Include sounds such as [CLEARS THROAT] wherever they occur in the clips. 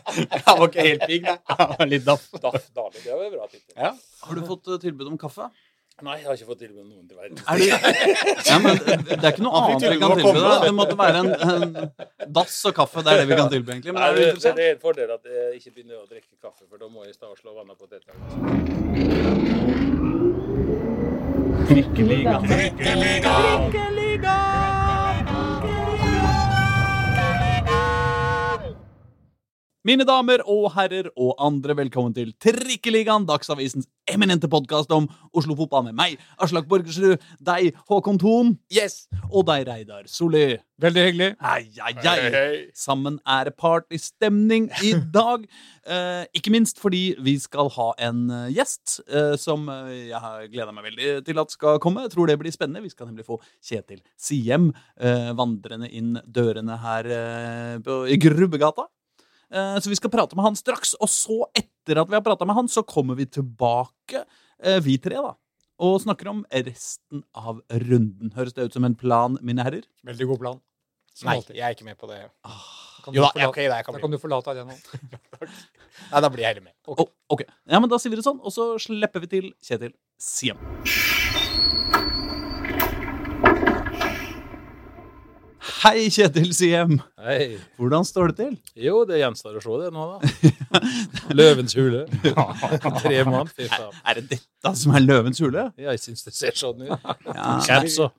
[LAUGHS] Han var ikke helt pigg, nei. Han var litt daff. Daff Dali, det var jo bra tittel. Ja. Har du fått eh, tilbud om kaffe? Nei, jeg har ikke fått tilbud om noen til verden. Er det, ja, men det er ikke noe annet vi kan tilby deg. da. Det måtte være en, en dass og kaffe. Det er det vi kan tilby, egentlig. Men Nei, det, det er en fordel at jeg ikke begynner å drikke kaffe, for da må jeg stå og slå vannet på dette. Mine damer og herrer og andre, velkommen til Trikkeligaen, Dagsavisens eminente podkast om Oslo-fotball med meg, Aslak Borgersrud, deg, Håkon Thon, Yes! og deg, Reidar Solli. Veldig hyggelig. Hei, hei, hei. Sammen er det partystemning i [LAUGHS] dag. Eh, ikke minst fordi vi skal ha en eh, gjest eh, som eh, jeg har gleda meg veldig til at skal komme. Jeg tror det blir spennende. Vi skal nemlig få Kjetil Siem eh, vandrende inn dørene her eh, på, i Grubbegata. Eh, Så vi skal prate med han straks. Og så, etter at vi har prata med han, så kommer vi tilbake, eh, vi tre, da. Og snakker om resten av runden. Høres det ut som en plan, mine herrer? Veldig god plan. Som Nei, alltid. jeg er ikke med på det. Jo Kan du da, forlate- okay, ok, da, kan da kan du forlate arenaen. [LAUGHS] Nei, da blir jeg heller med. Ok. Oh, ok. Ja, men Da sier vi det sånn, og så slipper vi til Kjetil Siem. Hei, Kjetil Siem. Hei. Hvordan står det til? Jo, det gjenstår å se det nå, da. [LAUGHS] Løvens hule. Tre mann. Er det dette som er løvens hule? Jeg syns det ser sånn ut. Ja, Cats og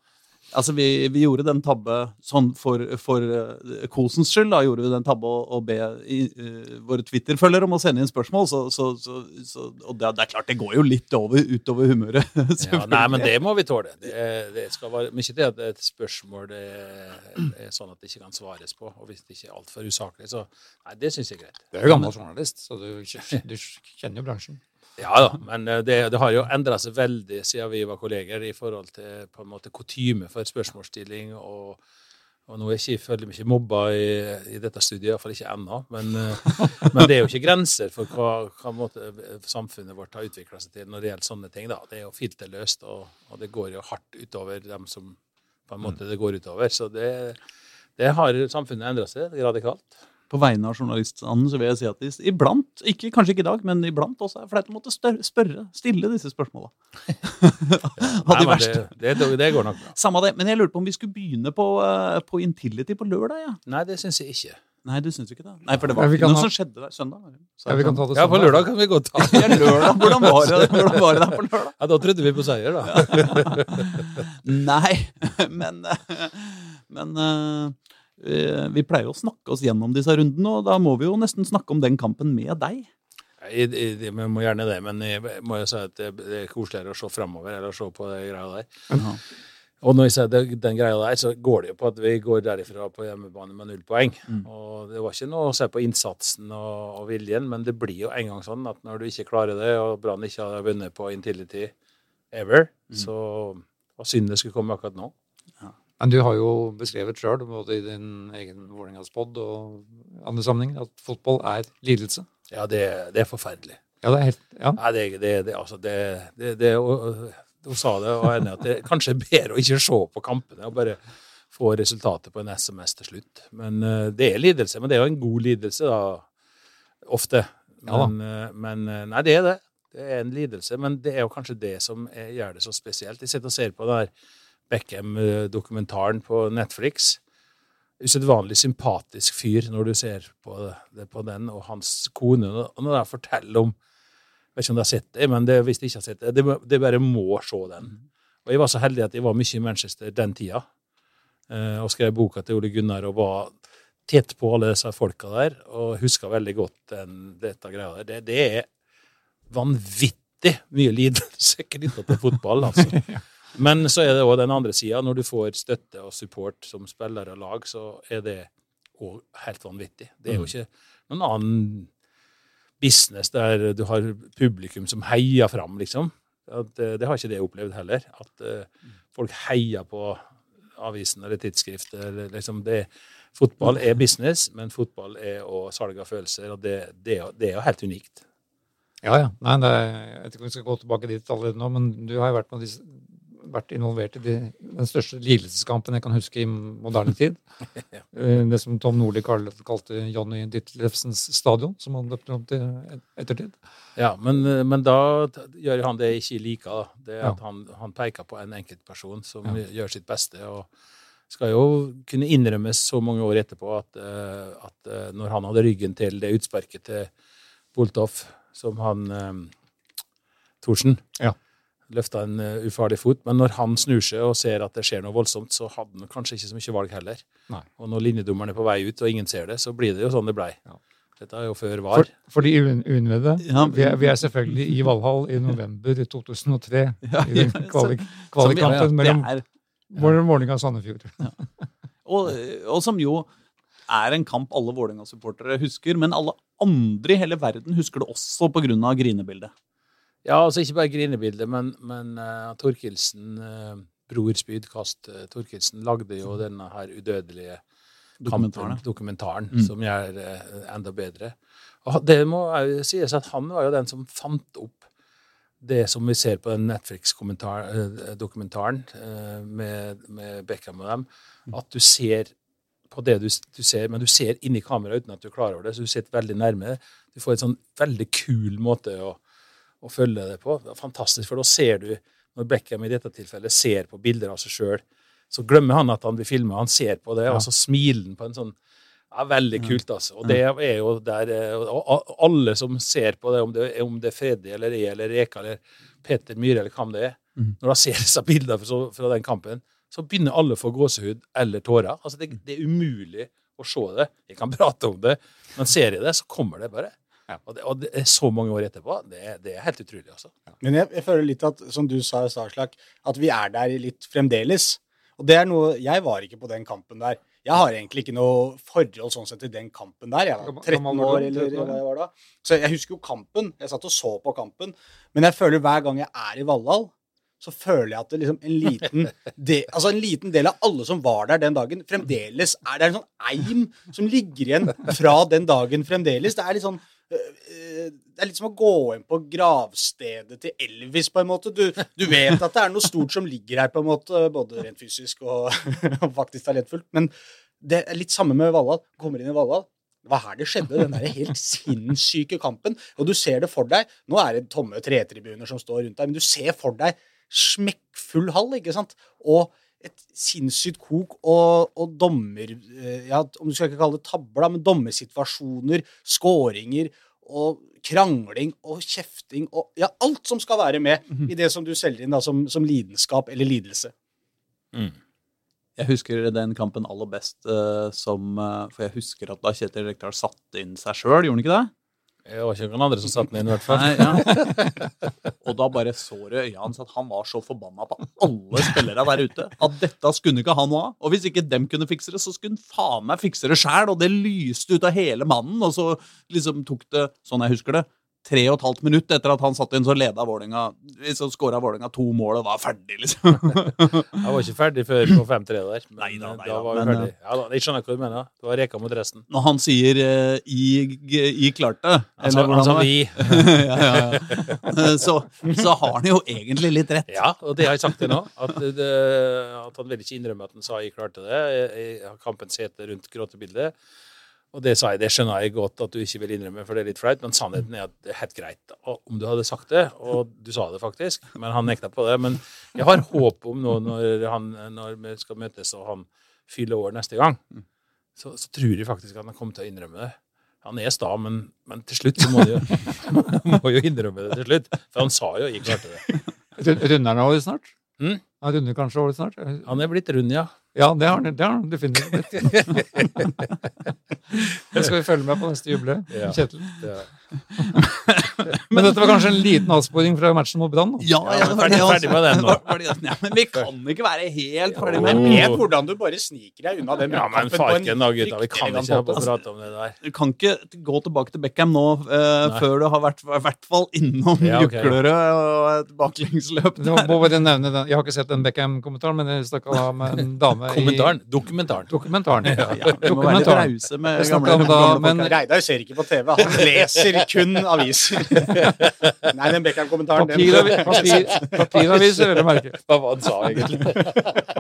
altså, vi, vi gjorde den tabbe sånn for, for uh, kosens skyld. Da gjorde vi den tabbe å, å be i, uh, våre Twitter-følgere om å sende inn spørsmål. Så, så, så, så, og det, det er klart, det går jo litt over, utover humøret. [LAUGHS] ja. Nei, men det må vi tåle. Det, er- det skal være men ikke det at et spørsmål det er, er sånn at det ikke kan svares på. Og hvis det ikke er altfor usaklig, så Nei, det syns jeg er greit. Du er jo gammel journalist, så du, du kjenner jo bransjen. Ja da, men eh, det, det har jo endra seg veldig siden vi var kolleger i forhold til på en måte kutyme for spørsmålsstilling. Og, og nå er jeg ikke, føler jeg meg ikke mobba i, i dette studiet, iallfall ikke ennå. Men, eh, men det er jo ikke grenser for hva, hva måte samfunnet vårt har utvikla seg til når det gjelder sånne ting. da. Det er jo filterløst, og, og det går jo hardt utover dem som på en måte det går utover. Så det, det har samfunnet endra seg radikalt. På vegne av journaliststanden så vil jeg si at de iblant, ikke, kanskje ikke i dag, men iblant også er flaut å måtte spørre, stille disse spørsmåla. [LAUGHS] Av de verste. det, det, det går nok bra. Samme det, men jeg lurte på om vi skulle begynne på, eh, på Intility på lørdag, ja. Nei, det syns jeg ikke. Nei, du syns ikke det? Nei, for det var Ja, ikke noe ha- som skjedde der søndag. Så Ja, vi kan ta det Ja, på lørdag kan vi godt ta. [LAUGHS] Ja, lørdag. Hvordan var det, hvordan var det der på lørdag? [LAUGHS] Ja, Da trodde vi på seier, da. Nei, men, eh, men eh, vi pleier jo å snakke oss gjennom disse rundene, og da må vi jo nesten snakke om den kampen med deg. Jeg må gjerne det, men jeg må jo si at det, det er koseligere å se framover eller å se på de greia der. Aha. Og når jeg sier den greia der, så går det jo på at vi går derifra på hjemmebane med null poeng. Mm. Og det var ikke noe å se på innsatsen og, og viljen, men det blir jo en gang sånn at når du ikke klarer det, og Brann ikke har vunnet på Intility ever, Mm. så var synd det skulle komme akkurat nå. Men du har jo beskrevet sjøl, både i din egen Vålerenga-spod og andre sammenhenger, at fotball er lidelse. Ja, det, det er forferdelig. Ja, det er helt Ja. Nei, det, det, det, altså, det, det, det og- Hun sa det, og enig at det kanskje er bedre å ikke se på kampene og bare få resultatet på en SMS til slutt. Men eh, det er lidelse. Men det er jo en god lidelse, da. Ofte. Ja da. Men, men eh, Nei, det er det. Det er en lidelse. Men det er jo kanskje det som er, gjør det så spesielt. Jeg sitter og ser på det der Beckham-dokumentaren på Netflix. Usedvanlig sympatisk fyr når du ser på, det, på den, og hans kone. Og når jeg forteller om jeg vet ikke om de har sett det, men det, hvis de ikke har sett det, det, det bare må se den. Og jeg var så heldig at jeg var mye i Manchester den tida, eh, og skrev boka til Ole Gunnar og var tett på alle disse folka der, og huska veldig godt den, dette greia der. Det, det er vanvittig mye lidelse knytta til fotball, altså. [LAUGHS] Men så er det òg den andre sida. Når du får støtte og support som spiller og lag, så er det òg helt vanvittig. Det er jo ikke noen annen business der du har publikum som heier fram, liksom. At, eh, det har ikke det opplevd heller. At uh, folk heier på avisen eller tidsskriftet. Eller liksom det, fotball er business, men fotball er å salg av følelser, og det, det, det er jo helt unikt. Ja, ja. Nei, det er, jeg vet ikke om vi skal gå tilbake dit allerede nå, men du har jo vært med disse, vært involvert i de, den største lidelseskampen jeg kan huske i moderne tid. [LAUGHS] Eh, Det som Tom Nordli kalte Johnny Ditlevsens stadion, som han døpte om til ettertid. Ja, men, men da gjør han det jeg ikke liker. Da. Det at Ja. han, han peker på en enkeltperson som Ja. gjør sitt beste. og skal jo kunne innrømmes så mange år etterpå at, eh, at eh, når han hadde ryggen til det utsparket til Boltoff, som han eh, Thorsen Ja. Løfta en eh, ufarlig fot, men når han snur seg og ser at det skjer noe voldsomt, så hadde han kanskje ikke så mye valg heller. Nei. Og når linjedommeren er på vei ut, og ingen ser det, så blir det jo sånn det blei. Ja. Dette er jo før VAR. For, for de uinnvidde, Ja, vi, er- vi er selvfølgelig i Valhall i november 2003. [LAUGHS] Ja, I den kvalik, er, mellom Vålerenga og Sandefjord. og, og som jo er en kamp alle Vålerenga-supportere husker, men alle andre i hele verden husker det også pga. grinebildet. Ja, altså ikke bare grinebildet, men, men uh, Torkelsen, uh, bror Spydkast uh, Torkelsen, lagde jo denne her udødelige Dokumentaren. dokumentaren Mm. som gjør uh, enda bedre. Og det må jo sies at han var jo den som fant opp det som vi ser på den Netflix-dokumentaren med, med Beckham og dem, at du ser på det du, du ser, men du ser inni kameraet uten at du er klar over det, så du sitter veldig nærme. Du får en sånn veldig kul måte å å følge det på. Det fantastisk, for da ser du, når Beckham i dette tilfellet ser på bilder av seg sjøl, så glemmer han at han blir filma, han ser på det, Ja. og så smiler han på en sånn ja, Veldig kult, altså. Og det er jo der eh, og og alle som ser på det, om det, om det er Freddy eller jeg eller Reka eller Peter Myhre eller hvem det er, mm. når de ser [LAUGHS] disse bildene fra, fra den kampen, så begynner alle å få gåsehud eller tårer. Altså, det, det er umulig å se det. Jeg kan [LAUGHS] prate om det, men ser jeg det, så kommer det bare. Og, det, og det er så mange år etterpå. Det, er- det er helt utrolig, altså. Men jeg, jeg føler litt at, som du sa, Starslak, at vi er der litt fremdeles. Og det er noe Jeg var ikke på den kampen der. Jeg har egentlig ikke noe forhold sånn sett til den kampen der. Jeg var 13 år, eller 13 hva jeg var da. Så jeg husker jo kampen. Jeg satt og så på kampen. Men jeg føler hver gang jeg er i Valhall, så føler jeg at det liksom en liten, [LAUGHS] del, altså en liten del av alle som var der den dagen, fremdeles er det en sånn eim som ligger igjen fra den dagen fremdeles. Det er litt sånn det er litt som å gå inn på gravstedet til Elvis, på en måte. Du, du vet at det er noe stort som ligger her, på en måte, både rent fysisk og, [LAUGHS] og faktisk talentfullt. Men det er litt samme med Valhall. Kommer inn i Valhall. Det var her det skjedde, den der helt sinnssyke kampen. Og du ser det for deg. Nå er det tomme tretribuner som står rundt deg, men du ser for deg smekkfull hall, ikke sant? Og et sinnssykt kok og, og dommer eh, ja, Om du skal ikke kalle det tabla, men dommersituasjoner, skåringer og krangling og kjefting og ja, alt som skal være med i det som du selger inn da, som, som lidenskap eller lidelse. Jeg husker den kampen aller best uh, som uh, For jeg husker at da Kjetil Rekdal satte inn seg sjøl, gjorde han ikke det? Det var ikke noen andre som satte den inn, i hvert fall. Nei, ja. [LAUGHS] Og da bare så du i øya hans at han var så forbanna på alle spillere der ute. At dette skulle ikke han noe av. Og hvis ikke dem kunne fikse det, så skulle han faen meg fikse det sjæl. Og det lyste ut av hele mannen. Og så liksom tok det, sånn jeg husker det, tre og et halvt minutt etter at han satt inn, så leda Vålinga, Så skåra Vålerenga to mål og var ferdig, liksom. [LAUGHS] Jeg var ikke ferdig før på 5-3 der. Men Neida, nei. neida, da var vi ferdig. Ja, da, jeg skjønner hva du mener. Det var reka mot resten. Når han sier uh, i, i klarte Altså, altså var- vi [LAUGHS] ja, ja, ja. Så, så har han jo egentlig litt rett. Ja, og det har jeg sagt til nå. At, det, at han vil ikke innrømme at han sa jeg klarte det. I i kampens hete rundt gråtebildet. Og det sa jeg, det skjønner jeg godt at du ikke vil innrømme, for det er litt flaut. Men sannheten er at det er helt greit og om du hadde sagt det. Og du sa det faktisk, men han nekta på det. Men jeg har håp om nå når, han, når vi skal møtes og han fyller år neste gang, så, så tror jeg faktisk at han kommer til å innrømme det. Han er sta, men, men til slutt så må han jo, [LAUGHS] må jo innrømme det til slutt. For han sa jo 'jeg klarte det'. Rund- Runder han over snart? Mm. Han runder kanskje året snart? Han er blitt rund, ja. Ja, det har han, definitivt [LAUGHS] blitt. Det skal vi følge med på neste jubileum. Ja. Kjetil. [LAUGHS] Men dette var kanskje en liten avsporing fra matchen mot Brann. Ja, Ja, men ferdig- ferdig med den nå. [LAUGHS] Var- var det- Ja, men vi kan ikke være helt ferdig med Jo. vet hvordan du bare sniker deg unna den ja, men farken da, gutta. Vi kan ikke ha prate om det der. Du kan ikke gå tilbake til Beckham nå eh, før du har vært i hvert fall innom Ja, okay. Juklerød og et baklengsløp. Det må bare nevne den. Jeg har ikke sett den Beckham-kommentaren, men jeg snakka da med en dame Kommentaren. Dokumentaren. i dokumentaren. Ja, Dokumentaren. med gamle, da, gamle men- Reidar ser ikke på TV, han leser kun aviser. [LAUGHS] Nei, den Beckham-kommentaren Papiravis Papiravi- papir- Papiraviser, vel å merke. [LAUGHS] Hva var det han sa, egentlig?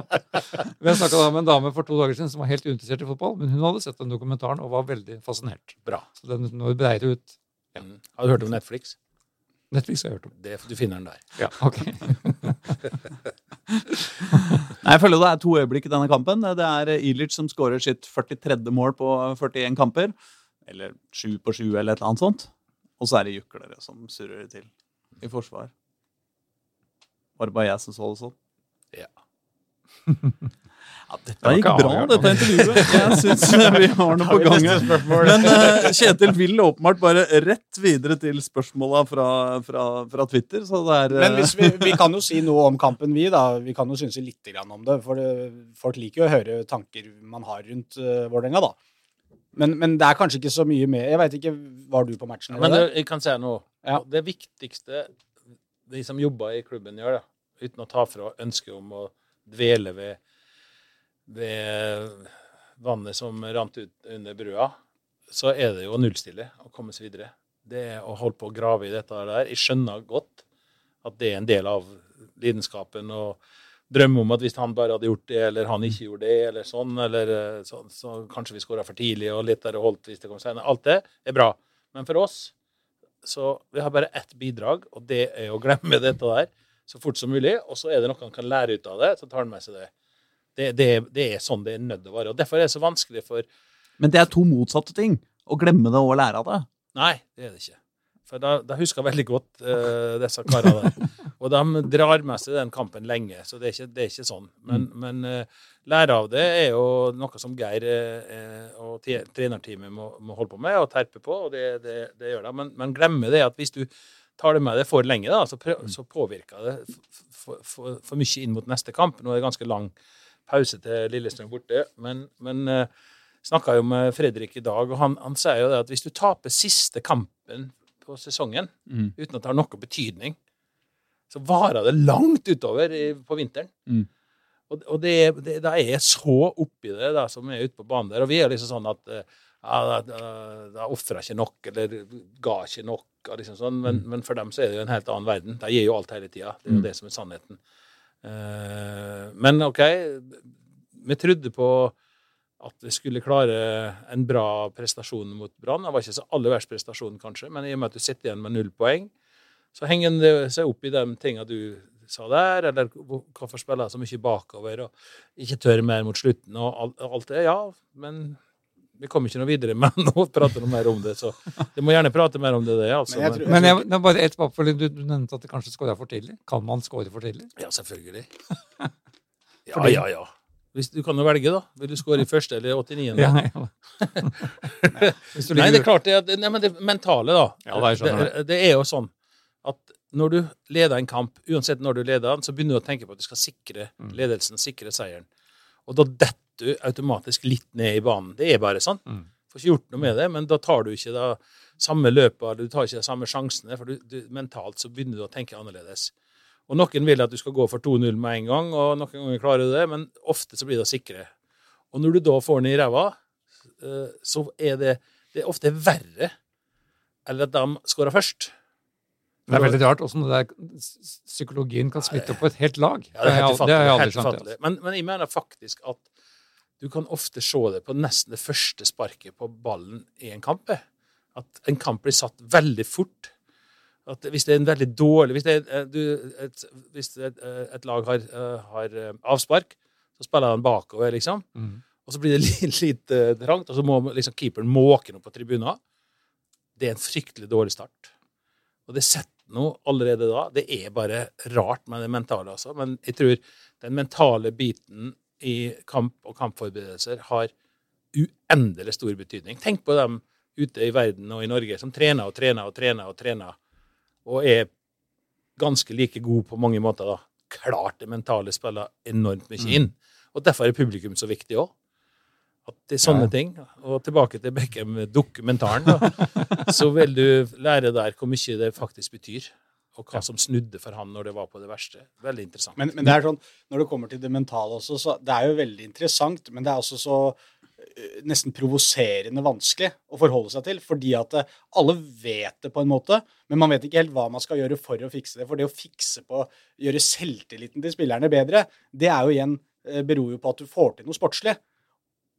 [LAUGHS] Vi snakka med en dame for to dager siden som var helt uinteressert i fotball, men hun hadde sett den dokumentaren og var veldig fascinert. Bra. Så den når breier ut Ja. Har du hørt om Netflix? Netflix har jeg hørt om. Det, du finner den der. Ja, ok. Nei, Jeg føler det er to øyeblikk i denne kampen. Det er Ilic som skårer sitt 43. mål på 41 kamper. Eller 7 på 7, eller et eller annet sånt. Og så er det juklere som surrer til i forsvar. Var det bare jeg som så det sånn? Ja. [LAUGHS] Ja, dette det gikk bra, avgjørende. dette intervjuet. Jeg syns vi har noe [LAUGHS] på gang her. Men uh, Kjetil vil åpenbart bare rett videre til spørsmåla fra, fra, fra Twitter. Så det er uh... Men vi, vi kan jo si noe om kampen, vi. da. Vi kan jo synse litt grann om det. For det, folk liker jo å høre tanker man har rundt uh, Vålerenga, da. Men, men det er kanskje ikke så mye med Jeg veit ikke, Var du på matchen? Men eller? det, jeg kan si noe. Ja. Det viktigste de som jobber i klubben gjør, da, uten å ta fra ønsket om å dvele ved, ved vannet som rant ut under brua, så er det jo å nullstille og komme seg videre. Det er å holde på å grave i dette der. Jeg skjønner godt at det er en del av lidenskapen og drømme om at hvis han bare hadde gjort det, eller han ikke gjorde det, eller sånn, eller sånn, så, kanskje vi skåra for tidlig og litt der og holdt hvis det kom senere. Alt det er bra. Men for oss så vi har bare ett bidrag, og det er å glemme dette der så fort som mulig. Og så er det noe han kan lære ut av det, så tar han med seg det. Det, det, det er sånn det er nødt til å være. Og derfor er det så vanskelig for Men det er to motsatte ting. Å glemme det og lære av det. Nei, det er det ikke. For da, da husker jeg veldig godt uh, disse karene der. Og de drar med seg den kampen lenge, så det er ikke, det er ikke sånn. Men, men eh, lære av det er jo noe som Geir eh, og trenerteamet må, må holde på med og terpe på, og det, det, det gjør de. Men, men glemme det at hvis du tar det med deg for lenge, da, så, prøv, så påvirker det for, for, for mye inn mot neste kamp. Nå er det ganske lang pause til Lillestrøm borte, men, men eh, snakka jo med Fredrik i dag, og han, han sier jo det at hvis du taper siste kampen på sesongen Mm. uten at det har noe betydning, så varer det langt utover i, på vinteren. Mm. Og, og det, det, da er jeg så oppi det da, som er ute på banen der. Og vi er liksom sånn at eh, ja, da, da, da ofra ikke nok, eller ga ikke nok. Liksom sånn. men, men for dem så er det jo en helt annen verden. De gir jo alt hele tida. Det er jo Mm. det som er sannheten. Uh, men OK, vi trodde på at vi skulle klare en bra prestasjon mot Brann. Det var ikke så aller verst prestasjon, kanskje, men i og med at du sitter igjen med null poeng, så henger det seg opp i de tinga du sa der, eller hvor- hvorfor spiller jeg så mye bakover og ikke tør mer mot slutten og alt, det. Ja, men vi kommer ikke noe videre [LAUGHS] med å prate noe mer om det, så vi må gjerne prate mer om det, det altså. Men jeg tror- Men jeg, det er bare et oppfølging. Du, du nevnte at det kanskje skåra for tidlig. Kan man skåre for tidlig? Ja, selvfølgelig. [LAUGHS] Ja, ja, ja. Hvis, du kan jo velge, da. Vil du skåre i første eller 89. Ja, ja. [LAUGHS] Nei, det er klart det, nei, men det mentale, da. Ja, det skjønner det, det er jo sånn at når du leder en kamp, uansett når du leder den, så begynner du å tenke på at du skal sikre Mm. ledelsen, sikre seieren. Og da detter du automatisk litt ned i banen. Det er bare sånn. Mm. Får ikke gjort noe med det, men da tar du ikke da samme løpet, du tar ikke de samme sjansene, for du, du, mentalt så begynner du å tenke annerledes. Og noen vil at du skal gå for 2-0 med en gang, og noen ganger klarer du det, men ofte så blir det sikre. Og når du da får den i ræva, eh, så er det, det er ofte verre eller at de skårer først. Det er veldig rart åssen det psykologien kan smitte på et helt lag. Ja, det er helt det ufattelig. aldri helt ufattelig. Men, men jeg mener faktisk at du kan ofte se det på nesten det første sparket på ballen i en kamp. eh. At en kamp blir satt veldig fort. At hvis det er en veldig dårlig Hvis, det er, eh, du, et, hvis et, eh, et lag har, har avspark, så spiller han bakover, liksom. Mm. Og så blir det [LAUGHS] litt, litt trangt, og så må liksom keeperen måke noe på tribunen. Det er en fryktelig dårlig start. Og det setter noe allerede da. Det er bare rart med det mentale, altså. Men jeg tror den mentale biten i kamp og kampforberedelser har uendelig stor betydning. Tenk på dem ute i verden og i Norge som trener og trener og trener og trener, og er ganske like gode på mange måter, da. Klart det mentale spiller enormt mye inn. Og derfor er publikum så viktig òg. At det er sånne Ja. ting. Og tilbake til Beckham-dokumentaren. [LAUGHS] Så vil du lære der hvor mye det faktisk betyr. Og hva som snudde for han når det var på det verste. Veldig interessant. Men, men det er sånn, når det kommer til det mentale også, så det er jo veldig interessant, men det er også så eh, nesten provoserende vanskelig å forholde seg til. Fordi at eh, alle vet det på en måte, men man vet ikke helt hva man skal gjøre for å fikse det. For det å fikse på gjøre selvtilliten til spillerne bedre, det er jo igjen eh, beror jo på at du får til noe sportslig.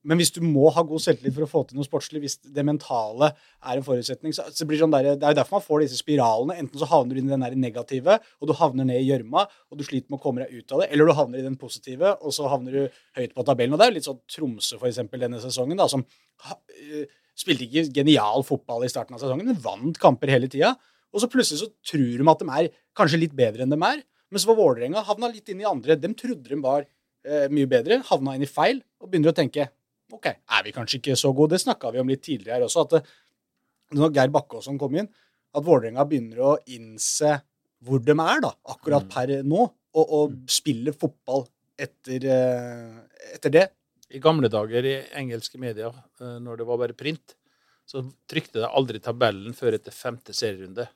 Men hvis du må ha god selvtillit for å få til noe sportslig, hvis det mentale er en forutsetning, så, blir det sånn der, Det er jo derfor man får disse spiralene. Enten så havner du inn i den der negative, og du havner ned i gjørma, og du sliter med å komme deg ut av det, eller du havner i den positive, og så havner du høyt på tabellen. Og det er jo litt sånn Tromsø, for eksempel, denne sesongen, da, som øh, spilte ikke genial fotball i starten av sesongen, men vant kamper hele tida. Og så plutselig så tror de at de er kanskje litt bedre enn de er. Men så var Vålerenga havna litt inn i andre. De trodde de var eh, mye bedre, havna inn i feil, og begynner å tenke OK, er vi kanskje ikke så gode? Det snakka vi om litt tidligere også, at det, når Geir Bakkåsson kom inn, at Vålerenga begynner å innse hvor de er, da, akkurat per nå, og, og spiller fotball etter, eh, etter det. I gamle dager i engelske medier, eh, når det var bare print, så trykte de aldri tabellen før etter femte serierunde.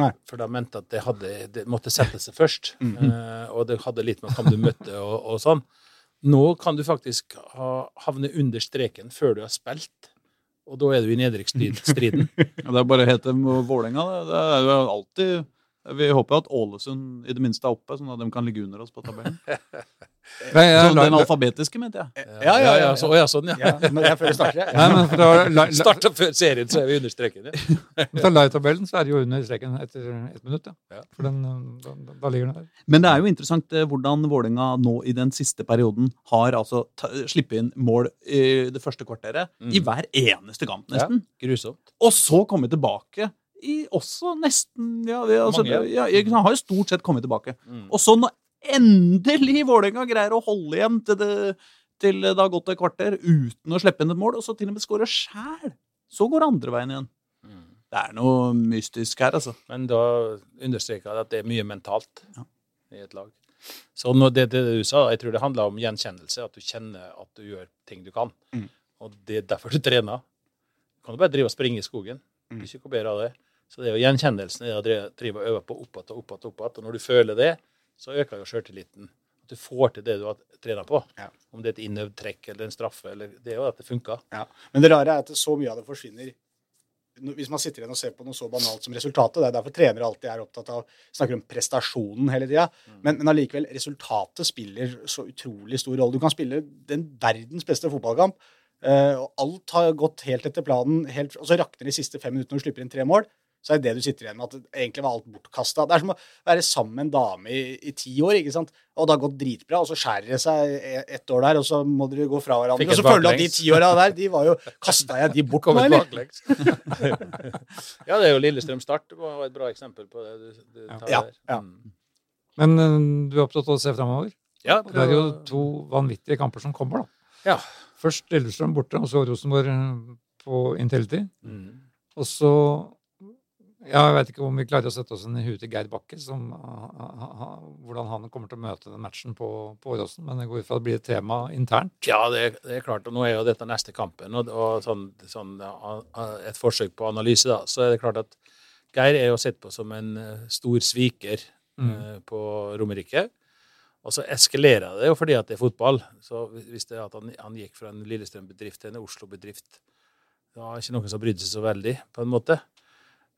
Nei. For da mente at det, hadde, det måtte sette seg først. eh, og det hadde litt med hvem du møtte og, og sånn. Nå kan du faktisk ha, havne under streken før du har spilt. Og da er du i nedrykksstriden. [LAUGHS] Ja, det er bare å hete Vålerenga. det. Er jo alltid Vi håper jo at Ålesund i det minste er oppe, sånn at de kan ligge under oss på tabellen. [LAUGHS] Nei, jeg, Så den alfabetiske, mente jeg. Ja, ja, ja. Så, ja sånn, ja. Ja, men jeg føler starter, Nei, la, la, Starta før serien, så er vi under streken. Ja. [LAUGHS] fra live-tabellen så er det jo under streken etter ett minutt. Ja. For den, da, da- ligger den der. Men det er jo interessant eh, hvordan Vålerenga nå i den siste perioden har altså sluppet inn mål i det første kvarteret Mm. i hver eneste kamp, nesten. Grusomt. Og så komme tilbake i også nesten Ja, det, altså, ja han har jo stort sett kommet tilbake. Mm. Og så når endelig Vålerenga greier å holde igjen til det, til det har gått et kvarter uten å slippe inn et mål, og så til og med skårer sjæl, så går det andre veien igjen. Mm. Det er noe mystisk her, altså. Men da understreker jeg at det er mye mentalt Ja. i et lag. Så når det, det du sa, jeg tror det handler om gjenkjennelse. At du kjenner at du gjør ting du kan. Mm. Og det er derfor du trener. Du kan jo bare drive og springe i skogen. Mm. Ikke bedre av det. Så det er jo gjenkjennelsen det å drive, og øve på opp igjen og opp igjen. og opp. Og når du føler det, så øker jo sjøltilliten. At du får til det du har trena på. Ja. Om det er et innøvd trekk eller en straffe. eller Det er jo at det funker. Ja. Men det rare er at så mye av det forsvinner hvis man sitter igjen og ser på noe så banalt som resultatet. Det er derfor trenere alltid er opptatt av snakker om prestasjonen hele tida. Men, men allikevel, resultatet spiller så utrolig stor rolle. Du kan spille den verdens beste fotballkamp, eh, og alt har gått helt etter planen, helt, og så rakner de siste fem minuttene og slipper inn tre mål. Så er det det du sitter igjen med, at det egentlig var alt bortkasta. Det er som å være sammen med en dame i, i ti år, ikke sant. Og det har gått dritbra, og så skjærer det seg e- ett år der, og så må dere gå fra hverandre. Og så føler du at de ti åra der, de var jo Kasta jeg de bort nå, eller? [LAUGHS] ja, det er jo Lillestrøm Start. Var et bra eksempel på det du, du tar Ja, der. ja. Mm. Men eh, du er opptatt av å se framover. ja prøv... det er jo to vanvittige kamper som kommer, da. Ja. Først Lillestrøm borte, og så Rosenborg eh, på Intility. Mm. Og så ja, Jeg veit ikke om vi klarer å sette oss inn i huet til Geir Bakke, som, hvordan han kommer til å møte den matchen på, på Åråsen. Men det går ut fra at det blir et tema internt. Ja, det, er- det er klart. Og nå er jo dette neste kampen, og, og sånn, sånn, et forsøk på analyse, da. Så er det klart at Geir er jo sett på som en eh, stor sviker Mm. eh, på Romerike. Og så eskalerer det jo fordi at det er fotball. Så hvis det er at han, han gikk fra en Lillestrøm-bedrift til en Oslo-bedrift, det var ikke noen som brydde seg så veldig, på en måte.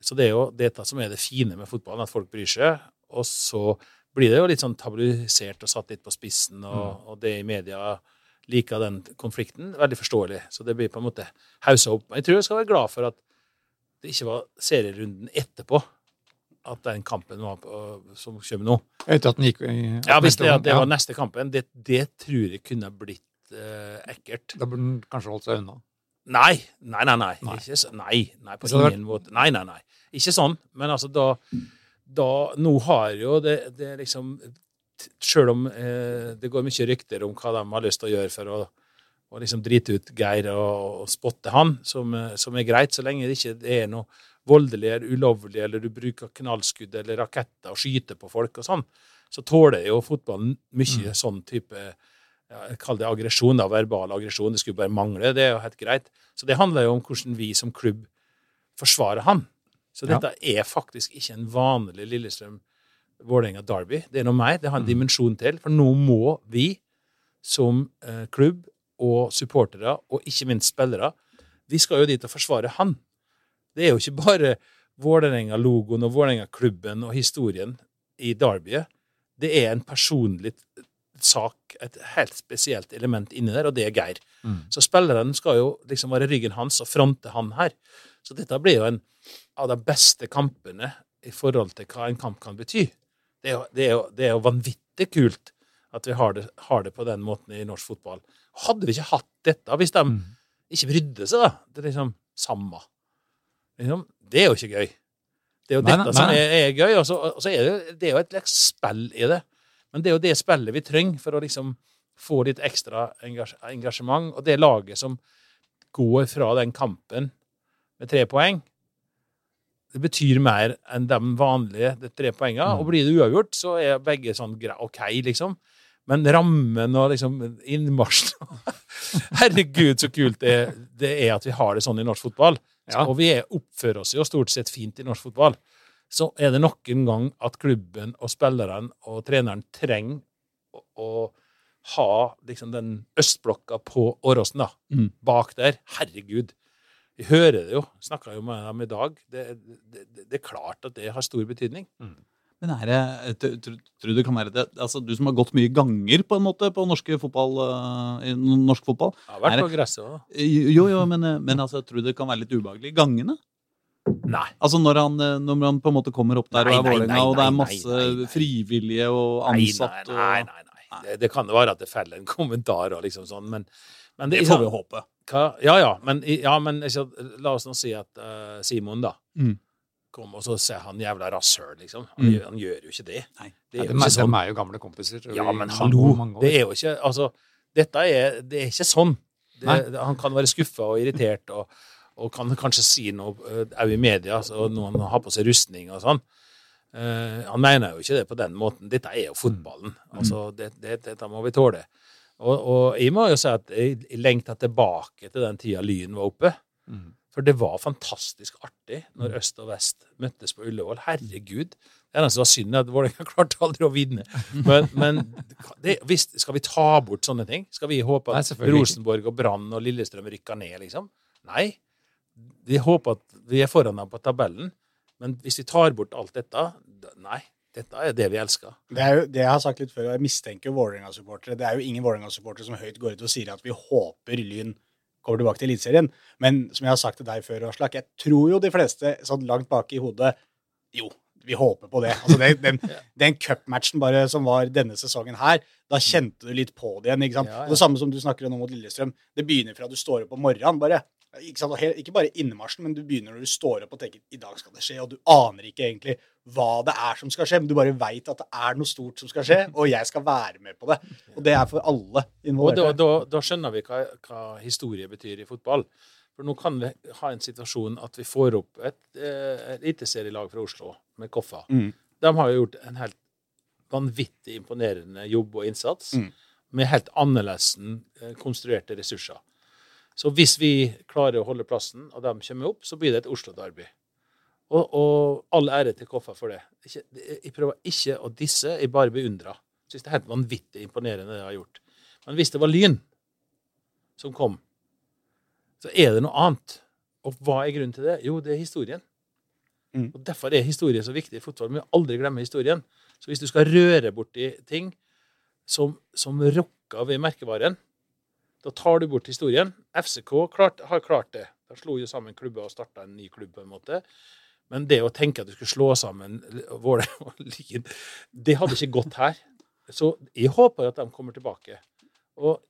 Så det er jo dette som er det fine med fotballen, at folk bryr seg. Og så blir det jo litt sånn tabloisert og satt litt på spissen, og, og det i media liker den konflikten. Veldig forståelig. Så det blir på en måte haussa opp. Jeg tror jeg skal være glad for at det ikke var serierunden etterpå at den kampen var på, som kommer nå. Etter at den gikk i Ja, Hvis det, at det var neste kampen, det, det tror jeg kunne blitt eh, ekkelt. Da burde den kanskje holdt seg unna. Nei, nei, nei. Nei, Nei. Ikke, nei, nei på det ingen måte. Nei, nei, nei. Ikke sånn. Men altså, da, da Nå har jo det, det liksom Sjøl om eh, det går mye rykter om hva de har lyst til å gjøre for å, å liksom drite ut Geir og, og spotte han, som, eh, som er greit, så lenge det ikke er noe voldelig eller ulovlig, eller du bruker knallskudd eller raketter og skyter på folk og sånn, så tåler jo fotballen mye sånn type ja, kaller det aggresjon, da, verbal aggresjon. Det skulle bare mangle. Det er jo helt greit. Så det handler jo om hvordan vi som klubb forsvarer han. Så Ja. dette er faktisk ikke en vanlig Lillestrøm-Vålerenga-derby. Det er noe mer. Det har en dimensjon til. For nå må vi som eh, klubb og supportere, og ikke minst spillere, vi skal jo dit og forsvare han. Det er jo ikke bare Vålerenga-logoen og Vålerenga-klubben og historien i derbyet. Det er en personlig sak, et helt spesielt element inni der, og det er Geir. Mm. Så spilleren skal jo liksom være ryggen hans og fronte han her. Så dette blir jo en av de beste kampene i forhold til hva en kamp kan bety. Det er jo, det er jo, det er jo vanvittig kult at vi har det, har det på den måten i norsk fotball. Hadde vi ikke hatt dette hvis de Mm. ikke brydde seg, da? Det er liksom samme. Liksom, det er jo ikke gøy. Det er jo Nei, dette nei, som er, er gøy, og så, og så er det, det er jo et slags spill i det. Men det er jo det spillet vi trenger for å liksom få litt ekstra engasjement. Og det laget som går fra den kampen med tre poeng, det betyr mer enn de vanlige de tre poengene. Mm. Og blir det uavgjort, så er begge sånn OK, liksom. Men rammen og liksom innmarsjen [LAUGHS] Herregud, så kult det, det er at vi har det sånn i norsk fotball. Ja. Og vi er, oppfører oss jo stort sett fint i norsk fotball. Så er det nok en gang at klubben og spillerne og treneren trenger å, å ha liksom den østblokka på Åråsen, da. Mm. Bak der. Herregud. Vi hører det jo. Snakka jo med dem i dag. Det, det, det, det er klart at det har stor betydning. Men er det, tr- tr- tror du det kan være det, altså Du som har gått mye ganger på en måte på norsk fotball, eh, norsk fotball. Jeg har vært på gresset òg. Jo, jo, men, eh, men altså, tror du det kan være litt ubehagelig i gangene? Nei. Altså når han, eh, når han på en måte kommer opp der Nei, og er Vålerenga, og det er masse nei, nei. frivillige og Nei, ansatt nei, nei. nei, nei. Det, det kan jo være at det faller en kommentar og liksom sånn, men, men det, Det får vi håpe. Hva? Ja, ja, men, ja, men ikke, la oss nå si at uh, Simon, da, Mm. kom og så ser han jævla rasshøl, liksom. Han, Mm. gjør, han gjør jo ikke det. Nei. Det Ja, er de, jo ikke sånn. de er jo gamle kompiser. Ja, men hallo! Det er jo ikke Altså, dette er, det er ikke sånn. Nei. Det, han kan være skuffa og irritert og, og kan kanskje si noe òg i media, så noen har på seg rustning og sånn. Uh, han mener jo ikke det på den måten. Dette er jo fotballen. Altså, det, det, dette må vi tåle. Og, og jeg må jo si at jeg, lengter tilbake til den tida Lyn var oppe. Mm. For det var fantastisk artig når øst og vest møttes på Ullevål. Herregud. Det eneste var synd at Vålerenga [LAUGHS] klarte aldri å vinne. Men, men det, hvis, skal vi ta bort sånne ting? Skal vi håpe at Nei. Rosenborg og Brann og Lillestrøm rykker ned, liksom? Nei. Vi håper at vi er foran dem på tabellen. Men hvis vi tar bort alt dette Nei. Dette er det vi elsker. Det er jo det jeg har sagt litt før, og jeg mistenker Vålerenga-supportere. Det er jo ingen Vålerenga-supportere som høyt går ut og sier at vi håper Lyn kommer tilbake til Eliteserien. Men som jeg har sagt til deg før, Aslak, jeg tror jo de fleste sånn langt bak i hodet Jo, vi håper på det. Altså det, den, [LAUGHS] den cupmatchen bare som var denne sesongen her, da kjente du litt på det igjen. ikke sant? Ja, ja. Det samme som du snakker om mot Lillestrøm. Det begynner fra du står opp om morgenen. bare, ikke? Ikke bare innmarsjen, men du begynner når du står opp og tenker i dag skal det skje, og du aner ikke egentlig hva det er som skal skje, men du bare veit at det er noe stort som skal skje, [LAUGHS] og jeg skal være med på det. Og det er for alle Og da, da, da skjønner vi hva, hva historie betyr i fotball. For nå kan vi ha en situasjon at vi får opp et eh, eliteserielag fra Oslo med Koffa. Mm. De har jo gjort en helt vanvittig imponerende jobb og innsats Mm. med helt annerledes eh, konstruerte ressurser. Så hvis vi klarer å holde plassen, og de kommer opp, så blir det et Oslo-derby. Og, og all ære til Koffa for det. Jeg prøver ikke å disse, jeg bare beundrer. Syns det er helt vanvittig imponerende det jeg har gjort. Men hvis det var Lyn som kom, så er det noe annet. Og hva er grunnen til det? Jo, det er historien. Mm. Og Derfor er historie så viktig i fotball. Vi må aldri glemme historien. Så hvis du skal røre borti ting som, som rokker ved merkevaren, da tar du bort historien. FCK klart, har klart det. De slo jo sammen klubber og starta en ny klubb, på en måte. Men det å tenke at du skulle slå sammen Vålerenga [LAUGHS] og Lyn, det hadde ikke gått her. Så jeg håper at de kommer tilbake. Og,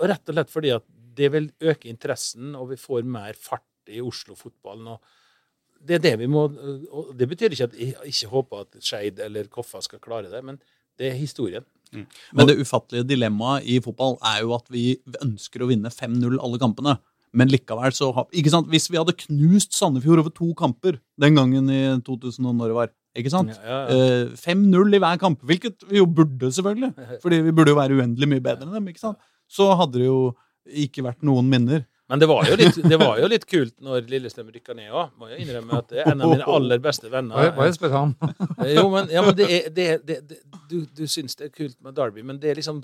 og rett og slett fordi at det vil øke interessen, og vi får mer fart i Oslo-fotballen. og det er det vi må, og det betyr ikke at jeg ikke håper at Skeid eller Koffa skal klare det, men det er historien. Men det ufattelige dilemmaet i fotball er jo at vi ønsker å vinne 5-0 alle kampene. Men likevel så ikke sant? Hvis vi hadde knust Sandefjord over to kamper den gangen i 2000 og når det var ikke sant? Ja, ja, ja. Eh, 5-0 i hver kamp, hvilket vi jo burde, selvfølgelig. [LAUGHS] Fordi vi burde jo være uendelig mye bedre enn dem. ikke sant? Så hadde det jo ikke vært noen minner. Men det var jo litt, det var jo litt kult når Lillestrøm rykka ned òg. Må jeg innrømme at det er en av mine aller beste venner. Bare, spør han. Jo, men, ja, men det er, det, det, det, du, du syns det er kult med Derby, men det er liksom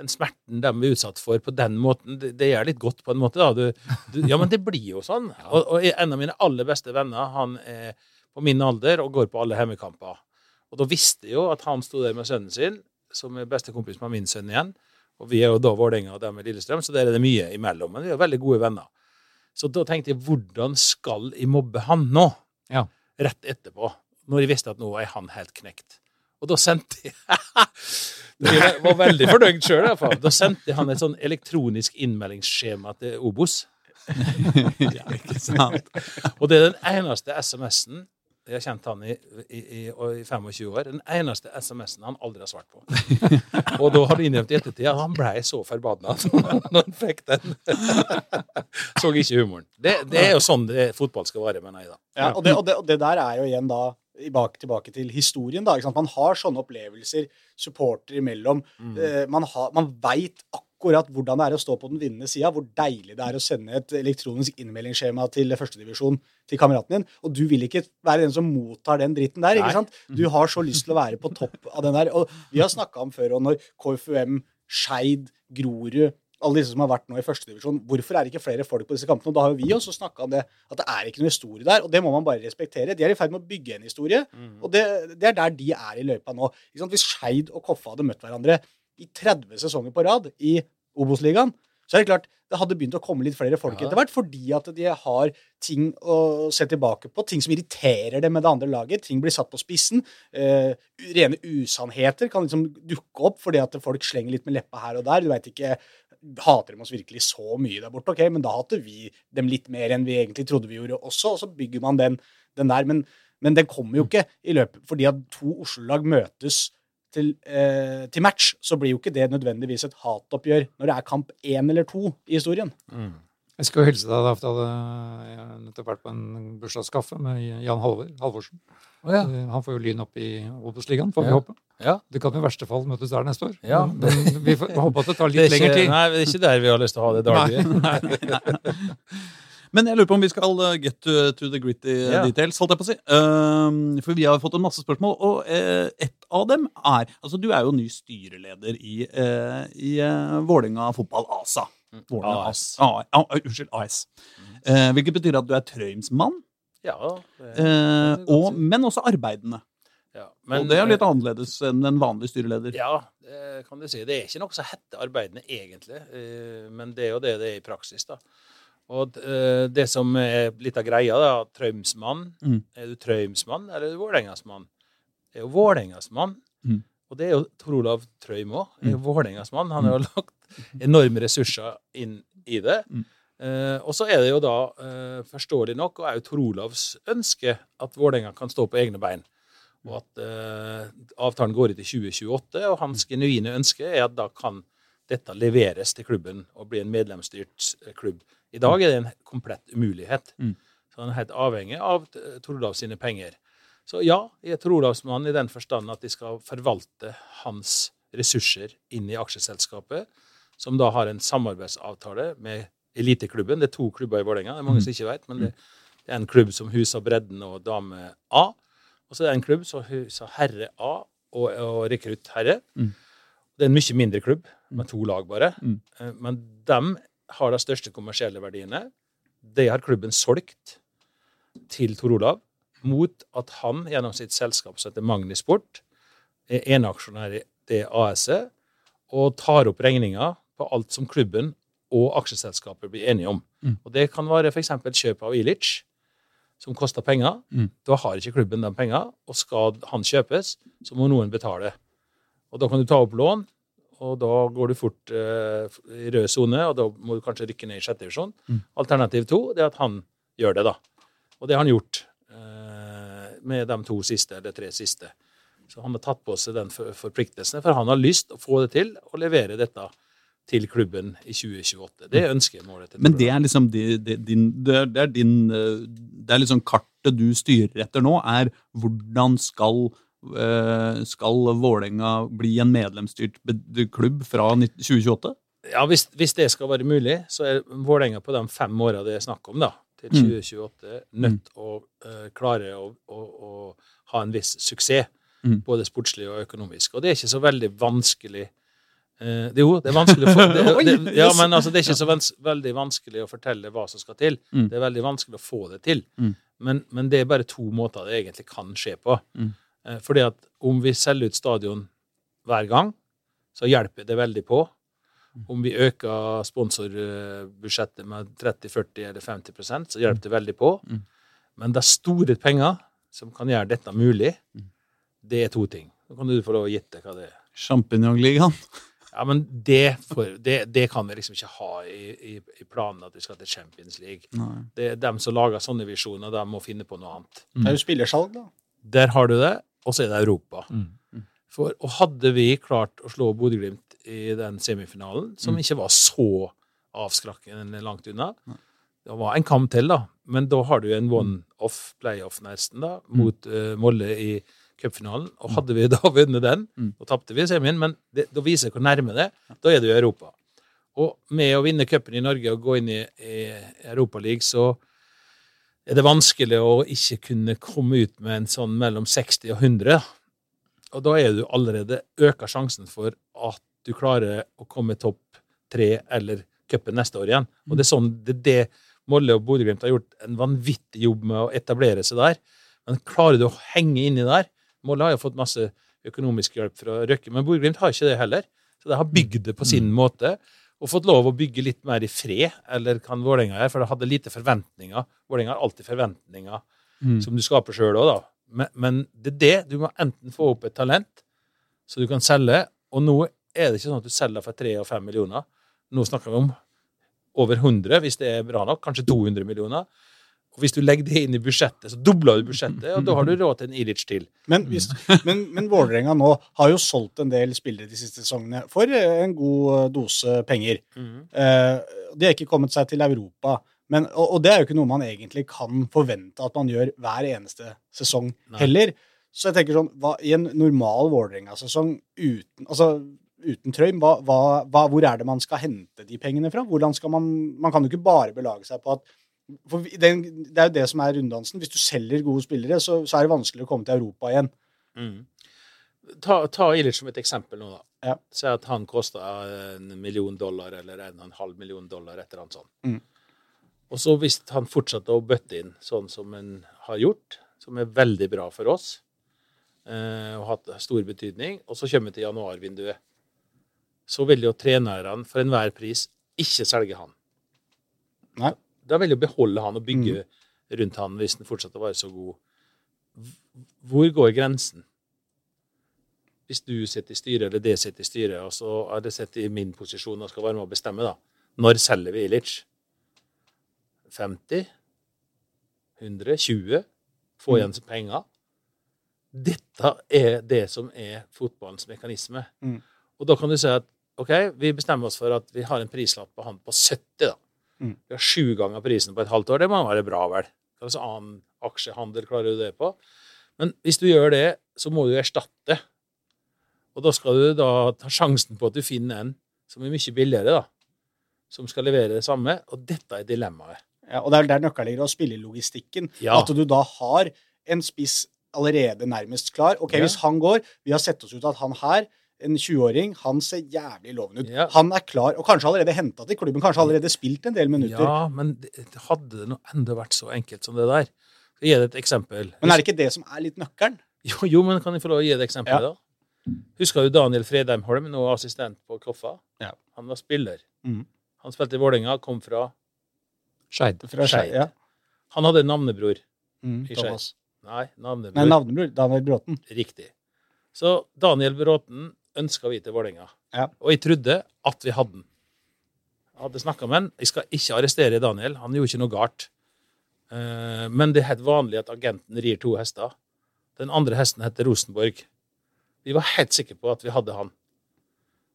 den smerten de er utsatt for på den måten, det, det gjør litt godt på en måte. da. Du, du, ja, men det blir jo sånn. Og, og en av mine aller beste venner, han er på min alder og går på alle hjemmekamper. Og da visste jeg jo at han sto der med sønnen sin, som er bestekompis med min sønn igjen. Og vi er jo da Vålerenga og dem er Lillestrøm, så der er det mye imellom. Men vi er veldig gode venner. Så da tenkte jeg, hvordan skal jeg mobbe han nå? Ja. Rett etterpå. Når jeg visste at nå er han helt knekt. Og da sendte jeg [LAUGHS] Jeg var veldig fornøyd sjøl, Da sendte jeg han et sånn elektronisk innmeldingsskjema til Obos. [LAUGHS] ja, ikke sant? Og det er den eneste SMS-en jeg har kjent han i, i, i, i 25 år. Den eneste SMS-en han aldri har svart på. [LAUGHS] Og da har du innrømt i ettertid at han blei så forbanna når han fikk den. [LAUGHS] Så ikke humoren. Det, det er jo sånn det, fotball skal være, mener jeg da. Ja, og det, og, det, og det der er jo igjen da tilbake, tilbake til historien. da, ikke sant? Man har sånne opplevelser supportere imellom. Mm. Eh, man har, man veit akkurat hvordan det er å stå på den vinnende sida. Hvor deilig det er å sende et elektronisk innmeldingsskjema til førstedivisjon til kameraten din. Og du vil ikke være den som mottar den dritten der. ikke sant? Du har så lyst til å være på topp av den der. Og vi har snakka om før, og når KFUM, Skeid, Grorud alle disse som har vært nå i førstedivisjon, hvorfor er det ikke flere folk på disse kampene? Og da har jo vi også snakka om det, at det er ikke noe historie der, og det må man bare respektere. De er i ferd med å bygge en historie, og det, det er der de er i løypa nå. Hvis Skeid og Koffa hadde møtt hverandre i 30 sesonger på rad i Obos-ligaen, så er det klart det hadde begynt å komme litt flere folk Ja. etter hvert, fordi at de har ting å se tilbake på, ting som irriterer dem med det andre laget. Ting blir satt på spissen. Eh, rene usannheter kan liksom dukke opp fordi at folk slenger litt med leppa her og der. Du veit ikke Hater de oss virkelig så mye der borte? Ok, men da hater vi dem litt mer enn vi egentlig trodde vi gjorde også, og så bygger man den, den der. Men, men den kommer jo ikke i løpet Fordi at to Oslo-lag møtes til, eh, til match, så blir jo ikke det nødvendigvis et hatoppgjør når det er kamp én eller to i historien. Jeg skal jo hilse deg, da, for jeg hadde jeg nettopp vært på en bursdagskaffe med Jan Halvor, Halvorsen. Oh, ja. Eh, Han får jo Lyn opp i Obos-ligaen, får vi Ja. håpe. Ja. Det kan i verste fall møtes der neste år. Ja. Men vi får håpe at det tar litt Det litt lengre ikke, tid. nei, det er ikke der vi har lyst til å ha det Derby. Men jeg lurer på om vi skal uh, get to, to the gritty yeah. Details, holdt jeg på å si. Um, for vi har fått en masse spørsmål, og uh, et av dem er Altså, du er jo ny styreleder i, uh, i uh, Vålerenga fotball ASA. Vålinga AS. A, uh, unnskyld, AS. Uh, hvilket betyr at du er Trøimsmann, Ja, uh, og, men også arbeidende. ja. og det er litt annerledes enn en vanlig styreleder. Ja, det kan du si. Det er ikke noe som heter arbeidende, egentlig. eh, Men det er jo det det er i praksis, da. Og eh, det som er litt av greia, da, Traumsmann Mm. Er du Traumsmann eller er du Vålerengasmann? Det er jo Vålerengasmann. Mm. Og det er jo Tor Olav Trøim òg. Er jo Vålerengasmann. Han har jo lagt enorme ressurser inn i det. Mm. Eh, og så er det jo da, eh, forståelig nok, og jo Tor Olavs ønske, at Vålerenga kan stå på egne bein. Og at eh, avtalen går ut i 2028, og hans genuine ønske er at da kan dette leveres til klubben og bli en medlemsstyrt eh, klubb. I dag er det en komplett umulighet. Mm. Så han er helt avhengig av eh, sine penger. Så ja, jeg er Tor i den forstand at de skal forvalte hans ressurser inn i aksjeselskapet, som da har en samarbeidsavtale med eliteklubben. Det er to klubber i Vålerenga, det er mange som ikke vet, men det, det er en klubb som huser bredden og dame A. Og så er det en klubb som huser herre A og, og rekrutt herre. Mm. Det er en mye mindre klubb, med to lag bare. Mm. Eh, Men de har de største kommersielle verdiene. Det har klubben solgt til Tor Olav mot at han gjennom sitt selskap som heter Magnisport, er eneaksjonær i det AS-et og tar opp regninga på alt som klubben og aksjeselskapet blir enige om. Mm. Og Det kan være f.eks. kjøp av Ilic, som koster penger. Mm. Da har ikke klubben de pengene, og skal han kjøpes, så må noen betale. Og Da kan du ta opp lån, og da går du fort eh, i rød sone, og da må du kanskje rykke ned i sjette divisjon. Mm. Alternativ to det er at han gjør det, da. Og det har han gjort eh, med de to siste, eller tre siste. Så han har tatt på seg den forpliktelsen, for han har lyst å få det til å levere dette til klubben i 2028. Det er ønskemålet til Men det er liksom di- di- din, det er, din eh, Det er liksom kartet du styrer etter nå, er hvordan skal skal Vålerenga bli en medlemsstyrt klubb fra 2028? Ja, hvis, hvis det skal være mulig, så er Vålerenga på de fem åra det er snakk om, da, til Mm. 2028, nødt å uh, klare å, å, å ha en viss suksess. Mm. både sportslig og økonomisk. Og det er ikke så veldig vanskelig uh, det, Jo, det er vanskelig få, [LAUGHS] det, det, Ja, men altså, det er ikke så vans, veldig vanskelig å fortelle hva som skal til. Mm. Det er veldig vanskelig å få det til. Mm. Men, men det er bare to måter det egentlig kan skje på. Mm. Eh, fordi at om vi selger ut stadion hver gang, så hjelper det veldig på. Om vi øker sponsorbudsjettet med 30-40 eller 50% så hjelper det veldig på. Mm. Men det er store penger som kan gjøre dette mulig. Mm. Det er to ting. Nå kan du få lov å gjette hva det er. Sjampinjongligaen. [LAUGHS] Ja, men det, for, det, det kan vi liksom ikke ha i, i, i planen at vi skal til Champions League. Nei. Det er dem som lager sånne visjoner, de må finne på noe annet. Det er jo spillersalg, da. Der har du det, og så er det Europa. Mm. For, og hadde vi klart å slå Bodø-Glimt i den semifinalen, som ikke var så avskrekkende langt unna Det var en kamp til, da, men da har du en one-off playoff nesten da, mot uh, Molle i cupfinalen. Og hadde vi da [LAUGHS] vunnet den, Mm. da tapte vi semien, men det, da viser jeg hvor nærme det er. Da er du i Europa. Og med å vinne cupen i Norge og gå inn i, i Europaligaen, så er det vanskelig å ikke kunne komme ut med en sånn mellom 60 og 100. Og da er du allerede øka sjansen for at du klarer å komme topp tre eller cupen neste år igjen. Og det er sånn det, er det Molle og Bodø-Glimt har gjort en vanvittig jobb med å etablere seg der. Men klarer du å henge inni der Molle har jo fått masse økonomisk hjelp fra Røkke, men Bodø-Glimt har ikke det heller. Så de har bygd det på sin måte. Og fått lov å bygge litt mer i fred, eller kan Vålerenga gjøre, for det hadde lite forventninger. Vålerenga har alltid forventninger Mm. som du skaper sjøl òg, da. Men, men det er det. Du må enten få opp et talent så du kan selge, og nå er det ikke sånn at du selger for 3 og 5 millioner. Nå snakker vi om over 100, hvis det er bra nok. Kanskje 200 millioner. Hvis du legger det inn i budsjettet, så dobler du budsjettet, og da har du råd til en Ilic til. Men, hvis, men, men Vålerenga nå har jo solgt en del spillere de siste sesongene for eh, en god eh, dose penger. Eh, de har ikke kommet seg til Europa. Men, og, og det er jo ikke noe man egentlig kan forvente at man gjør hver eneste sesong Nei. heller. Så jeg tenker sånn, hva, i en normal Vålerenga-sesong uten, altså, uten Trøim, hva, hva, hva, hvor er det man skal hente de pengene fra? Hvordan skal Man man kan jo ikke bare belage seg på at for den, Det er jo det som er runddansen. Hvis du selger gode spillere, så, så er det vanskelig å komme til Europa igjen. Mm. Ta, ta Ilic som et eksempel nå, da. Ja. Si at han kosta en million dollar eller en og en halv million dollar, et eller annet sånt. Mm. Og så hvis han fortsetter å bøtte inn sånn som han har gjort, som er veldig bra for oss, eh, og hatt stor betydning, og så kommer vi til januarvinduet, så vil jo trenerne for enhver pris ikke selge han. Nei. Da velger å beholde han og bygge rundt han hvis han fortsetter å være så god. Hvor går grensen? Hvis du sitter i styret, eller det sitter i styret, og så er det sett i min posisjon og skal være med å bestemme, da. Når selger vi Ilic? 50? 100? 20? Få igjen mm. penger? Dette er det som er fotballens mekanisme. Mm. Og da kan du si at OK, vi bestemmer oss for at vi har en prislapp på han på 70, da. Mm. Vi har sju ganger prisen på et halvt år. Det må være bra, vel? Slags annen aksjehandel klarer du det på? Men hvis du gjør det, så må du erstatte. Og da skal du da ta sjansen på at du finner en som er mye billigere, da. Som skal levere det samme. Og dette er dilemmaet. Ja, og det er der nøkkelen ligger, å spille i logistikken. Ja. At du da har en spiss allerede nærmest klar. Ok, Ja. Hvis han går Vi har sett oss ut at han her, en 20-åring, han ser jævlig lovende ut. Ja. Han er klar, og kanskje allerede henta til klubben, kanskje allerede spilt en del minutter. Ja, men hadde det nå enda vært så enkelt som det der. Skal jeg gi deg et eksempel? Men er det ikke det som er litt nøkkelen? [LAUGHS] Jo, jo, men kan jeg få lov å gi deg et eksempel, Ja. da? Husker du Daniel Fredheim Holm, nå assistent på Koffa? Ja. Han var spiller. Mm. Han spilte i Vålerenga, kom fra Skeid. Ja. Han hadde navnebror. Mm, I Skeid. Thomas. Nei, navnebror. Nei, navnebror. Daniel Bråten. Riktig. Så Daniel Bråten ønska vi til Vålerenga. Ja. Og jeg trodde at vi hadde den. Jeg hadde snakka med han. Jeg skal ikke arrestere Daniel, han gjorde ikke noe galt. Eh, Men det er helt vanlig at agenten rir to hester. Den andre hesten heter Rosenborg. Vi var helt sikre på at vi hadde han.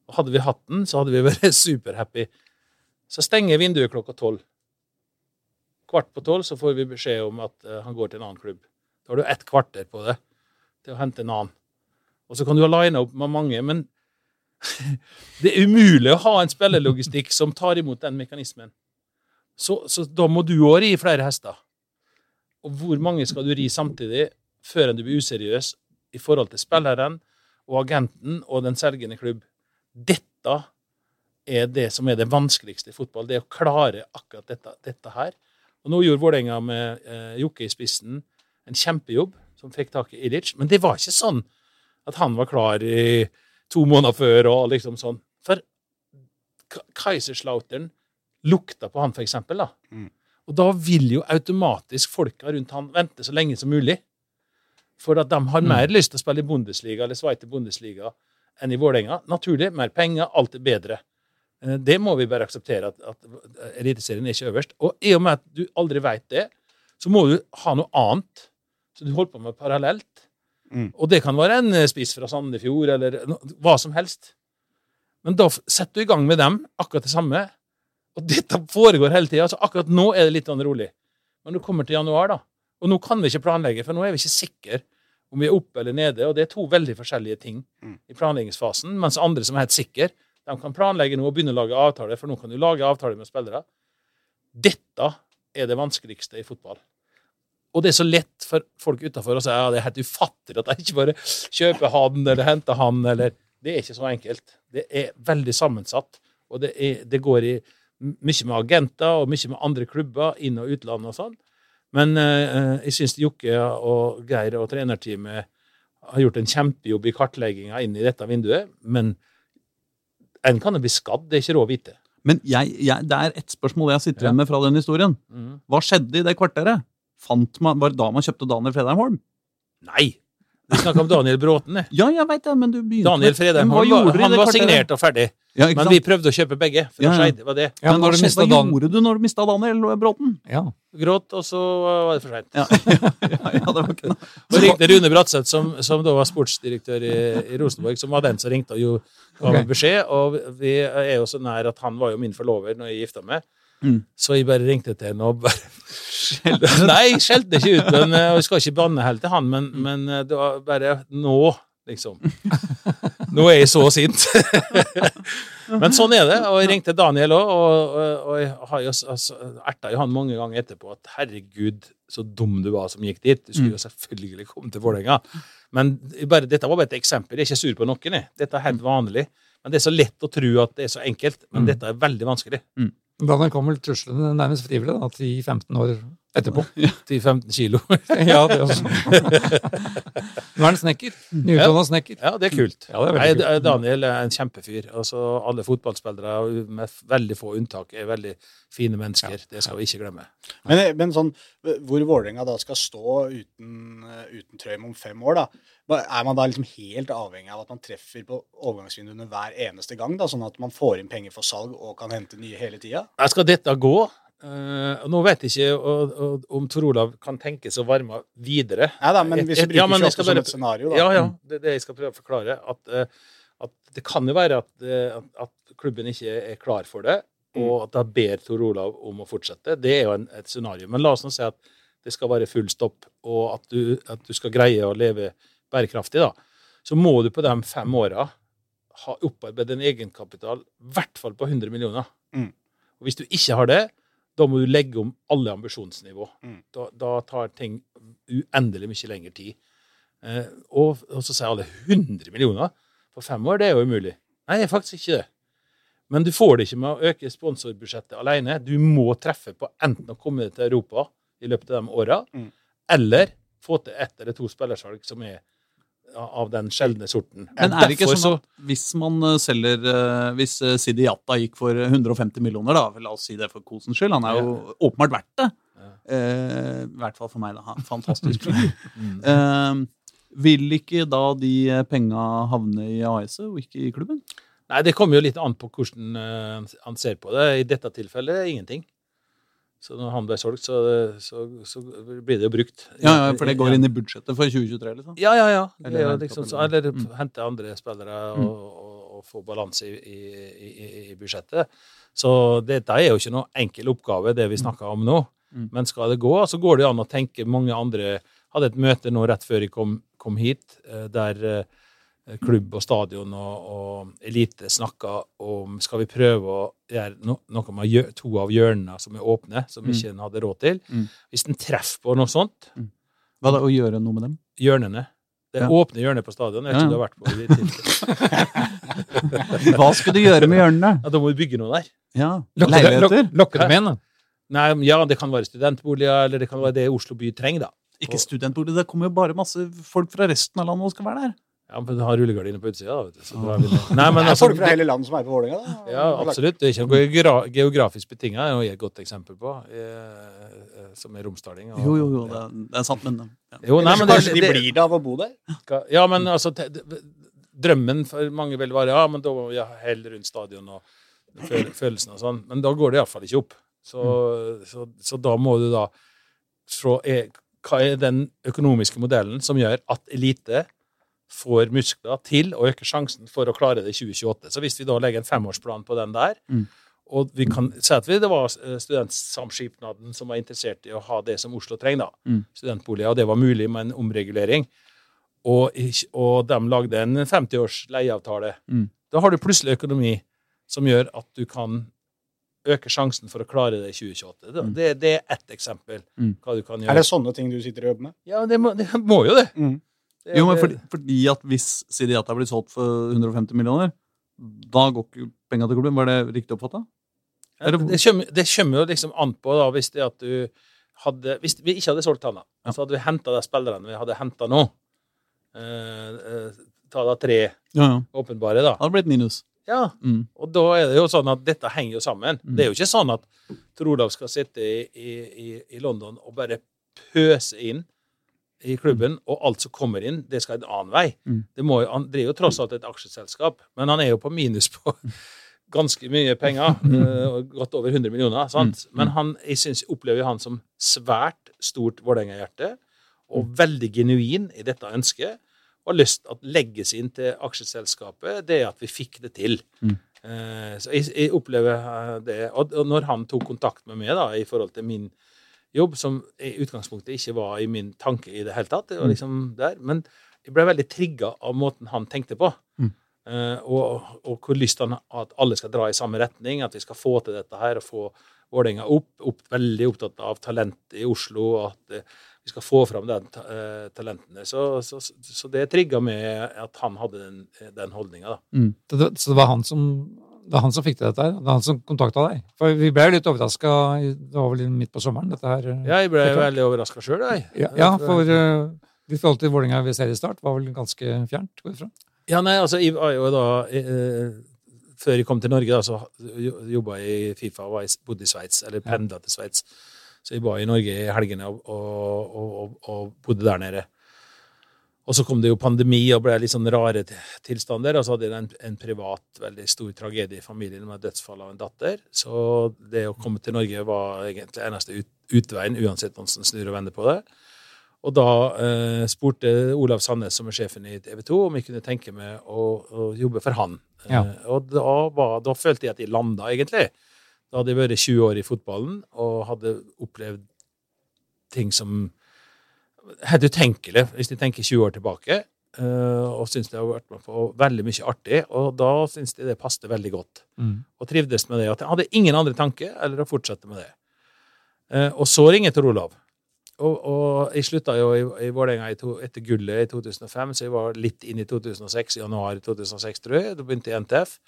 Og hadde vi hatt den, så hadde vi vært [LAUGHS] superhappy. Så stenger vinduet klokka tolv. Kvart på tolv så får vi beskjed om at eh, han går til en annen klubb. Da har du ett kvarter på det til å hente en annen. Og så kan du ha lina opp med mange, men [LAUGHS] det er umulig å ha en spillerlogistikk som tar imot den mekanismen. Så, så da må du òg ri flere hester. Og hvor mange skal du ri samtidig før du blir useriøs i forhold til spilleren og agenten og den selgende klubb. Dette er det som er det vanskeligste i fotball. Det å klare akkurat dette, dette her. Og nå gjorde Vålerenga med eh, Jokke i spissen en kjempejobb, som fikk tak i Ilic. Men det var ikke sånn at han var klar i to måneder før og liksom sånn. For Kaiserslautern lukta på han, for eksempel. Da. Mm. Og da vil jo automatisk folka rundt han vente så lenge som mulig. For at de har mer lyst til å spille i Bundesliga eller Sveite Bundesliga enn i Vålerenga. Naturlig. Mer penger, alt er bedre. Eh, Det må vi bare akseptere, at, at Eliteserien er ikke øverst. Og i og med at du aldri veit det, så må du ha noe annet Så du holder på med parallelt. Mm. Og det kan være en eh, spiss fra Sandefjord, eller no, hva som helst. Men da setter du i gang med dem, akkurat det samme. Og dette foregår hele tida. Altså akkurat nå er det litt sånn rolig. Men du kommer til januar, da, og nå kan vi ikke planlegge, for nå er vi ikke sikre om vi er oppe eller nede. Og det er to veldig forskjellige ting Mm. i planleggingsfasen. Mens andre som er helt sikre, de kan planlegge nå og begynne å lage avtaler, for nå kan du lage avtaler med spillere. Dette er det vanskeligste i fotball. Og det er så lett for folk utafor å si ja, det er helt ufattelig at de ikke bare kjøper han eller henter han. eller Det er ikke så enkelt. Det er veldig sammensatt. Og det, er, det går i mye med agenter og mye med andre klubber, inn- og utland og sånn. Men eh, jeg syns Jokke og Geir og trenerteamet har gjort en kjempejobb i kartlegginga inn i dette vinduet. Men en kan jo bli skadd, det er ikke råd å vite. Men jeg, jeg, det er ett spørsmål jeg sitter igjen med fra den historien. Mm. Hva skjedde i det kvarteret? Fant man, var det da man kjøpte Daniel Fredheim Holm? Nei! Vi snakka om Daniel Bråten. jeg. [LAUGHS] Ja, jeg veit det, men du begynte Daniel Fredheim Holm han var, han var kvarteret? signert og ferdig. Ja, Men vi prøvde å kjøpe begge. for Ja, det ja. skjedde, var det. Ja, Men hva, du hva Dan... gjorde du når du mista Daniel Bråten? Ja. Gråt, og så var det for seint. Ja, [LAUGHS] ja, ja, det var ikke noe. [LAUGHS] Så ringte Rune Bratseth, som, som da var sportsdirektør i, i Rosenborg, som var den som ringte og jo ga okay. Beskjed. Og vi er jo så nær at han var jo min forlover når jeg gifta meg. Mm. Så jeg bare ringte til henne og bare [LAUGHS] Nei, jeg skjelte ikke ut, men, eh, jeg skal ikke banne helt til han, men, men eh, det var bare nå, liksom. Nå er jeg så sint. [LAUGHS] Men sånn er det. Og jeg ringte Daniel òg, og, og, jeg har jo altså, erta jo han mange ganger etterpå at herregud, så dum du var som gikk dit. Du skulle jo selvfølgelig komme til Vålerenga. Men bare, dette var bare et eksempel. Jeg er ikke sur på noen. jeg. Dette er helt vanlig. Men det er så lett å tro at det er så enkelt. Men Mm. dette er veldig vanskelig. Daniel kom vel truslene nærmest frivillig da, 10-15 år etterpå. [LAUGHS] 10-15 kilo. [LAUGHS] ja, det også. [LAUGHS] Nå er han snekker. Nyutdanna snekker. Ja, det er kult. Ja, det er Nei, kult. Daniel er en kjempefyr. Altså, alle fotballspillere, med veldig få unntak, er veldig fine mennesker. Det skal vi ikke glemme. Men, men sånn, hvor Vålerenga da skal stå uten, uten Trøim om fem år, da, er man da liksom helt avhengig av at man treffer på overgangsvinduene hver eneste gang? da, Sånn at man får inn penger for salg og kan hente nye hele tida? Skal dette gå? Uh, nå vet jeg ikke og, og, om Tor Olav kan tenkes å varme videre. Ja da, men hvis vi Ja, bruker jeg 28 som bare- et scenario, da. Ja, ja, det det jeg skal prøve å forklare. At, eh, at det kan jo være at, eh, at, at klubben ikke er klar for det, og at da ber Tor Olav om å fortsette. Det er jo en, et scenario. Men la oss nå si at det skal være full stopp, og at du, at du skal greie å leve bærekraftig, da. Så må du på de fem åra ha opparbeidet en egenkapital i hvert fall på 100 millioner. Mm. Og hvis du ikke har det, da må du legge om alle ambisjonsnivå. Mm. Da, da tar ting uendelig mye lengre tid. Eh, og, og så sier alle 100 millioner på fem år, det er jo umulig. Nei, det er faktisk ikke det. Men du får det ikke med å øke sponsorbudsjettet alene. Du må treffe på enten å komme deg til Europa i løpet av de åra, Mm. eller få til ett eller to spillersalg som er av den sjeldne sorten. Men er det ikke Derfor sånn at hvis man eh, selger eh, Hvis eh, Sidi Yatta gikk for 150 millioner, da, la oss si det for kosens skyld, han er jo åpenbart verdt det. Ja. Eh, I hvert fall for meg, da. Fantastisk. Mm. [LAUGHS] eh, vil ikke da de penga havne i AS-et og ikke i klubben? Nei, Det kommer jo litt an på hvordan han ser på det. I dette tilfellet ingenting. Så når han ble solgt, så, så, så blir det jo brukt. Ja, ja, For det går inn i budsjettet for 2023, liksom? Ja, ja, ja. Det Eller er hente liksom, så, eller Mm. hente andre spillere Mm. og, og, og få balanse i, i, i, i budsjettet. Så dette er jo ikke noe enkel oppgave, det vi snakker om nå. Mm. Men skal det gå, så går det jo an å tenke mange andre Hadde et møte nå rett før jeg kom, kom hit, eh, der eh, klubb og stadion og, og elite snakka om skal vi prøve å gjøre no, noe med to av hjørnene som er åpne, som Mm. ikke en hadde råd til. Mm. Hvis en treffer på noe sånt, Hva da, Å gjøre noe med dem? hjørnene. Det Ja. åpne hjørnet på stadion. Jeg vet Ja. ikke du har vært på i. [LAUGHS] Hva skulle du gjøre med hjørnene? Ja, Da må vi bygge noe der. Ja, Lokke, Leiligheter? lok, lokke dem inn. da. Nei, ja, Det kan være studentboliger, eller det kan være det Oslo by trenger. da. Ikke studentbolig. Det kommer jo bare masse folk fra resten av landet og skal være der. Ja, men har rullegardiner på utsida. da, vet du. Så drar vi ned. Nei, men Det er altså, folk fra hele landet som er på Vålerenga, da. Ja, absolutt. Det er ikke noe geografisk betinga. Det er et godt eksempel på, eh, som er romsdaling. og- Jo, jo, jo, det er, det er sant, men ja. Jo, nei, men men kanskje de blir det av å bo der? Ja, men altså te- Drømmen for mange vil være ja, men da må vi ha hell rundt stadion og føl- følelsen og sånn. Men da går det iallfall ikke opp. Så, så, så da må du da se er, Hva er den økonomiske modellen som gjør at elite får muskler til å øke sjansen for å klare det i 2028? Så hvis vi da legger en femårsplan på den der, Mm. og vi kan si at vi, det var eh, Studentsamskipnaden som var interessert i å ha det som Oslo trenger, da, Mm. studentboliger, og det var mulig med en omregulering, og, og de lagde en 50-års leieavtale, Mm. da har du plutselig økonomi som gjør at du kan øke sjansen for å klare det i 2028. Det, Mm. det, det er ett eksempel Mm. hva du kan gjøre. Er det sånne ting du sitter og jobber med? Ja, det må, det må jo det. Mm. Jo, men fordi, fordi at hvis Sidiata blir solgt for 150 millioner, da går ikke penga til klubben. Var det riktig oppfatta? Ja, det, kommer, det kommer jo liksom an på da, hvis det at du hadde Hvis vi ikke hadde solgt han, da, Ja. så hadde vi henta de spillerne vi hadde henta nå. Eh, eh, ta da tre Ja, ja. åpenbare, da. Det hadde blitt minus. Ja, Mm. og da er det jo sånn at dette henger jo sammen. Mm. Det er jo ikke sånn at Trolav skal sitte i, i, i London og bare pøse inn i klubben, og alt som kommer inn, det skal en annen vei. Mm. Det må jo, han driver jo tross alt et aksjeselskap, men han er jo på minus på [LAUGHS] ganske mye penger. [LAUGHS] eh, Godt over 100 millioner. sant? Mm. Men han, jeg synes, opplever han som svært stort Vålerenga-hjerte, og veldig genuin i dette ønsket. Og har lyst til å legge seg inn til aksjeselskapet, det er at vi fikk det til. Mm. Eh, så jeg, jeg opplever eh, det. Og når han tok kontakt med meg da, i forhold til min jobb, som i utgangspunktet ikke var i min tanke i det hele tatt, det var liksom der, men jeg ble veldig trigga av måten han tenkte på. Mm. Uh, og, og hvor lyst han har at alle skal dra i samme retning, at vi skal få til dette her og få Vålerenga opp, opp. Veldig opptatt av talent i Oslo, og at uh, vi skal få fram den ta, eh, talentene. Så, så, så det trigga med at han hadde den, den holdninga, da. Så så det var han som det er han som fikk til dette her? Det er han som kontakta deg? For vi ble jo litt overraska, det var vel midt på sommeren, dette her. Ja, jeg ble jo veldig overraska sjøl, jeg. Ja, ja, for uh, ditt forhold til Vålerenga ved seriestart var vel ganske fjernt? går jeg fra? Ja, nei, altså, jeg var jo da eh, Før jeg kom til Norge, da, så jobba jeg i Fifa og bodde i Sveits, eller pendla til Sveits. Så jeg var i Norge i helgene og, og, og, og bodde der nede. Og så kom det jo pandemi og ble litt sånn rare tilstander. Og så hadde jeg en, en privat, veldig stor tragedie i familien med dødsfall av en datter. Så det å komme til Norge var egentlig eneste ut, utveien, uansett hvordan en snur og vender på det. Og da eh, spurte Olav Sandnes, som er sjefen i TV 2, om jeg kunne tenke meg å, å jobbe for han. Ja. Eh, og da, var, da følte jeg at jeg landa, egentlig. Da hadde jeg vært 20 år i fotballen og hadde opplevd ting som Helt utenkelig, hvis de tenker 20 år tilbake. eh, og syns det har vært med på veldig mye artig. Og da syns de det passet veldig godt. Og trivdes med det. At jeg hadde ingen andre tanke eller å fortsette med det. Eh, og så ringer Tor Olav. Og, og jeg slutta jo i, i Vålerenga etter gullet i 2005, så jeg var litt inn i 2006, i januar 2006, tror jeg. Da begynte jeg i NTF.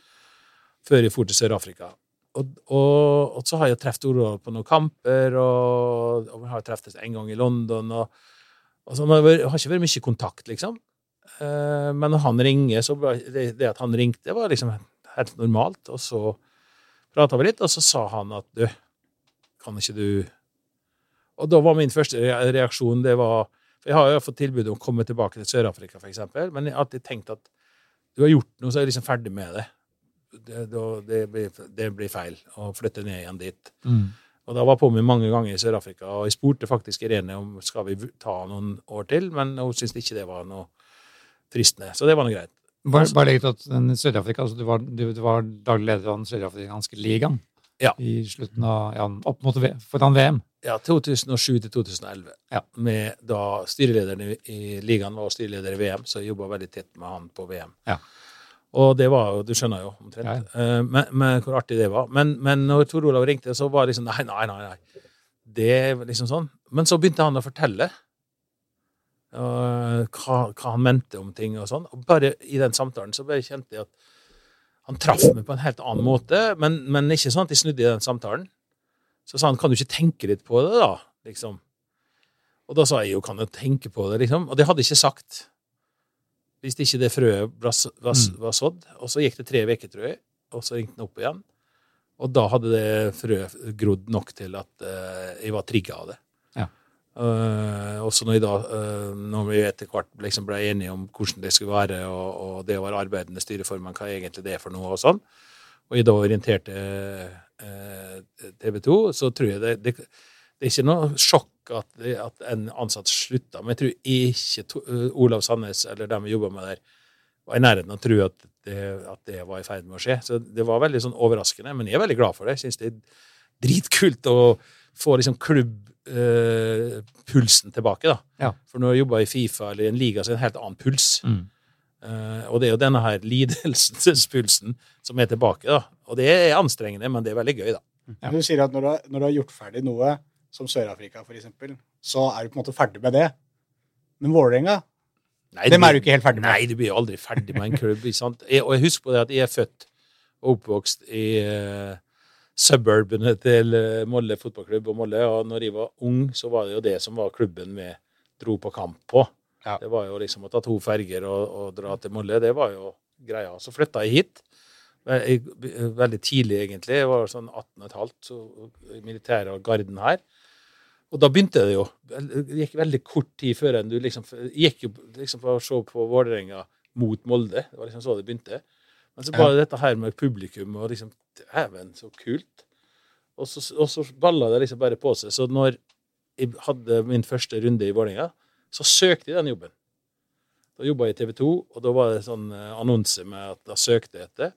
Før jeg dro til Sør-Afrika. Og, og, og så har jeg truffet Olav på noen kamper, og, og vi har treffes en gang i London. og, og så, har ikke vært mye kontakt, liksom. Eh, men når han ringer, så det, det at han ringte, var liksom helt normalt. Og så prata vi litt, og så sa han at du, kan ikke du Og da var min første reaksjon det var For jeg har jo fått tilbud om å komme tilbake til Sør-Afrika, f.eks., men jeg har alltid tenkt at du har gjort noe, så er jeg liksom ferdig med det. Det, det, det, blir, blir feil å flytte ned igjen dit. Og da var jeg på med mange ganger i Sør-Afrika, og jeg spurte faktisk Irene om skal vi ta noen år til, men hun syntes ikke det var noe fristende. Så det var noe greit. Bare, bare legg til at Sør-Afrika, altså du, var, du, du var daglig leder av den sørafrikanske ligaen Ja. i slutten av ja, opp mot foran VM. Ja, 2007 til 2011. Ja. Med da styrelederen i, i ligaen var styreleder i VM, så jeg jobba veldig tett med han på VM. Ja. Og det var jo, du skjønner jo omtrent, eh, men, men hvor artig det var. Men, men når Tor Olav ringte, så var det liksom nei, nei, nei. nei. Det liksom sånn. Men så begynte han å fortelle. Eh, hva, hva han mente om ting og sånn. Og bare i den samtalen så bare kjente jeg at han traff meg på en helt annen måte, men, men ikke sånn at jeg snudde i den samtalen. Så sa han kan du ikke tenke litt på det, da? liksom. Og da sa jeg jo kan du tenke på det, liksom. Og det hadde jeg ikke sagt hvis ikke det frøet var, var, var sådd. Og så gikk det tre uker, tror jeg, og så ringte han opp igjen. Og da hadde det frøet grodd nok til at uh, jeg var trigga av det. Ja. Eh, også når, da, eh, når vi etter hvert liksom ble enige om hvordan det skulle være, og, og det å være arbeidende styreformann, hva egentlig det er for noe, og sånn, og jeg da orienterte TV 2, så tror jeg det, det, det er ikke noe sjokk at, det, at en ansatt slutta, men jeg tror ikke to, eh, Olav Sandnes eller dem vi jobba med der, var i nærheten av å tro at det, at det var i ferd med å skje. Så det var veldig sånn overraskende, men jeg er veldig glad for det. Jeg syns det er dritkult å få liksom klubbpulsen tilbake, da. Ja. For når du jobber i Fifa eller i en liga, så er det en helt annen puls. Mm. Uh, og det er jo denne her lidelsespulsen som er tilbake, da. Og det er anstrengende, men det er veldig gøy, da. Ja. Du sier at når du, har, når du har gjort ferdig noe, som Sør-Afrika eksempel, så er du på en måte ferdig med det. Men Vålerenga, Nei, dem er du ikke helt ferdig med. Nei, du blir jo aldri ferdig med en klubb. Jeg, og jeg husker på det at jeg er født og oppvokst i uh, suburbene til eh, Molle fotballklubb og Molle. Og når jeg var ung, så var det jo det som var klubben vi dro på kamp på. Ja. Det var jo liksom å ta to ferger og, og dra til Molle. Det var jo greia. Så flytta jeg hit. Veldig tidlig, egentlig. Jeg var sånn 18 15, så militæret og garden her. Og da begynte det jo. Det gikk veldig kort tid før du liksom gikk jo liksom for å se på Vålerenga mot Molde. Det var liksom så det begynte. Men så bare dette her med publikum og liksom Dæven, så kult. Og så, og så balla det liksom bare på seg. Så når jeg hadde min første runde i Vålerenga, så søkte jeg den jobben. Da jobba jeg i TV 2, og da var det sånn eh, annonse med at da søkte jeg etter.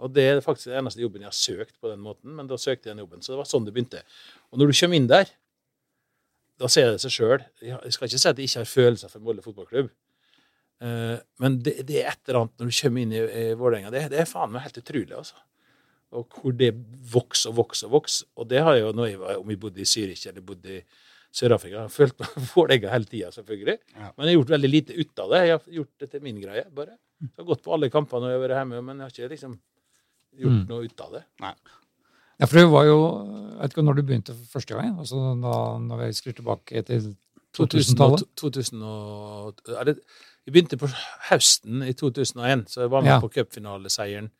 Og det er faktisk den eneste jobben jeg har søkt på den måten, men da søkte jeg den jobben. Så det var sånn det begynte. Og når du kommer inn der, da ser det seg sjøl. Jeg skal ikke si at jeg ikke har følelser for Molde fotballklubb. Eh, Men det, det er et eller annet når du kommer inn i, i Vålerenga. Det, det er faen meg helt utrolig, altså. Og hvor det vokser og vokser og vokser. Og det har jeg jo når jeg var, om jeg bodde i Zürich eller bodde i Sør-Afrika. Jeg har følt meg [LAUGHS] Vålerenga hele tida, selvfølgelig. Ja. Men jeg har gjort veldig lite ut av det. Jeg har gjort det til min greie, bare. Jeg har gått på alle kampene når jeg har vært hjemme, men jeg har ikke liksom gjort Mm. noe ut av det. Ja, for det var jo Jeg vet ikke når du begynte første gang. altså da Når vi skrur tilbake til 2000-tallet. 2000 og, eller, begynte på høsten i 2001, så jeg var med Ja. på cupfinaleseieren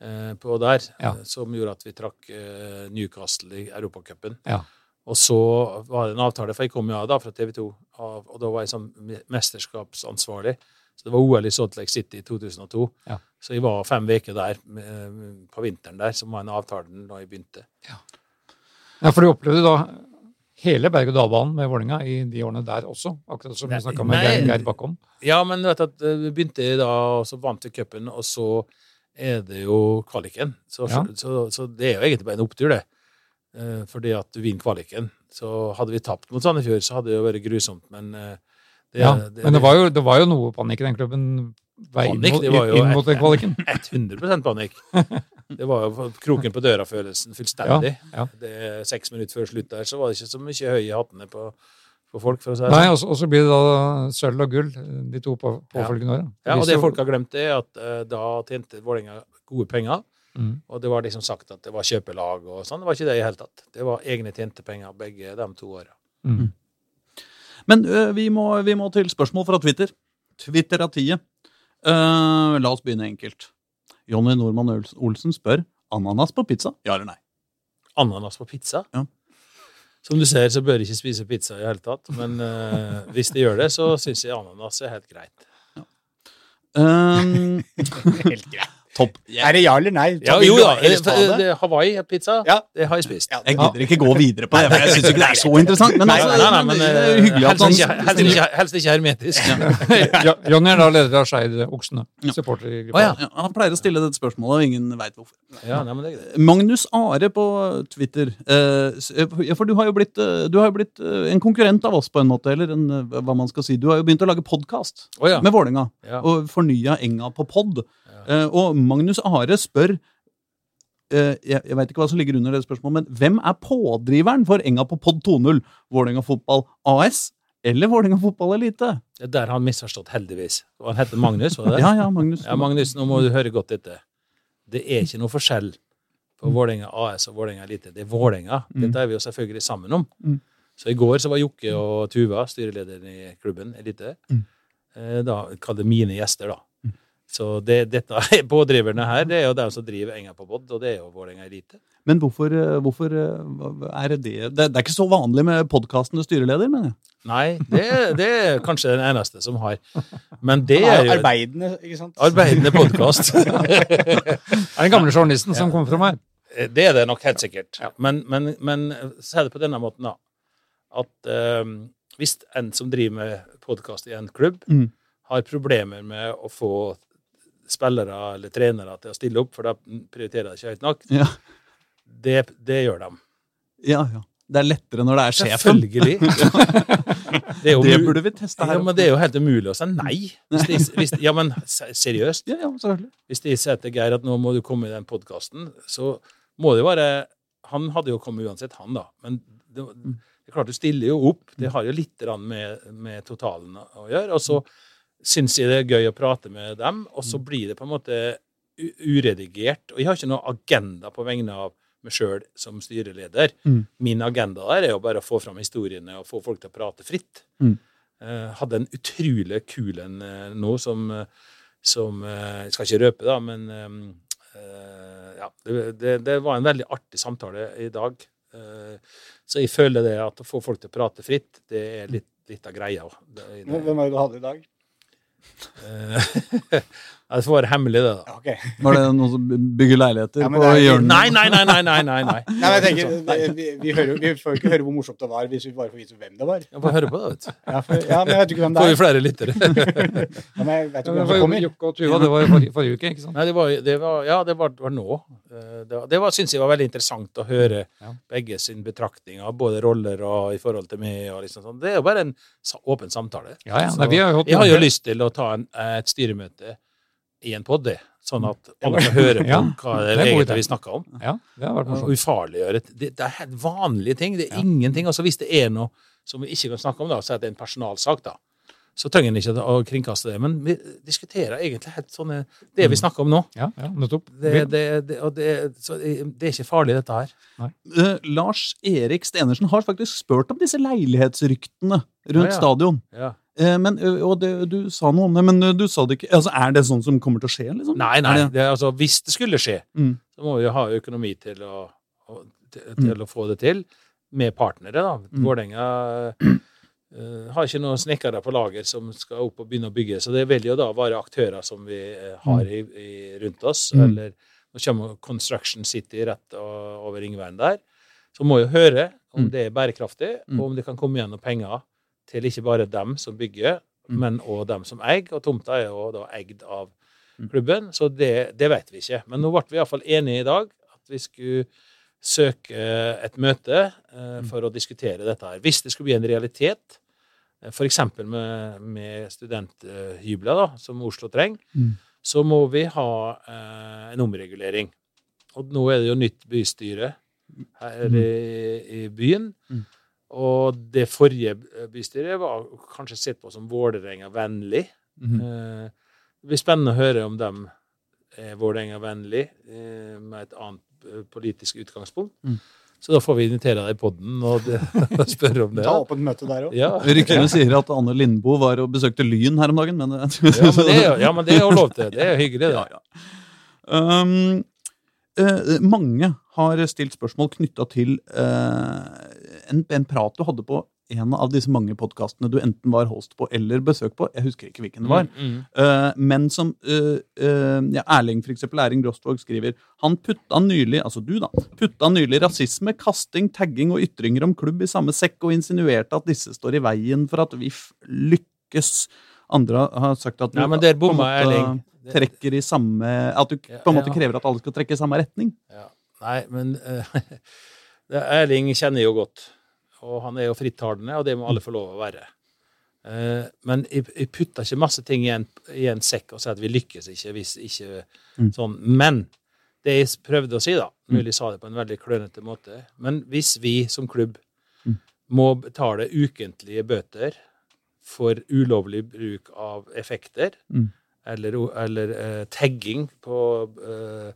eh, på der, Ja. eh, som gjorde at vi trakk eh, Newcastle i Europacupen. Ja. Og så var det en avtale, for jeg kom jo av da fra TV 2, og, og da var jeg sånn mesterskapsansvarlig. Så det var OL i Salt Lake City i 2002. Ja. Så jeg var fem uker der på vinteren der, som var en avtale da jeg begynte. Ja, for du opplevde da hele berg-og-dal-banen med Vålinga i de årene der også? Akkurat som du snakka med. Geir, Geir Bakkom? Ja, men du vet at eh, vi begynte da, og så vant vi cupen, og så er det jo kvaliken. Så, Ja. så, så det er jo egentlig bare en opptur, det. Eh, fordi at du vinner kvaliken. Så hadde vi tapt mot Sandefjord, så hadde det jo vært grusomt, men eh, det, Ja, men det var, jo, det var jo noe panikk i den klubben vei inn, mot- det inn mot den kvaliken. [LAUGHS] 100% panikk. Det var jo kroken på døra-følelsen fullstendig. ja. Det er Seks minutter før slutt der, så var det ikke så mye høy i hattene på, på folk, for å si det Nei, sånn. og så- blir det da sølv og gull de to på, påfølgende åra. Ja, og det folk har glemt, er at uh, da tjente Vålerenga gode penger. Mm. Og det var liksom sagt at det var kjøpelag og sånn. Det var ikke det i hele tatt. Det var egne tjente penger begge de to åra. Mm. Men uh, vi, må, vi må til spørsmål fra Twitter. Twitteratiet. Uh, la oss begynne enkelt. Jonny Normann Olsen spør ananas på pizza. Ja eller nei? Ananas på pizza? Ja. Som du ser, så bør jeg ikke spise pizza i hele tatt. Men uh, hvis de gjør det, så syns jeg ananas er helt greit. Um, [LAUGHS] Helt greit. Topp. Er det ja eller nei? Ja, jo da. eh, det? det- Hawaii-pizza, Ja. det har jeg spist. Ja, Jeg gidder ikke gå videre på det, for jeg syns ikke det er så interessant. Men, Nei, altså, nei, nei, men det er eh, hyggelig at helst han helst ikke, helst ikke hermetisk. Ja, [LAUGHS] Jonny er da leder av Skeid Oksene. Ja. Supporter i gruppa. ja. ja, Han pleier å stille dette spørsmålet, og ingen veit hvorfor. Ja, nei, men det er. Magnus Are på Twitter. uh, for du har jo blitt, eh, du har jo blitt eh, en konkurrent av oss, på en måte. Eller en, eh, hva man skal si. Du har jo begynt å lage podkast oh, ja. med Vålerenga. ja. Og fornya Enga på pod. Eh, og Magnus Are spør eh, Jeg, jeg veit ikke hva som ligger under det spørsmålet, men hvem er pådriveren for Enga på pod 2.0? Vålerenga Fotball AS eller Vålerenga fotball-elite? Det er der han misforstått, heldigvis. Og han heter Magnus, var det det? Ja, ja, Magnus. Ja, Magnus, nå må du høre godt etter. Det er ikke noe forskjell på Vålerenga AS og Vålerenga Elite. Det er Vålerenga. Dette er vi jo selvfølgelig sammen om. Mm. Så i går så var Jokke og Tuva, styrelederen i klubben Elite, Mm. eh, da kalte mine gjester, da. Så det, dette [LAUGHS] er pådriverne her, det er jo dem som driver Enga på Bodd, og det er jo Vålerenga Elite. Men hvorfor, eh, hvorfor eh, er det det? Det er ikke så vanlig med podkastende styreleder, mener jeg. Nei, det, det er kanskje den eneste som har. Men det er jo arbeidende, ikke sant? arbeidende podkast. [LAUGHS] Er den gamle journalisten som kommer fra meg? Eh, Det er det nok helt sikkert. Men, men, men si det på denne måten, da. At um, hvis en som driver med podkast i en klubb, Mm. har problemer med å få spillere eller trenere til å stille opp, for da prioriterer de ikke høyt nok, Ja, det, det gjør de. ja. ja. Det er lettere når det er sjefen. Selvfølgelig. [LAUGHS] Det, Det burde vi teste her. Ja, men det er jo helt umulig å si nei. Hvis de, hvis, ja, men seriøst. Ja, ja, selvfølgelig. Hvis de sier til Geir at nå må du komme i den podkasten, så må det jo være Han hadde jo kommet uansett, han, da. Men det, det er klart, du stiller jo opp. Det har jo litt med, med totalen å gjøre. Og så syns jeg det er gøy å prate med dem, og så blir det på en måte uredigert. Og jeg har ikke noen agenda på vegne av meg sjøl som styreleder. Mm. Min agenda der er jo bare å få fram historiene og få folk til å prate fritt. Mm. Uh, hadde en utrolig kul en uh, nå som, som uh, Jeg skal ikke røpe, da, men um, ja, det, det, det var en veldig artig samtale i dag. Så jeg føler det at å få folk til å prate fritt, det er litt, litt av greia. Det, det, Hvem var det du hadde i dag? 呃 [LAUGHS] eh, det får være hemmelig, det, da. Okay. [LAUGHS] Var det noen som bygger leiligheter Ja, på hjørnet? Nei, nei, nei, nei, nei, nei, nei. Nei, men jeg tenker, vi, vi, vi, hører, vi får jo ikke høre hvor morsomt det var hvis vi bare får vite hvem det var. Ja, får høre på det, vet du. Ja, for, ja men jeg vet ikke hvem det er. Får vi er. flere lyttere? [LAUGHS] Ja, men jeg vet ikke hvem som kommer. Jokke og Tuva, det var jo forrige, forrige uke, ikke sant? Nei, det var, det var, ja, det var, var nå. Eh, Det, det var, synes jeg var veldig interessant å høre Ja. begge sin betraktning av både roller og i forhold til meg. og liksom sånn. Det er jo bare en åpen samtale. Ja, ja. Så Nei, vi har jo jeg har jo lyst til å ta en, et styremøte i en podd. Sånn at alle får høre på Ja, hva det er egentlig vi snakker om. Ja, det har vært Og morsomt. ufarliggjøre det, det er helt vanlige ting. Det er ingenting. Altså Hvis det er noe som vi ikke kan snakke om, da, så er det en personalsak, da, så trenger en ikke å kringkaste det. Men vi diskuterer egentlig helt sånne Det vi snakker om nå. Ja, ja, nettopp. Det, det, det, og det, så det er ikke farlig, dette her. Uh, Lars Erik Stenersen har faktisk spurt om disse leilighetsryktene rundt Ja, ja. stadion. Ja. Eh, men, og det, Du sa noe om det, men du sa det ikke. Altså, Er det sånn som kommer til å skje? liksom? Nei, nei. Det- altså, hvis det skulle skje, Mm. så må vi jo ha økonomi til å, å, til, til å få det til. Med partnere, da. Mm. Vålerenga eh, har ikke noen snekkere på lager som skal opp og begynne å bygge. Så det vil jo da være aktører som vi har i, i, rundt oss. Mm. Eller nå kommer Construction City rett over Ringveien der. Så må jo høre om Mm. det er bærekraftig, Mm. og om det kan komme igjen noen penger til ikke bare dem som bygger, Mm. men òg dem som eier. Og tomta er jo da eid av Mm. klubben, så det, det vet vi ikke. Men nå ble vi iallfall enige i dag at vi skulle søke et møte eh, for å diskutere dette her. Hvis det skulle bli en realitet, eh, f.eks. med, med studenthybler, da, som Oslo trenger, Mm. så må vi ha eh, en omregulering. Og nå er det jo nytt bystyre her i, i byen. Mm. Og det forrige bystyret var kanskje sett på som Vålerenga-vennlig. Mm -hmm. Det blir spennende å høre om de er Vålerenga-vennlig eh, med et annet eh, politisk utgangspunkt. Mm. Så da får vi invitere deg i podden og, [LAUGHS] spørre om det. Ta åpent møte der òg. Ja. Ryktene sier at Anne Lindboe var og besøkte Lyn her om dagen, men [LAUGHS] Ja, men det er, jo- ja, men det er jo lov til. Det er hyggelig, det. Ja, ja. Um, uh, mange har stilt spørsmål knytta til eh, en, en prat du hadde på en av disse mange podkastene du enten var host på eller besøk på. Jeg husker ikke hvilken det var. Mm, mm. Uh, men som uh, uh, ja, Erling for eksempel, Erling Rostvåg skriver Han putta nylig altså du da, putta nylig rasisme, kasting, tagging og ytringer om klubb i samme sekk og insinuerte at disse står i veien for at vi lykkes. Andre har sagt at du Nei, men der bomma Erling. Trekker i samme At du Ja, på en måte ja. krever at alle skal trekke i samme retning. Ja. Nei, men [LAUGHS] Erling kjenner jo godt. Og han er jo frittalende, og det må alle få lov å være. Eh, men jeg, putter ikke masse ting i en, i en sekk og sier at vi lykkes ikke hvis ikke Mm. sånn. Men det jeg prøvde å si, da Mulig sa det på en veldig klønete måte. Men hvis vi som klubb Mm. må betale ukentlige bøter for ulovlig bruk av effekter, Mm. eller, eller eh, tagging på eh,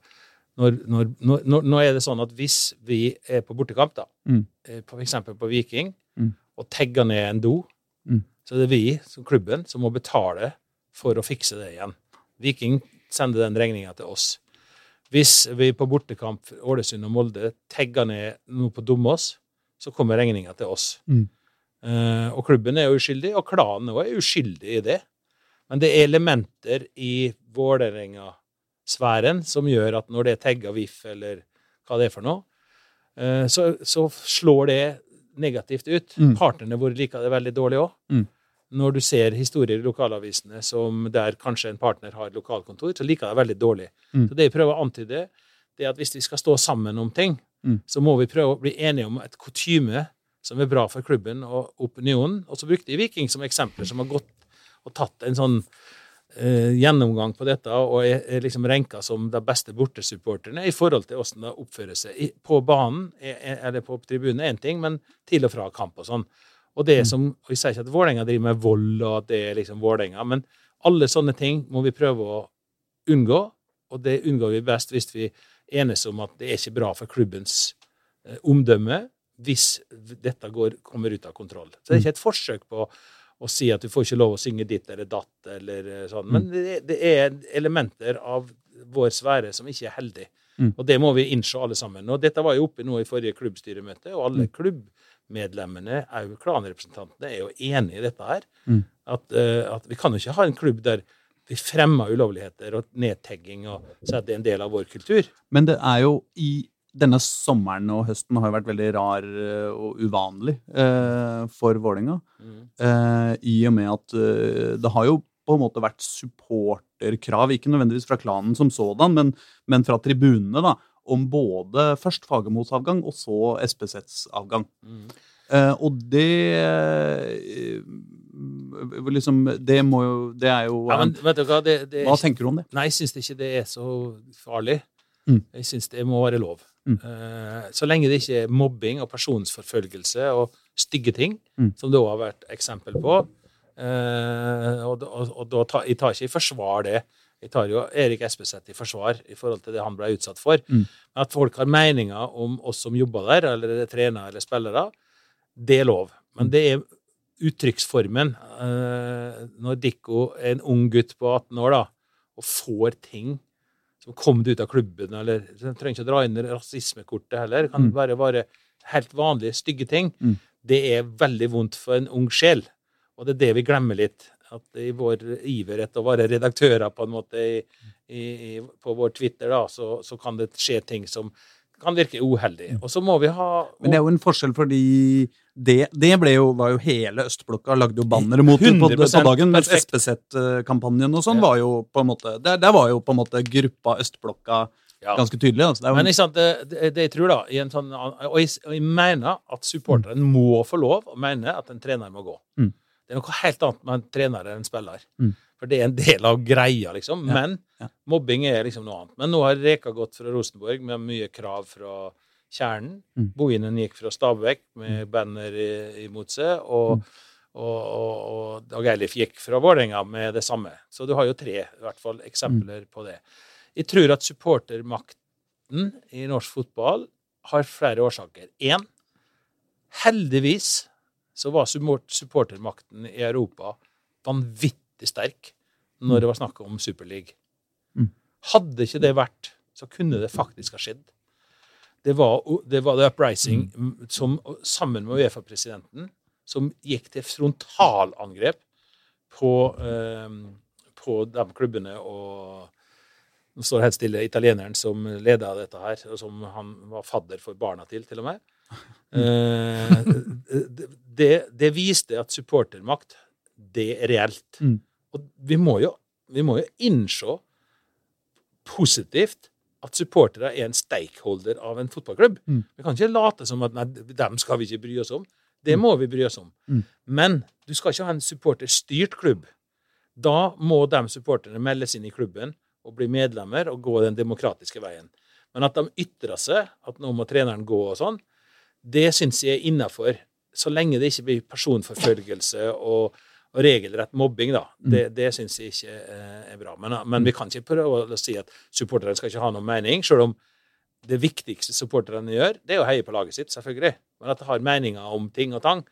når, når, når, når- nå er det sånn at hvis vi er på bortekamp, da, Mm. eh, f.eks. på Viking, Mm. og tagger ned en do, Mm. så det er vi, som klubben, som må betale for å fikse det igjen. Viking sender den regninga til oss. Hvis vi på bortekamp Ålesund og Molde tagger ned noe på Domås, så kommer regninga til oss. Mm. Uh, og klubben er jo uskyldig, og klanen også er uskyldig i det. Men det er elementer i Vålerenga-sfæren som gjør at når det er tagga VIF, eller hva det er for noe, eh, så, så slår det negativt ut. Mm. Partnerne våre liker det veldig dårlig òg. Mm. Når du ser historier i lokalavisene som der kanskje en partner har lokalkontor, så liker det veldig dårlig. Mm. Så det jeg prøver å antyde, det er at hvis vi skal stå sammen om ting, Mm. så må vi prøve å bli enige om et kutyme som er bra for klubben og opinionen. Og så brukte jeg Viking som eksempler, som har gått og tatt en sånn eh, gjennomgang på dette og er, er liksom renka som de beste bortesupporterne i forhold til hvordan de oppfører seg I, på banen er, er- eller på tribunen én ting, men til og fra kamp og sånn. Og det som, og Jeg sier ikke at Vålerenga driver med vold, og at det er liksom Vålerenga, men alle sånne ting må vi prøve å unngå. Og det unngår vi best hvis vi enes om at det er ikke bra for klubbens eh, omdømme hvis dette går, kommer ut av kontroll. Så det er ikke et forsøk på å si at du får ikke lov å synge ditt eller datt, eller eh, sånn. Men det, det er elementer av vår sfære som ikke er heldig. Mm. Og det må vi innse alle sammen. Og dette var jo oppe nå i forrige klubbstyremøte, og alle klubbmedlemmene, òg klanrepresentantene, er jo enig i dette her. Mm. At, uh, at vi kan jo ikke ha en klubb der vi fremmer ulovligheter og nedtegging og sier at det er en del av vår kultur. Men det er jo i denne sommeren og høsten har jo vært veldig rar eh, og uvanlig eh, for Vålerenga. Eh, I og med at eh, det har jo på en måte vært supporterkrav, ikke nødvendigvis fra klanen som sådan, men, men fra tribunene, da, om både først Fagermos avgang og så SPSETs avgang. Mm. Eh, og det eh, liksom, Det må jo Det er jo Ja, men vet du hva, det, det, Hva tenker du om det? Nei, jeg syns ikke det er så farlig. Mm. Jeg syns det må være lov. Mm. Eh, så lenge det ikke er mobbing og personsforfølgelse og stygge ting, Mm. som det òg har vært eksempel på. Eh, og, og, og da tar, jeg tar ikke i forsvar det. Jeg tar jo Erik Espeseth i forsvar i forhold til det han ble utsatt for. Mm. Men at folk har meninger om oss som jobber der, eller er trenere eller spillere, det er lov. Men Mm. det er uttrykksformen. Eh, når Dikko er en ung gutt på 18 år da, og får ting som du ut av klubben, eller Du trenger ikke å dra inn rasismekortet heller. Det kan Mm. bare være helt vanlige, stygge ting. Mm. Det er veldig vondt for en ung sjel. Og det er det vi glemmer litt. At i vår iver etter å være redaktører på en måte i, i, i, på vår Twitter, da, så, så kan det skje ting som kan virke uheldig. Og så må vi ha Men det er jo en forskjell, fordi det, det jo, var jo hele østblokka lagde jo bannere mot på, på dagen, mens. SPZ-kampanjen og sånn Ja. var jo på en måte der, der var jo på en måte gruppa østblokka Ja. ganske tydelig. Altså. Det er jo, Men sant, det, det, jeg tror da, i en sånn, og, jeg, og jeg mener at supporteren må få lov å mene at en trener må gå. Mm. Det er noe helt annet med en trener enn en spiller. Mm. For det er en del av greia, liksom. Ja, Men mobbing er liksom noe annet. Men nå har Reka gått fra Rosenborg med mye krav fra kjernen. Mm. Bohinen gikk fra Stabekk med banner imot seg. Og, Mm. og, og, og Dag Eilif gikk fra Vålerenga med det samme. Så du har jo tre i hvert fall, eksempler på det. Jeg tror at supportermakten i norsk fotball har flere årsaker. Én, heldigvis så var supportermakten i Europa vanvittig sterk når det var snakk om Superleague. Mm. Hadde ikke det vært, så kunne det faktisk ha skjedd. Det var, det var The Uprising mm, som, sammen med Uefa-presidenten som gikk til frontalangrep på, eh, på de klubbene og Nå står det helt stille italieneren som leda dette her, og som han var fadder for barna til, til og med. [LAUGHS] Eh, det, det, det viste at supportermakt, det er reelt. Mm. Og vi må jo, vi må jo innse positivt at supportere er en stakeholder av en fotballklubb. Mm. Vi kan ikke late som at nei, dem skal vi ikke bry oss om. Det må vi bry oss om. Mm. Men du skal ikke ha en supporterstyrt klubb. Da må de supporterne meldes inn i klubben og bli medlemmer og gå den demokratiske veien. Men at de ytrer seg, at nå må treneren gå og sånn, det syns jeg er innafor. Så lenge det ikke blir personforfølgelse og, og regelrett mobbing, da, Mm. det, det syns jeg ikke eh, er bra. Men, men vi kan ikke prøve å si at supporterne skal ikke ha noen mening, selv om det viktigste supporterne gjør, det er å heie på laget sitt, selvfølgelig. Men at de har meninger om ting og tang,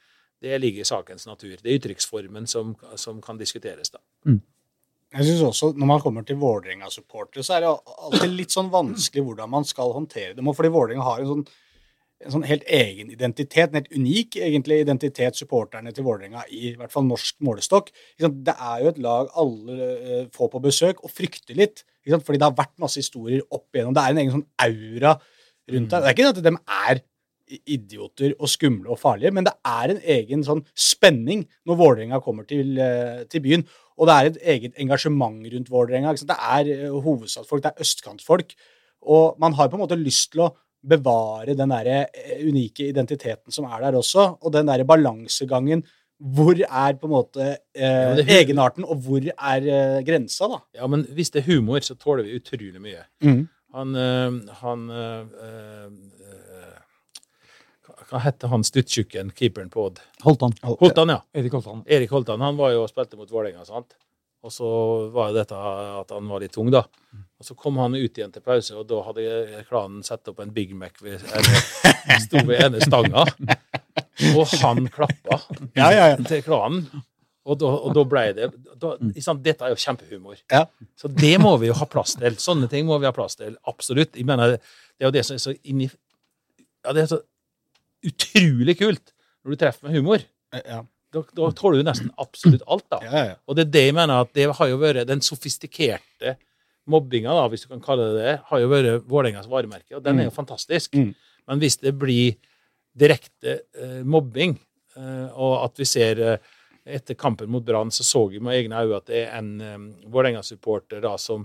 det ligger i sakens natur. Det er uttrykksformen som, som kan diskuteres, da. Jeg synes også, Når man kommer til Vålerenga-supportere, så er det alltid litt sånn vanskelig hvordan man skal håndtere dem. og Fordi Vålerenga har en sånn, en sånn helt egen identitet, en helt unik egentlig identitet, supporterne til Vålerenga, i, i hvert fall norsk målestokk. Det er jo et lag alle eh, får på besøk og frykter litt. Fordi det har vært masse historier opp igjennom. Det er en egen sånn aura rundt det. Det er ikke at de er idioter og skumle og farlige, men det er en egen sånn spenning når Vålerenga kommer til, eh, til byen. Og det er et eget engasjement rundt Vålerenga. Det er eh, hovedstadsfolk, det er østkantfolk. Og man har på en måte lyst til å bevare den der eh, unike identiteten som er der også, og den der balansegangen. Hvor er på en måte eh, egenarten, og hvor er eh, grensa, da? Ja, men hvis det er humor, så tåler vi utrolig mye. Han, øh, han øh, øh, hva- heter han stuttjukken, keeperen på Odd? Holdt han. Holtan, ja. Erik Holtan. Erik Holtan han var jo og spilte mot Vålerenga. sant? Og så var jo dette at han var litt tung, da. Og Så kom han ut igjen til pause, og da hadde klanen satt opp en Big Mac ved ene, sto ved ene stanga. Og han klappa Ja, ja, ja. til klanen. Og da, og da ble det da, liksom. Dette er jo kjempehumor. Ja. Så det må vi jo ha plass til. Sånne ting må vi ha plass til. Absolutt. Jeg mener, det er jo det som er så inni Ja, det er så utrolig kult når du treffer med humor. Ja, Da, da tåler du nesten absolutt alt, da. [CLEARS THROAT] ja, ja. Og det er det jeg mener at det har jo vært den sofistikerte mobbinga, da, hvis du kan kalle det det, har jo vært Vålerengas varemerke, og den er jo fantastisk. Mm. Men hvis det blir direkte eh, mobbing, eh, og at vi ser eh, etter kampen mot Brann, så så vi med egne øyne at det er en um, Vålerenga-supporter da som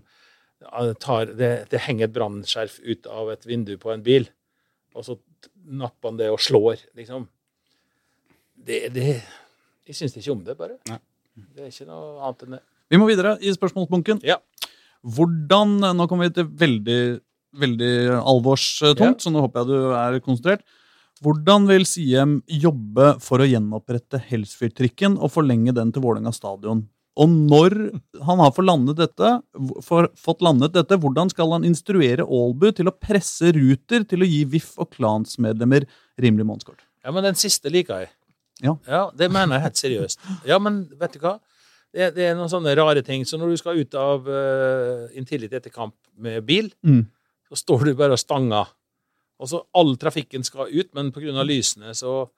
eh, tar det, det henger et brannskjerf ut av et vindu på en bil, og så napper han det og slår, liksom. Det, det Jeg syns ikke om det, bare. Nei. Det er ikke noe annet enn det. Vi må videre i spørsmålsbunken. Ja. Hvordan Nå kommer vi til veldig, veldig alvorstungt, så nå håper jeg du er konsentrert. Hvordan vil Siem jobbe for å gjenopprette Helsfyr-trikken og forlenge den til Vålerenga stadion? Og når han har fått landet dette, for, fått landet dette, hvordan skal han instruere Aalbu til å presse Ruter til å gi VIF og klansmedlemmer rimelig månedskort? Ja, men den siste liker jeg. Ja. Det mener jeg helt seriøst. Ja, men vet du hva? Det, det er noen sånne rare ting. Så når du skal ut av uh, Intility etter kamp med bil, Mm. så står du bare og stanger. Og så all trafikken skal ut, men pga. lysene så,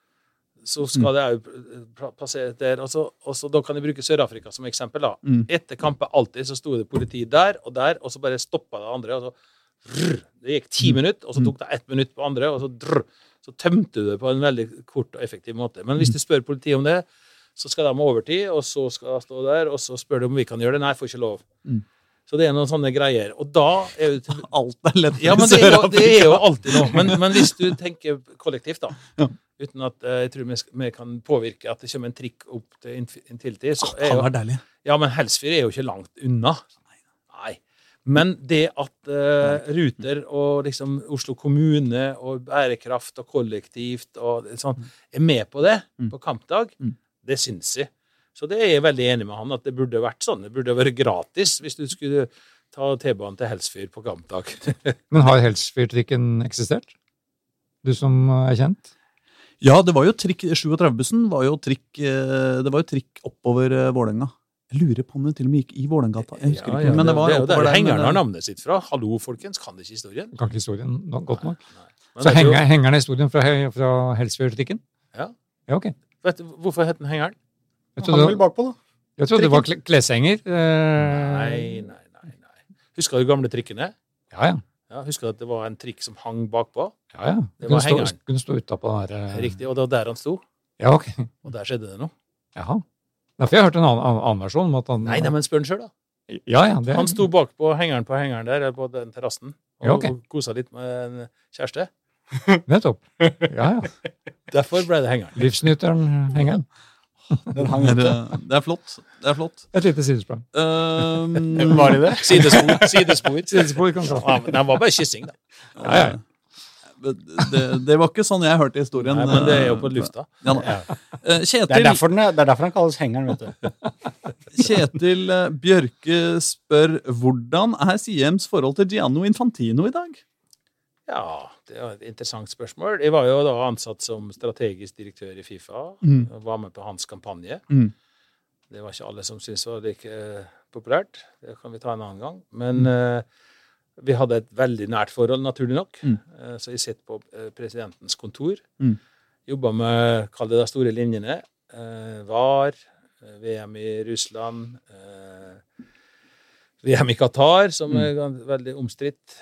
så skal det òg passere der. Og så, og så da kan jeg bruke Sør-Afrika som eksempel. da. Mm. Etter kampen alltid så sto det politi der og der, og så bare stoppa det andre. og så Rrr, det gikk ti minutter, og så tok det ett minutt på andre, og så, drr, så tømte du det på en veldig kort og effektiv måte. Men hvis du spør politiet om det, så skal de ha overtid, og så skal de stå der, og så spør de om vi kan gjøre det. Nei, jeg får ikke lov. Mm. Så det er noen sånne greier. Og da er jo [LAUGHS] Alt er lett ja, men det er jo, det er jo alltid noe. Men, men hvis du tenker kollektivt, da, Ja. uten at eh, jeg tror vi, vi kan påvirke at det kommer en trikk opp til Inf- Intility, så er jo. Ja, men Helsfyr er jo ikke langt unna. Nei. Men det at uh, Ruter og liksom Oslo kommune og bærekraft og kollektivt og sånn, er med på det Mm. på kampdag, Mm. det syns jeg. Så det er jeg veldig enig med han at det burde vært sånn. Det burde vært gratis hvis du skulle ta T-banen til Helsfyr på kampdag. [LAUGHS] Men har Helsfyr-trikken eksistert? Du som er kjent? Ja, det var jo trikk 37-bussen var jo trikk eh, Det var jo trikk oppover eh, Vålerenga. Lurer på om det til og med gikk i Vålerengata. Jeg husker Ja, ikke, ja, men det var det, det, det, hengeren har eh, navnet sitt fra. Hallo, folkens, kan det ikke historien? Kan ikke historien no- godt nok. Nei. Så henger, jo... henger, henger den historien fra, fra Helsfyr-trikken? Ja. Ja, ok. Vet du hvorfor het den hengeren? Jeg Han er vel bakpå, da. jeg trodde det var kle- kleshenger. Eh, Nei, nei, nei. nei. Husker du gamle trikkene? Ja, ja. Ja, husker du at det var en trikk som hang bakpå? ja, ja. Det Kunne var stå, hengeren. kunne stå utapå der. eh, Riktig, og det var der han sto. Ja, ok. Og der skjedde det noe. Jaha. Derfor har jeg hørt en annen, annen, annen versjon. om at han, Nei, nei, men spør han sjøl, da. Ja, ja, det, Han sto bakpå hengeren på hengeren der, på den terrassen, og, Ja, okay. og kosa litt med en kjæreste. [LAUGHS] Nettopp. Ja, ja. Derfor ble det hengeren. Livsnyteren hengeren. Det, er, det er flott. Det er flott. Et lite sidesprang. Um, Var det det? Sidespor. [LAUGHS] Sidespor. Sidespor kan Ja, men det var bare kyssing, da. Ja, ja. Det, det var ikke sånn jeg hørte historien. Nei, men det er jo på lufta. Ja, da. Ja. Eh, Det er, derfor den, er- det er derfor han kalles hengeren, vet du. Kjetil eh, Bjørke spør hvordan er Siems forhold til Gianno Infantino i dag? Ja, det var et interessant spørsmål. Jeg var jo da ansatt som strategisk direktør i Fifa Mm. og var med på hans kampanje. Mm. Det var ikke alle som syntes det var like eh, populært. Det kan vi ta en annen gang. Men Mm. Vi hadde et veldig nært forhold, naturlig nok. Mm. Eh, så jeg sitter på eh, presidentens kontor. Mm. Jobba med kall det de store linjene. Eh, VAR, VM i Russland, VM i Qatar, som Mm. er veldig omstridt.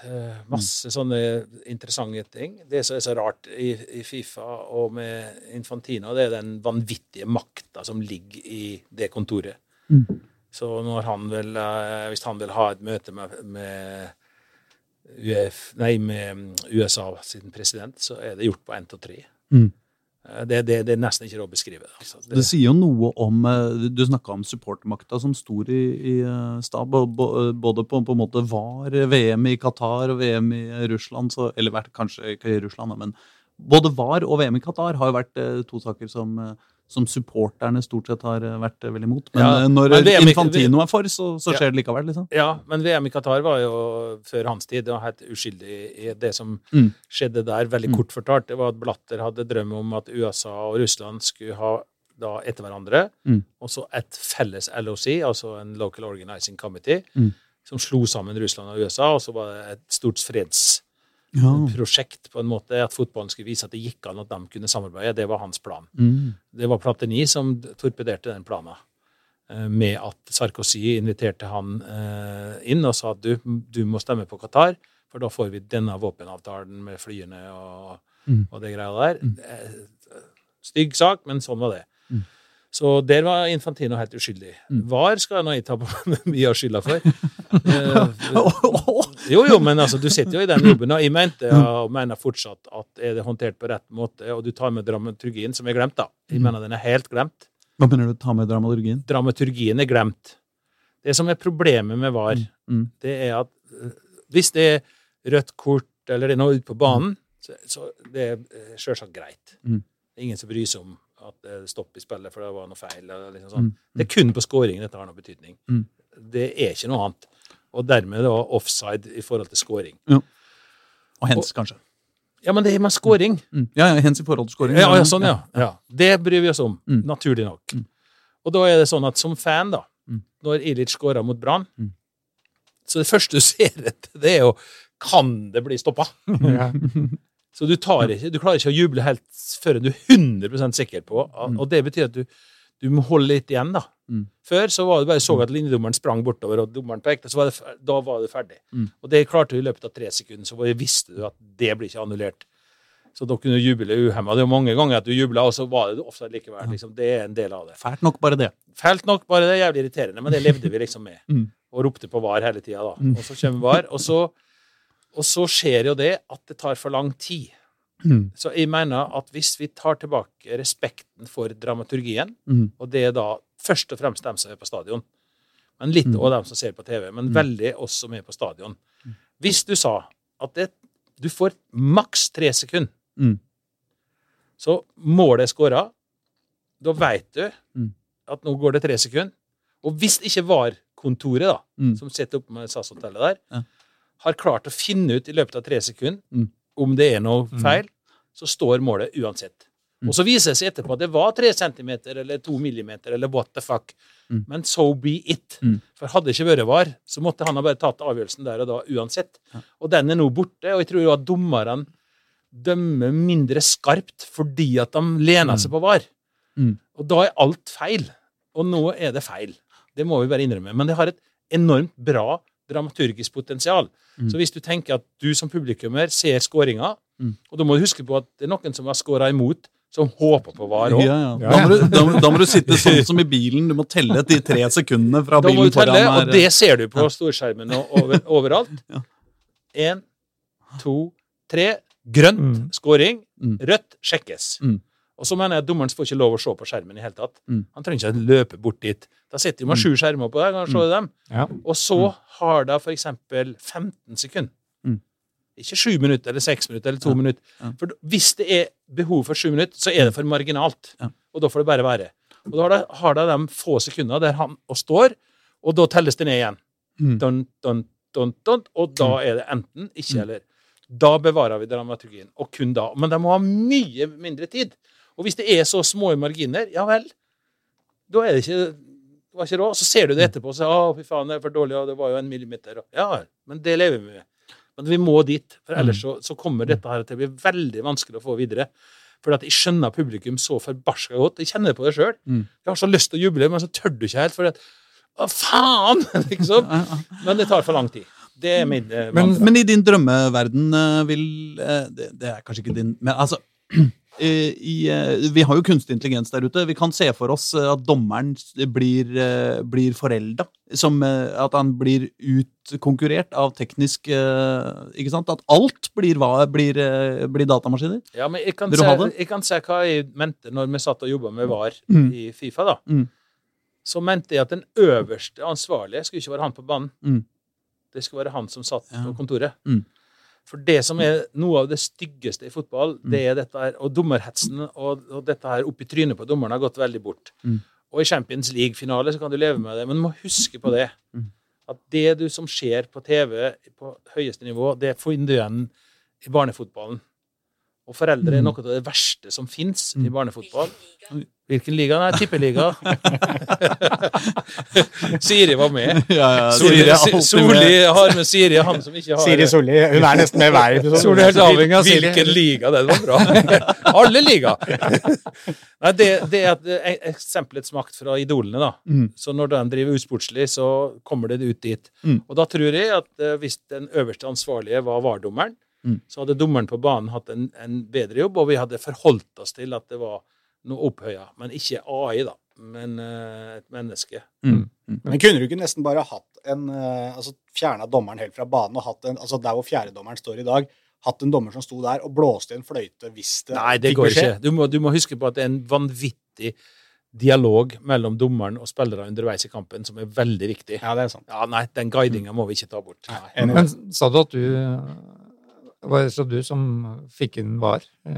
Masse sånne interessante ting. Det som er så rart i, Fifa og med Infantina, det er den vanvittige makta som ligger i det kontoret. Mm. Så når han vil, hvis han vil ha et møte med, med, UF, nei, med mm, USA sin president, så er det gjort på én til tre. Mm. Eh, Det, det, det er nesten ikke råd å beskrive det. Altså. Det sier jo noe om eh, Du snakka om supportmakta som stor i, i eh, stad. bo- bo- Både på, på en måte var VM i Qatar og VM i Russland, så, eller vært kanskje ikke i Russland, men både VAR og VM i Qatar har jo vært eh, to saker som, eh, som supporterne stort sett har eh, vært vel veldig imot. Men Ja, eh, når men Infantino er for, så, så Ja. skjer det likevel, liksom. Ja, men VM i Qatar var jo før hans tid. Det var helt uskyldig i det som Mm. skjedde der. Veldig Mm. kort fortalt. Det var at Blatter hadde drøm om at USA og Russland skulle ha da etter hverandre. Mm. Og så et felles LOC, altså en Local Organizing Committee, Mm. som slo sammen Russland og USA. Og så var det et stort fredsprosjekt Ja. på en måte, at fotballen skulle vise at det gikk an at de kunne samarbeide. Det var hans plan. Mm. Det var Platini som torpederte den planen. eh, Med at Sarkozy inviterte han eh, inn og sa at du, du må stemme på Qatar, for da får vi denne våpenavtalen med flyene og, Mm. og det greia der. Mm. Eh, Stygg sak, men sånn var det. Mm. Så der var Infantino helt uskyldig. Mm. VAR skal nå jeg ta på [LAUGHS] mye av skylda for. [LAUGHS] Eh, jo, jo, men altså, du sitter jo i den jobben, og jeg mente og mener fortsatt at er det håndtert på rett måte, og du tar med dramaturgien, som er glemt, da. Jeg Mm. mener den er helt glemt. Hva mener du? Ta med dramaturgien? Dramaturgien er glemt. Det som er problemet med VAR, Mm. det er at eh, hvis det er rødt kort, eller det er noe ute på banen, så, så det er eh, selvsagt greit. Mm. Det er ingen som bryr seg om at det er stopp i spillet, for det var noe feil. Eller liksom sånn. Mm. Det er kun på skåringen dette har noe betydning. Mm. Det er ikke noe annet. Og dermed da offside i forhold til scoring. Og hens, kanskje. Ja, men det er med scoring. Mm. Ja, ja, hens i forhold til scoring. Ja, ja, sånn, ja. ja. Det bryr vi oss om, Mm. naturlig nok. Mm. Og da er det sånn at som fan, da, Mm. når Ilic scorer mot Brann, Mm. så det første du [LAUGHS] ser etter, det er jo Kan det bli stoppa? [LAUGHS] Så du, tar ikke, du klarer ikke å juble helt før du er 100% sikker på Mm. Og det betyr at du, du må holde litt igjen, da. Mm. Før så var det bare så at linjedommeren sprang bortover, og dommeren pekte, så var det, da var det ferdig. Mm. Og det klarte du i løpet av tre sekunder, så visste du at det blir ikke annullert. Så da kunne du juble uhemma. Det er mange ganger at du jubla, og så var det offside likevel. Liksom. Det er en del av det. Fælt nok bare det. Fælt nok, bare det jævlig irriterende, men det levde vi liksom med. [LAUGHS] Mm. Og ropte på VAR hele tida, da. Mm. Og så kommer VAR, og så, og så skjer jo det at det tar for lang tid. Mm. Så jeg mener at hvis vi tar tilbake respekten for dramaturgien, Mm. og det er da først og fremst dem som er på stadion, men litt Mm. dem som ser på TV, men Mm. veldig oss som er på stadion. Hvis du sa at det, du får maks tre sekunder, Mm. så målet er skåra, da veit du Mm. at nå går det tre sekunder. Og hvis ikke var kontoret, da, Mm. som sitter oppe med SAS-hotellet der, Ja. Har klart å finne ut i løpet av tre sekunder Mm. om det er noe Mm. feil, så står målet uansett. Mm. Og så viser det seg etterpå at det var tre centimeter eller to millimeter eller what the fuck. Mm. Men so be it. Mm. For hadde det ikke vært var, så måtte han ha bare tatt avgjørelsen der og da uansett. Ja. Og den er nå borte, og jeg tror jo at dommerne dømmer mindre skarpt fordi at de lener seg på var. Mm. Og da er alt feil. Og nå er det feil. Det må vi bare innrømme. Men det har et enormt bra dramaturgisk potensial. Mm. Så hvis du tenker at du som publikummer ser skåringa, Mm. og da må du huske på at det er noen som har skåra imot, som håper på VAR Ja, òg. ja. Da, må du, da, da må du sitte sånn [LAUGHS] som i bilen. Du må telle de tre sekundene fra Da må bilen du telle, foran og det ser du på Ja. storskjermen og over, [LAUGHS] overalt. Ja. Én, to, tre. Grønt Mm. skåring. Mm. Rødt sjekkes. Mm. Og så mener jeg at dommeren får ikke lov å se på skjermen i hele tatt. Mm. Han trenger ikke løpe bort dit. Da sitter de med sju skjermer på der, kan se dem. Ja. Og så har de f.eks. 15 sekunder. Mm. Ikke sju minutter eller seks minutter eller to Ja. minutter. Ja. For hvis det er behov for sju minutter, så er det for marginalt. Og da får det bare være. Og da har de, de få sekunder der han og står, og da telles det ned igjen. Mm. Dun, dun, dun, og da er det enten ikke eller. Da bevarer vi dramaturgien. Og kun da. Men de må ha mye mindre tid. Og hvis det er så små marginer, ja vel, da er det ikke det var ikke råd. Så ser du det etterpå og sier å, fy faen, det er for dårlig, og det var jo en millimeter. Ja men det lever vi med. Men vi må dit, for ellers så, så kommer dette her til å bli veldig vanskelig å få videre. For at jeg skjønner publikum så forbarska godt. Jeg kjenner det på det sjøl. Mm. Jeg har så lyst til å juble, men så tør du ikke helt. For at, å, faen! [LAUGHS] liksom. Men det tar for lang tid. Det er min eh, Men- Men i din drømmeverden eh, vil eh, det, det er kanskje ikke din Men altså [CLEARS THROAT] i, eh, Vi har jo kunstig intelligens der ute. Vi kan se for oss eh, at dommeren blir, eh, blir forelda. At han blir utkonkurrert av teknisk Ikke sant? At alt blir, blir, blir datamaskiner. Ja, men jeg kan, se, jeg kan se hva jeg mente når vi satt og jobba med VAR Mm. i Fifa. da. Mm. Så mente jeg at den øverste ansvarlige skulle ikke være han på banen. Mm. Det skulle være han som satt Ja. på kontoret. For det som er noe av det styggeste i fotball, Mm. det er dette her, og dommerhetsen og, og dette her oppi trynet på dommeren har gått veldig bort. Mm. Og i Champions League-finale så kan du leve med det, men du må huske på det. Mm. At det du som skjer på TV på høyeste nivå, det får du igjen i barnefotballen. Og foreldre er Mm. noe av det verste som fins Mm. i barnefotball. Hvilken liga? Nei, tippeliga. [LAUGHS] Siri var med. [LAUGHS] Ja, ja, Siri, Siri alltid Solli med. har med Siri, han som ikke har Siri Soli, Hun er nesten med hver episode. Er av Siri. Hvilken liga? Det var bra. [LAUGHS] Alle liga. Nei, det, det er et eh, eksempelets makt fra idolene, da. Mm. Så når de driver usportslig, så kommer det ut dit. Mm. Og da tror jeg at eh, hvis den øverste ansvarlige var VAR-dommeren, Mm. så hadde dommeren på banen hatt en, en bedre jobb, og vi hadde forholdt oss til at det var noe opphøya. Men ikke AI, da. Men uh, et menneske. Mm. Men kunne du ikke nesten bare hatt en uh, altså Fjerna dommeren helt fra banen og hatt en altså der hvor fjerdedommeren står i dag, hatt en dommer som sto der og blåste i en fløyte hvis det Nei, det fikk går ikke. Du må, du må huske på at det er en vanvittig dialog mellom dommeren og spillere underveis i kampen som er veldig viktig. Ja, det er sant. Ja, nei, den guidinga må vi ikke ta bort. Nei. Men sa du at du var det så du som fikk inn VAR eh,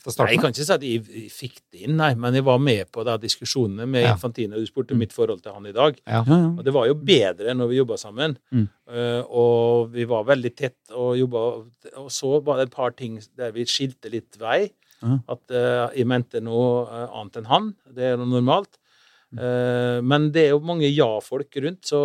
fra Nei, starten? jeg kan ikke si at jeg fikk det inn, nei, men jeg var med på da, diskusjonene med Ja. Infantino. Du spurte mitt forhold til han i dag. Ja. Ja, ja. Og det var jo bedre når vi jobba sammen. Mm. Eh, og vi var veldig tett og jobba Og så var det et par ting der vi skilte litt vei. Ja. At eh, jeg mente noe annet enn han. Det er noe normalt. Mm. Eh, men det er jo mange ja-folk rundt, så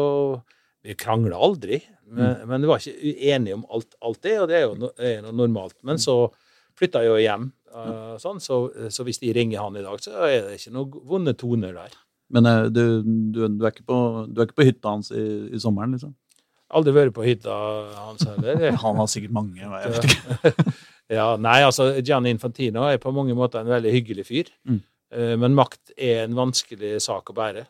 vi krangla aldri. Men, Mm. men vi var ikke uenige om alt, alt det, og det er jo no, er noe normalt. Men så flytta jeg jo hjem, uh, sånn, så, så hvis de ringer han i dag, så er det ikke noen vonde toner der. Men eh, du, du, du, er ikke på, du er ikke på hytta hans i, i sommeren, liksom? Aldri vært på hytta hans heller. [LAUGHS] Han har sikkert mange. Jeg vet ikke. [LAUGHS] Ja, nei, altså Gianni Infantino er på mange måter en veldig hyggelig fyr. Mm. Eh, men makt er en vanskelig sak å bære.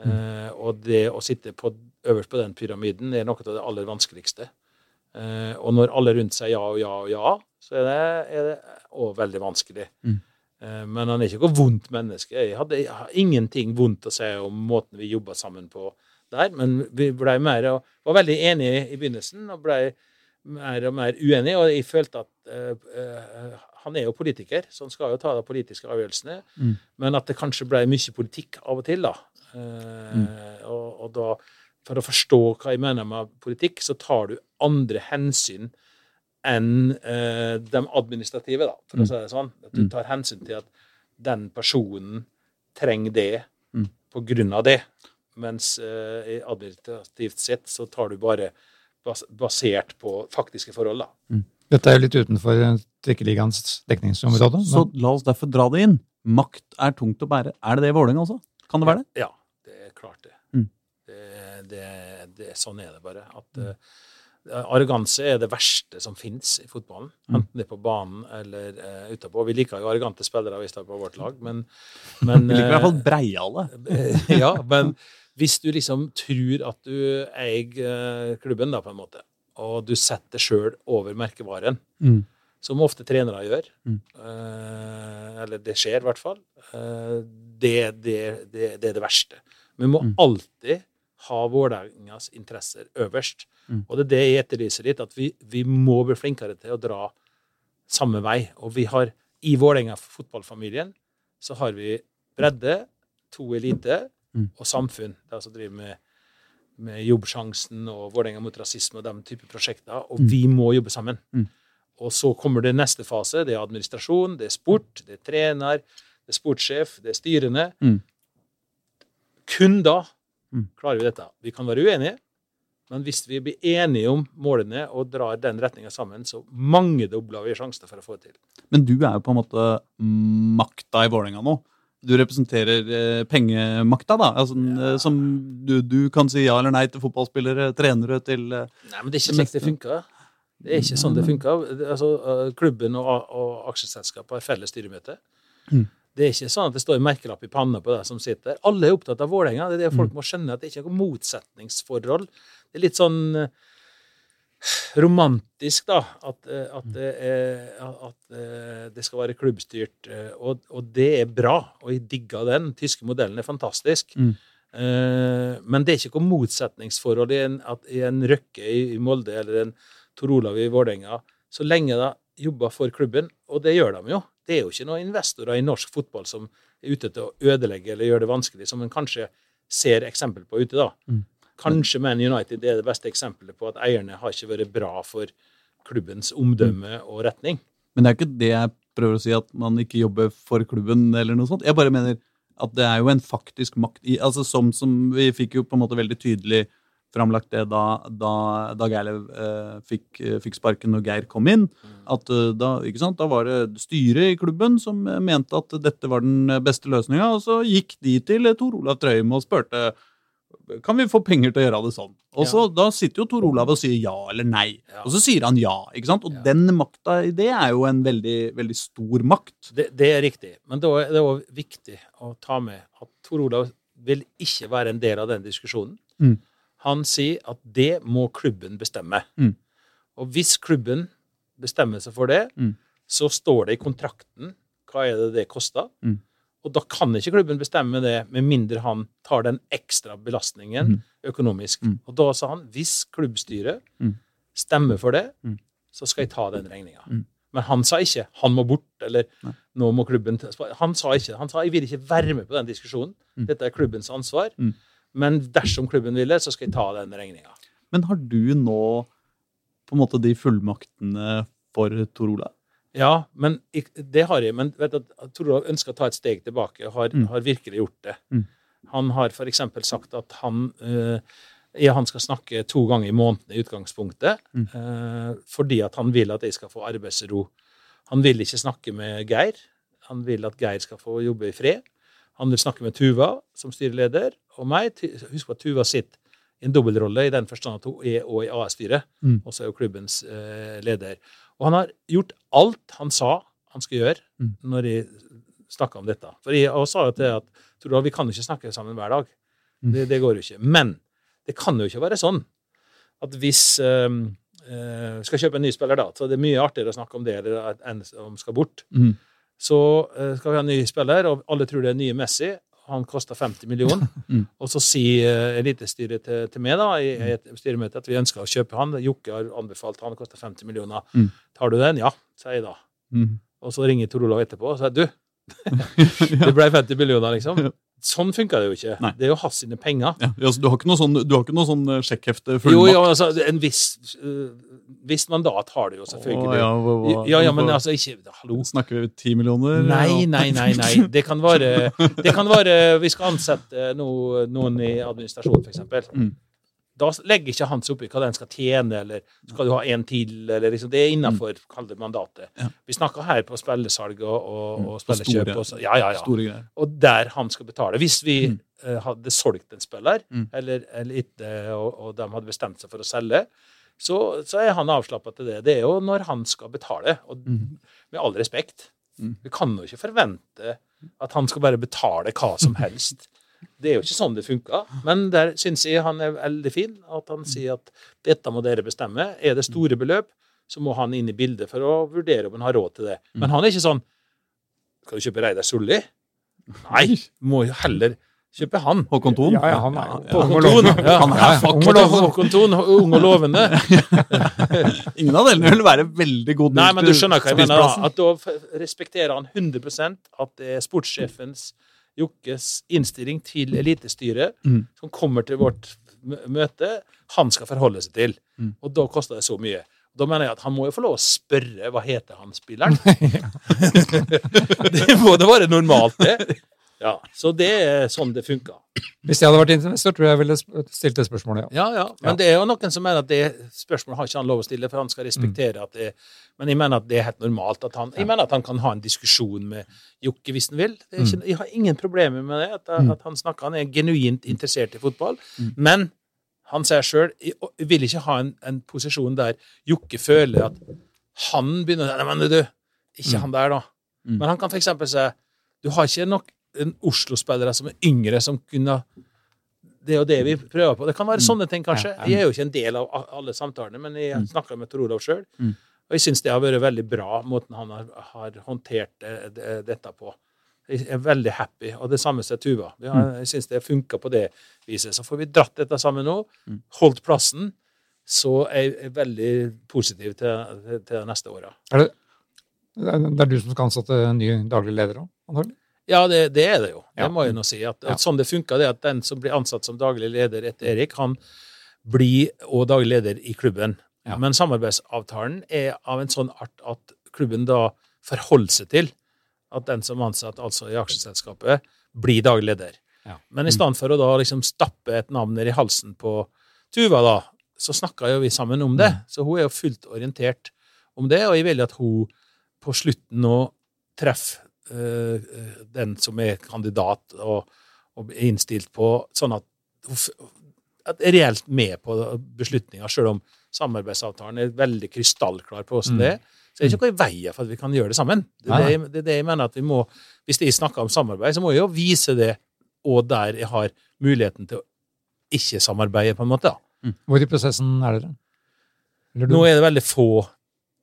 Mm. og det å sitte på, øverst på den pyramiden er noe av det aller vanskeligste. Eh, og når alle rundt sier ja og ja og ja, så er det, er det også veldig vanskelig. Mm. Eh, men han er ikke noe vondt menneske. Jeg hadde jeg har ingenting vondt å si om måten vi jobba sammen på der, men vi ble mer og var veldig enige i begynnelsen og ble mer og mer uenige, og jeg følte at eh, eh, han er jo politiker, så han skal jo ta de politiske avgjørelsene, Mm. men at det kanskje ble mye politikk av og til, da. Eh, og, og da, for å forstå hva jeg mener med politikk, så tar du andre hensyn enn eh, de administrative, da, for Mm. å si det sånn. At du Mm. tar hensyn til at den personen trenger det Mm. på grunn av det. Mens eh, administrativt sett så tar du bare bas basert på faktiske forhold, da. Dette er jo litt utenfor eh, trikkeligaens dekningsområde. Så så la oss derfor dra det inn. Makt er tungt å bære. Er det det i Vålerenga også? Kan det være det? Ja, det er klart det. Det, det, sånn er det bare. At uh, Arroganse er det verste som fins i fotballen. Mm. Enten det er på banen eller uh, utapå. Vi liker jo arrogante spillere hvis det er på vårt lag, men, men Vi liker i hvert fall eh, breiale. [LAUGHS] ja, men hvis du liksom tror at du eier eh, klubben, da, på en måte, og du setter sjøl over merkevaren, Mm. som ofte trenere gjør, Mm. uh, eller det skjer i hvert fall, uh, det, det, det, det er det verste. Vi må Mm. alltid ha Vålerengas interesser øverst. Mm. Og det er det jeg etterlyser litt, at vi, vi må bli flinkere til å dra samme vei. Og vi har i Vålerenga fotballfamilien så har vi bredde, to elite Mm. og samfunn. Det er altså driver med, med Jobbsjansen og Vålerenga mot rasisme og den type prosjekter. Og Mm. vi må jobbe sammen. Mm. Og så kommer det neste fase. Det er administrasjon, det er sport, det er trener, det er sportssjef, det er styrene. Mm. Kun da. Klarer vi dette. Vi kan være uenige, men hvis vi blir enige om målene og drar den retninga sammen, så mangedobler vi sjansene for å få det til. Men du er jo på en måte makta i Vålerenga nå. Du representerer eh, pengemakta, da. Altså, ja. Som du, du kan si ja eller nei til fotballspillere, trenere, til eh, Nei, men det er ikke slik det funker. Det er ikke sånn det funker. Altså, eh, klubben og, og aksjeselskapet har felles styremøte. Mm. Det er ikke sånn at det står en merkelapp i panna på deg som sitter der. Alle er opptatt av Vålerenga. Det er det folk må skjønne, at det ikke er noe motsetningsforhold. Det er litt sånn eh, romantisk, da, at, eh, at, det er, at eh, det skal være klubbstyrt. Og, og det er bra, og jeg digger den. Den tyske modellen er fantastisk. Mm. Men det er ikke noe motsetningsforhold i en, at, i en Røkke i, Molde eller en Tor Olav i Vålerenga, så lenge de jobber for klubben. Og det gjør de jo. Det er jo ikke noen investorer i norsk fotball som er ute til å ødelegge eller gjøre det vanskelig, som en kanskje ser eksempel på ute, da. Mm. Kanskje Man United er det beste eksempelet på at eierne har ikke vært bra for klubbens omdømme og retning. Men det er ikke det jeg prøver å si, at man ikke jobber for klubben eller noe sånt. Jeg bare mener at det er jo en faktisk makt i altså som, som Vi fikk jo på en måte veldig tydelig framlagt det da, da da Geirlev eh, fikk, eh, fikk sparken når Geir kom inn. At eh, da, da var det styret i klubben som eh, mente at dette var den beste løsninga, og så gikk de til Tor Olav Trøim og spurte kan vi få penger til å gjøre det sånn. Og så Da sitter jo Tor Olav og sier ja eller nei. Ja. Og så sier han ja. ikke sant? Og Ja. den makta i det er jo en veldig, veldig stor makt. Det, det er riktig. Men det er det òg viktig å ta med at Tor Olav vil ikke være en del av den diskusjonen. Mm. Han sier at det må klubben bestemme. Mm. Og hvis klubben bestemmer seg for det, Mm. så står det i kontrakten hva er det det koster. Mm. Og da kan ikke klubben bestemme det med mindre han tar den ekstra belastningen Mm. økonomisk. Mm. Og da sa han hvis klubbstyret Mm. stemmer for det, så skal jeg ta den regninga. Men han sa ikke 'han må bort', eller Nei. 'nå må klubben ta-» Han sa ikke Han sa 'jeg vil ikke være med på den diskusjonen'. Dette er klubbens ansvar. Men dersom klubben vil det, så skal jeg ta den regninga. Men har du nå på en måte de fullmaktene for Tor Olav? Ja, men det har jeg. Men vet du, Tor Olav ønsker å ta et steg tilbake, og har, Mm. har virkelig gjort det. Mm. Han har f.eks. sagt at han eh, ja, han skal snakke to ganger i måneden i utgangspunktet, Mm. eh, fordi at han vil at jeg skal få arbeidsro. Han vil ikke snakke med Geir. Han vil at Geir skal få jobbe i fred. Han vil snakke med Tuva som styreleder, og meg. Husk på at Tuva sitter i en dobbeltrolle i den forstand at hun er også i AS-styret, Mm. og så er jo klubbens eh, leder. Og han har gjort alt han sa han skulle gjøre Mm. når jeg snakka om dette. For jeg sa jo til at tror du, vi kan jo ikke snakke sammen hver dag. Mm. Det, det går jo ikke. Men det kan jo ikke være sånn at hvis um, eh, skal kjøpe en ny spiller, da, så det er mye artigere å snakke om det enn om skal bort. Mm. Så eh, skal vi ha en ny spiller, og alle tror det er nye Messi. Han koster 50 millioner. [LAUGHS] Mm. Og så sier uh, elitestyret til, til meg da, i, i et styremøte at vi ønsker å kjøpe han. Jokke har anbefalt han, koster 50 millioner. Mm. Tar du den? Ja, sier jeg da. Mm. Og så ringer Tor Olav etterpå og sier du, [LAUGHS] [LAUGHS] det ble 50 millioner, liksom. Ja. Sånn funker det jo ikke. Nei. Det er jo hans sine penger. Ja, altså, du har ikke noe sånn, du har ikke noe sånn eh, sjekkhefte Jo, jo, altså, en viss, uh, visst mandat har du jo, selvfølgelig. Åh, ja, hva- hva- ja, ja, men altså ikke Hallo. Snakker vi ti millioner? Nei, nei, nei. nei. Det kan være, det kan være Vi skal ansette no, noen i administrasjonen, f.eks. Mm. Da legger ikke han seg opp i hva den skal tjene, eller skal du ha en til, eller liksom, Det er innafor mm. mandatet. Ja. Vi snakker her på spillesalg og, og, Mm. og spillekjøp. Og ja, ja, ja. Og der han skal betale. Hvis vi Mm. uh, hadde solgt en spiller, Mm. eller, eller ikke, og, og de hadde bestemt seg for å selge, så, så er han avslappa til det. Det er jo når han skal betale. Og Mm. med all respekt. Mm. Vi kan jo ikke forvente at han skal bare betale hva som [LAUGHS] helst. Det er jo ikke sånn det funker. Men der syns jeg han er veldig fin. At han sier at dette må dere bestemme. Er det store beløp, så må han inn i bildet for å vurdere om han har råd til det. Men han er ikke sånn Skal du kjøpe Reidar Solli? Nei, må jo heller kjøpe han. Håkon Thon? Ja, ja, han er jo Håkon ung og Thon. lovende. Er ung og Håkon lovende. Thon, ung og lovende. [LAUGHS] Ingen av delene vil være veldig god Nei, men du skjønner hva jeg mener. da. At da respekterer han 100% at det er sportssjefens Jokkes innstilling til elitestyret Mm. som kommer til vårt møte, han skal forholde seg til. Mm. Og da koster det så mye. Da mener jeg at han må jo få lov å spørre hva heter han spilleren. [LAUGHS] [LAUGHS] det må da være normalt, det. [LAUGHS] Ja, Så det er sånn det funker. Hvis jeg hadde vært investor, tror jeg jeg ville stilt det spørsmålet, ja. Ja, ja. Men det er jo noen som mener at det spørsmålet har ikke han lov å stille, for han skal respektere at det Men jeg mener at det er helt normalt. at han, Jeg mener at han kan ha en diskusjon med Jokke hvis han vil. Det er ikke, jeg har ingen problemer med det. At, at han snakker, han er genuint interessert i fotball. Men han sier sjøl jeg vil ikke ha en, en posisjon der Jokke føler at han begynner Nei, men du, ikke han der, da. Mm. Men han kan f.eks. si Du har ikke nok en Oslo-spillere som er yngre, som kunne det er jo det vi prøver på. Det kan være sånne ting, kanskje. Ja, ja. Jeg er jo ikke en del av alle samtalene, men jeg snakker med Tor Olav sjøl. Mm. Og jeg syns det har vært veldig bra, måten han har, har håndtert det, det, dette på. Jeg er veldig happy. Og det samme som Tuva. Jeg syns det funka på det viset. Så får vi dratt dette sammen nå, Mm. holdt plassen, så er jeg veldig positiv til, til, til neste året. Er det, det er du som skal ansette en ny daglig leder òg, antagelig? Ja, det, det er det jo. Det Ja. må jeg nå si. At, Ja. sånn det funker, det at den som blir ansatt som daglig leder etter Erik, han blir òg daglig leder i klubben. Ja. Men samarbeidsavtalen er av en sånn art at klubben da forholder seg til at den som er ansatt altså i aksjeselskapet, blir daglig leder. Men i stedet for å da liksom stappe et navn ned i halsen på Tuva, da, så snakka jo vi sammen om det. Så hun er jo fullt orientert om det, og jeg vil at hun på slutten nå treffer den som er kandidat og, og er innstilt på, sånn at at er reelt med på beslutninga, sjøl om samarbeidsavtalen er veldig krystallklar på hvordan det er. Så det er ikke noe i veien for at vi kan gjøre det sammen. Det er det, det, det jeg mener at vi må, Hvis jeg snakker om samarbeid, så må jeg jo vise det, og der jeg har muligheten til å ikke samarbeide, på en måte. da. Hvor i prosessen er dere? Nå er det veldig få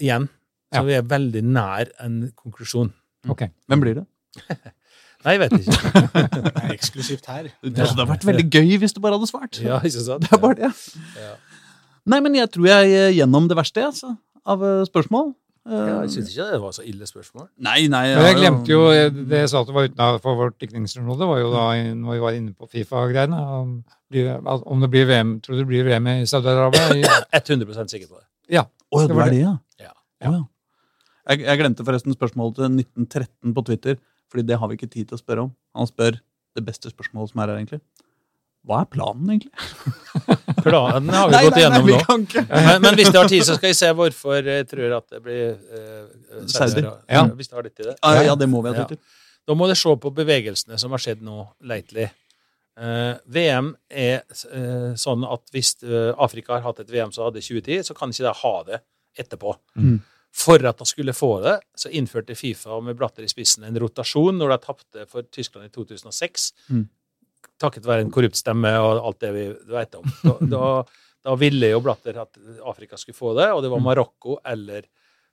igjen, så vi er veldig nær en konklusjon. Ok. Hvem blir det? [LAUGHS] Nei, jeg vet ikke. Det er eksklusivt her. Det hadde vært veldig gøy hvis du bare hadde svart. Ja, ikke sant? Det er bare det. Ja. Nei, men jeg tror jeg er gjennom det verste altså, av eh, spørsmål. Eh, Ja, jeg syns ikke det var så ille spørsmål. Nei, nei. Men jeg har glemte jo det jeg sa at det var utenfor vårt dekningsområde, var jo da når vi var inne på Fifa-greiene. om- blir- Om det blir VM Tror du det blir VM i Saudi-Arabia? [COUGHS] i- 100% sikker på det. Ja. Å, Det var det. ja. Ja. Ja. Jeg, jeg glemte forresten spørsmålet til 1913 på Twitter, fordi det har vi ikke tid til å spørre om. Han spør det beste spørsmålet som er her, egentlig. Hva er planen, egentlig? [LAUGHS] Planen har vi gått igjennom nå. Men, men hvis det har tid, så skal vi se hvorfor jeg tror at det blir uh, Saudi. Ja. Hvis det har litt i det. Ja, ja, det må vi ha tid til. Da må dere se på bevegelsene som har skjedd nå lately. Uh, VM er uh, sånn at hvis eh, Afrika har hatt et VM som hadde 2010, så kan ikke de ha det etterpå. Mm. For at de skulle få det, så innførte Fifa med Blatter i spissen en rotasjon når de tapte for Tyskland i 2006. Mm. Takket være en korrupt stemme og alt det vi vet om. Da, da, da ville jo Blatter at Afrika skulle få det, og det var Marokko eller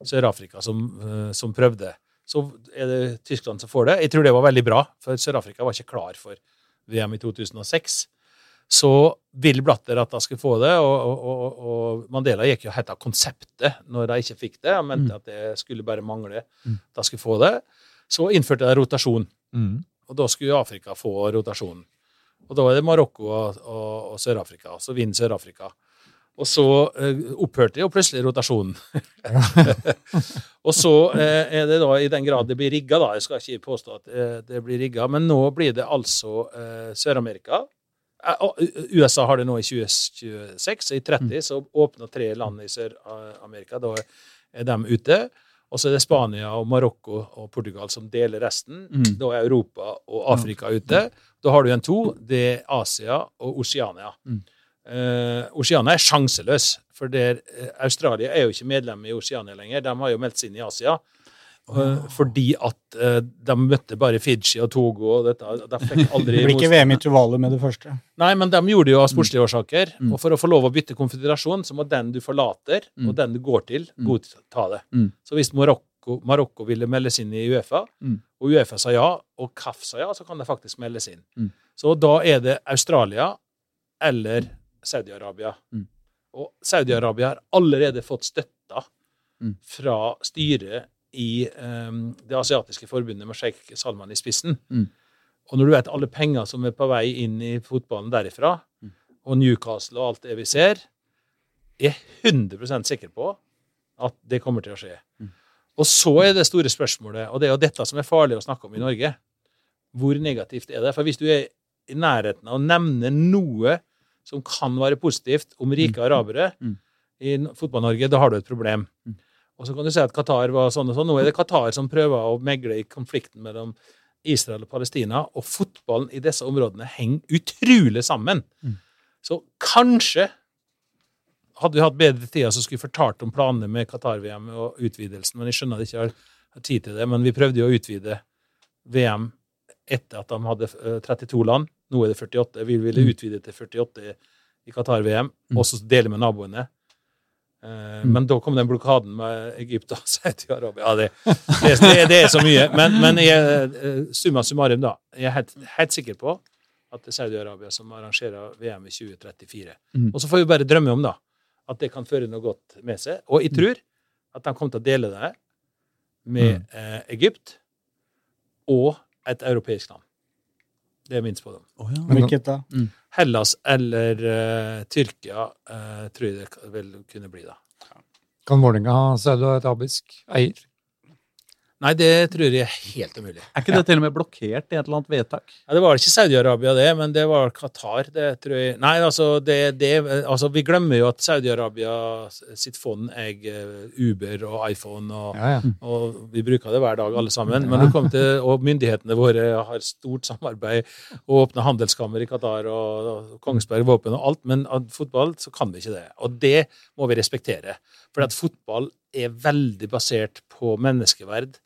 Sør-Afrika som, eh, som prøvde. Så er det Tyskland som får det. Jeg tror det var veldig bra, for Sør-Afrika var ikke klar for VM i 2006. Så ville Blatter at de skulle få det, og, og, og, Mandela gikk jo helt av konseptet når de ikke fikk det. Han mente at det skulle bare mangle Mm. at de skulle få det. Så innførte de rotasjon, Mm. og da skulle Afrika få rotasjonen. Og da er det Marokko og, og, og Sør-Afrika. Så vinner Sør-Afrika. Og så eh, opphørte jo plutselig rotasjonen. [LAUGHS] og så eh, er det da i den grad det blir rigga, da. Jeg skal ikke påstå at eh, det blir rigga, men nå blir det altså eh, Sør-Amerika. Eh, og USA har det nå i 2026, så i 30 så åpner tre land i Sør-Amerika. Da er de ute. Og så er det Spania og Marokko og Portugal som deler resten. Mm. Da er Europa og Afrika ute. Da har du igjen to. Det er Asia og Oceania. Mm. Uh, Oceania er sjanseløs, for der, uh, Australia er jo ikke medlem i Oceania lenger. De har jo meldt seg inn i Asia. Eh, fordi at eh, de møtte bare Fiji og Togo og dette. De fikk aldri [LAUGHS] Det blir ikke VM i Tuvalu med det første. Nei, men de gjorde det jo av sportslige årsaker. Mm. Og for å få lov å bytte konfederasjon, så må den du forlater, Mm. og den du går til, Mm. godta det. Mm. Så hvis Marokko Marokko, ville meldes inn i Uefa, Mm. og Uefa sa ja, og KAF sa ja, så kan det faktisk meldes inn. Mm. Så da er det Australia eller Saudi-Arabia. Mm. Og Saudi-Arabia har allerede fått støtta Mm. fra styret i um, Det asiatiske forbundet med sjeik Salman i spissen. Mm. Og når du vet alle penger som er på vei inn i fotballen derifra, Mm. og Newcastle og alt det vi ser, er jeg 100 sikker på at det kommer til å skje. Mm. Og så er det store spørsmålet, og det er jo dette som er farlig å snakke om i Norge. Hvor negativt er det? For hvis du er i nærheten av å nevne noe som kan være positivt om rike arabere Mm. i Fotball-Norge, da har du et problem. Mm. Og så kan du si at Qatar var sånn og sånn. Nå er det Qatar som prøver å megle i konflikten mellom Israel og Palestina, og fotballen i disse områdene henger utrolig sammen. Mm. Så kanskje hadde vi hatt bedre tid, så skulle vi fortalt om planene med Qatar-VM og utvidelsen, men jeg skjønner at jeg ikke har tid til det. Men vi prøvde jo å utvide VM etter at de hadde eh, 32 land. Nå er det 48. Vi ville Mm. utvide til 48 i Qatar-VM, Mm. og så dele med naboene. Eh, Mm. Men da kom den blokaden med Egypt og [LAUGHS] Saudi-Arabia. Ja, det, det, det, det er så mye. Men, men jeg, eh, summa summarum, da. Jeg er helt, helt sikker på at det er Saudi-Arabia som arrangerer VM i 2034. Mm. Og så får vi bare drømme om da, at det kan føre noe godt med seg. Og jeg tror at de kommer til å dele det her med eh, Egypt og et europeisk land. Det er min spådom. Oh, ja. Hvilket da? Hellas eller uh, Tyrkia uh, tror jeg det vil kunne bli, da. Kan Vålerenga ha saudiarabisk eier? Nei, det tror jeg er helt umulig. Er ikke det til og med blokkert i et eller annet vedtak? Ja, det var ikke Saudi-Arabia, det, men det var Qatar. det tror jeg. Nei, altså, det, det, altså Vi glemmer jo at Saudi-Arabia sitt fond eier Uber og iPhone, og, Ja, ja. og vi bruker det hver dag, alle sammen. Men det kom til, og myndighetene våre har stort samarbeid og åpner handelskammer i Qatar og, og Kongsberg våpen og alt, men av fotball så kan vi ikke det. Og det må vi respektere. For at fotball er veldig basert på menneskeverd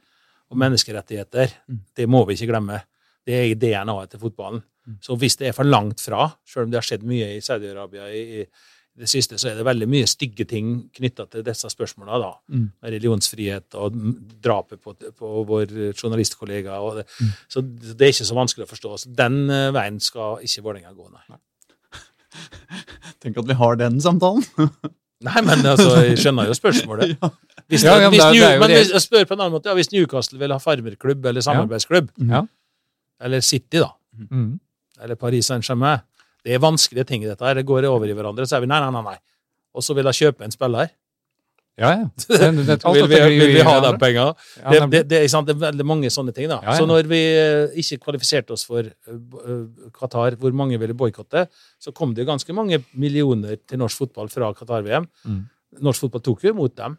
og menneskerettigheter. Det må vi ikke glemme. Det er i DNA-et til fotballen. Så hvis det er for langt fra, selv om det har skjedd mye i Saudi-Arabia i, i det siste, så er det veldig mye stygge ting knytta til disse spørsmåla. da. Mm. Religionsfrihet og drapet på, på vår journalistkollega. Og det, Så det er ikke så vanskelig å forstå. Så den eh, veien skal ikke Vålerenga gå, nei. [LAUGHS] Tenk at vi har den samtalen. [LAUGHS] Nei, men altså, jeg skjønner jo spørsmålet. [LAUGHS] Hvis, Ja, ja, men hvis, det det men hvis, jeg spør på en annen måte, ja, hvis Newcastle vil ha farmerklubb eller samarbeidsklubb, Ja. eller City, da, Mm. eller Paris Saint-Germain Det er vanskelige ting dette. her, Det går over i hverandre. Så er vi nei, nei, nei. nei. Og så vil jeg kjøpe en spiller. Ja, ja. [LAUGHS] Det- vil, vi, vil vi ha de pengene? Det, det- det, det, er sant, det er veldig mange sånne ting. da. Ja, ja. Så når vi eh, ikke kvalifiserte oss for eh, eh, Qatar, hvor mange ville boikotte, så kom det ganske mange millioner til norsk fotball fra Qatar-VM. Mm. Norsk fotball tok jo imot dem.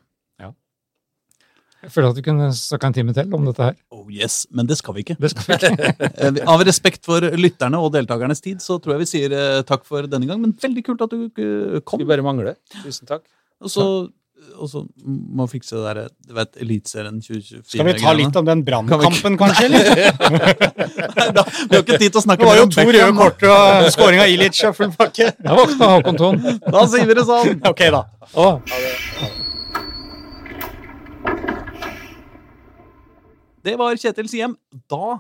Jeg føler at du kunne snakka en time til om dette her. Oh yes, Men det skal vi ikke. Det skal vi ikke. [LAUGHS] Av respekt for lytterne og deltakernes tid, så tror jeg vi sier takk for denne gang. Men veldig kult at du kom. Vi bare mangler. Tusen takk. Og så, og så må fikse det derre Du vet, Eliteserien 2024. Skal vi ta litt om den brannkampen, kanskje? eller? [LAUGHS] Nei, da, Vi har ikke tid til å snakke Det var jo to Beckham. røde kort og scoring av Ilic og full pakke. Da våkna Håkon Thon. Da sier vi det sånn. [LAUGHS] Ok, da. Oh. Det var Kjetil Siem. Da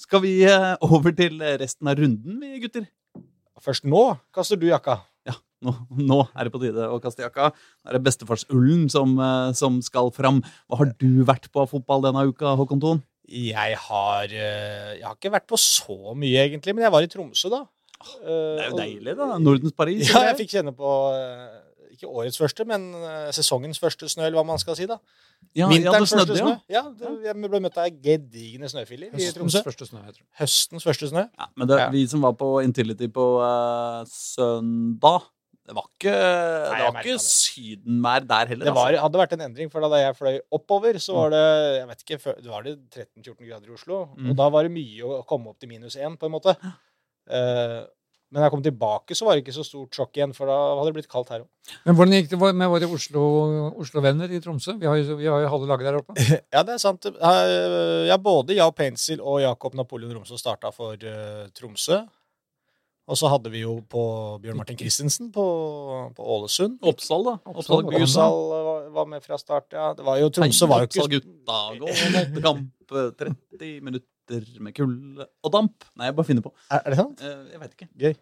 skal vi eh, over til resten av runden, vi gutter. Først nå kaster du jakka. Ja, nå, nå er det på tide å kaste jakka. Nå er det bestefarsullen som, eh, som skal fram. Hva har du vært på av fotball denne uka, Håkon Thon? Jeg har, eh, jeg har ikke vært på så mye, egentlig, men jeg var i Tromsø, da. Det er jo deilig, da. Nordens Paris. Ja, jeg fikk kjenne på eh, ikke årets første, men eh, sesongens første snø, eller hva man skal si. da. ja, ja, Vinterens det første snø. ja. Ja, det, Jeg ble møtt av gedigne snøfiller i Høstens Tromsø. første snø, jeg tror. Høstens første snø. Ja, men det, Ja. vi som var på Intility på uh, søndag Det var ikke, det jeg var ikke det. sydenvær der heller. Det var, altså. hadde vært en endring, for da jeg fløy oppover, så var det jeg vet ikke, det var det 13-14 grader i Oslo. Mm. Og da var det mye å komme opp til minus én, på en måte. Uh, men da jeg kom tilbake, så var det ikke så stort sjokk igjen, for da hadde det blitt kaldt her òg. Men hvordan gikk det med våre Oslo- Oslo-venner i Tromsø? Vi har jo, vi har jo halve laget der oppe. [LAUGHS] Ja, det er sant. Eh, Ja, både Jao Pencil og Jakob Napoleon Romsø starta for uh, Tromsø. Og så hadde vi jo på Bjørn Martin Christensen på, på Ålesund. Oppsal, da. Oppsal Oppsal, Oppsal var, var med fra start, ja. Det var jo, Tromsø var jo ikke Oppsal gutta går mot kamp. eh, 30 minutter med kulde og damp. Nei, jeg bare finner på. Er, er det sant? Eh, Jeg veit ikke. Gøy.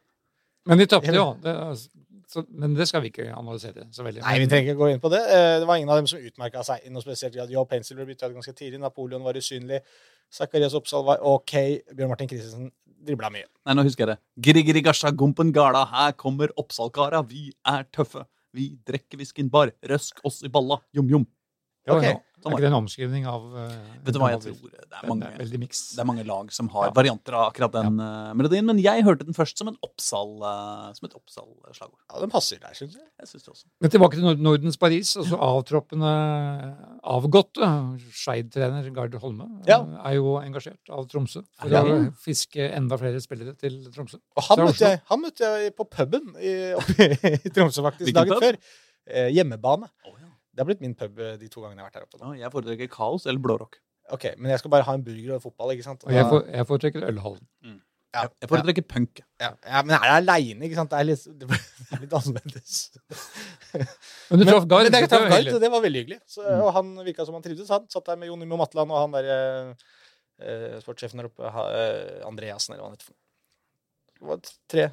Men de tapte, ja. Det, er- så, men det skal vi ikke analysere så veldig. Nei, vi trenger ikke gå inn på det. Eh, Det var ingen av dem som utmerka seg i noe spesielt. grad. Joe Pencil ble bytta ut ganske tidlig. Napoleon var usynlig. Zakarias Oppsal var OK. Bjørn Martin Christensen dribla mye. Nei, nå husker jeg det. Giri-giri gasha gumpen gala, her kommer Oppsalkara, vi er tøffe. Vi drikker whiskyen bar, røsk oss i balla, jom-jom. Ja, Ja. Er ikke det en omskrivning av uh, Vet du hva jeg tror? Det er Det mange, er det er mange lag som har Ja. varianter av akkurat den eh, melodien, men jeg hørte den først som, en Oppsal, uh, som et Oppsal-slagord. Ja, Den passer der, syns jeg. Jeg synes det også. Men tilbake til Nord- Nordens Paris. altså Avtroppende avgåtte Skeid-trener Gard Holme Ja. er jo engasjert av Tromsø for Ja. å fiske enda flere spillere til Tromsø. Og han møtte, jeg, han møtte jeg på puben i, i Tromsø faktisk dagen pub? før. Eh, hjemmebane. Oh, ja. Det har blitt min pub eh, de to gangene jeg har vært her oppe. nå. Ja, jeg foretrekker kaos eller blårock. Ok, Men jeg skal bare ha en burger og fotball, ikke sant? Og jeg, Da- jeg foretrekker Ølhallen. ja, Jeg foretrekker punk. ja, ja, Men jeg er aleine, ikke sant? Det er litt, [LAUGHS] det er litt annerledes. Men du traff Gard. Det, det, hyggelig. det var veldig hyggelig. Så, Mm. Og han virka som han trivdes. Han satt der med Jon Imo Matland og han der eh, eh, sportssjefen der oppe, ha, eh, Andreassen, eller hva han heter. Det var tre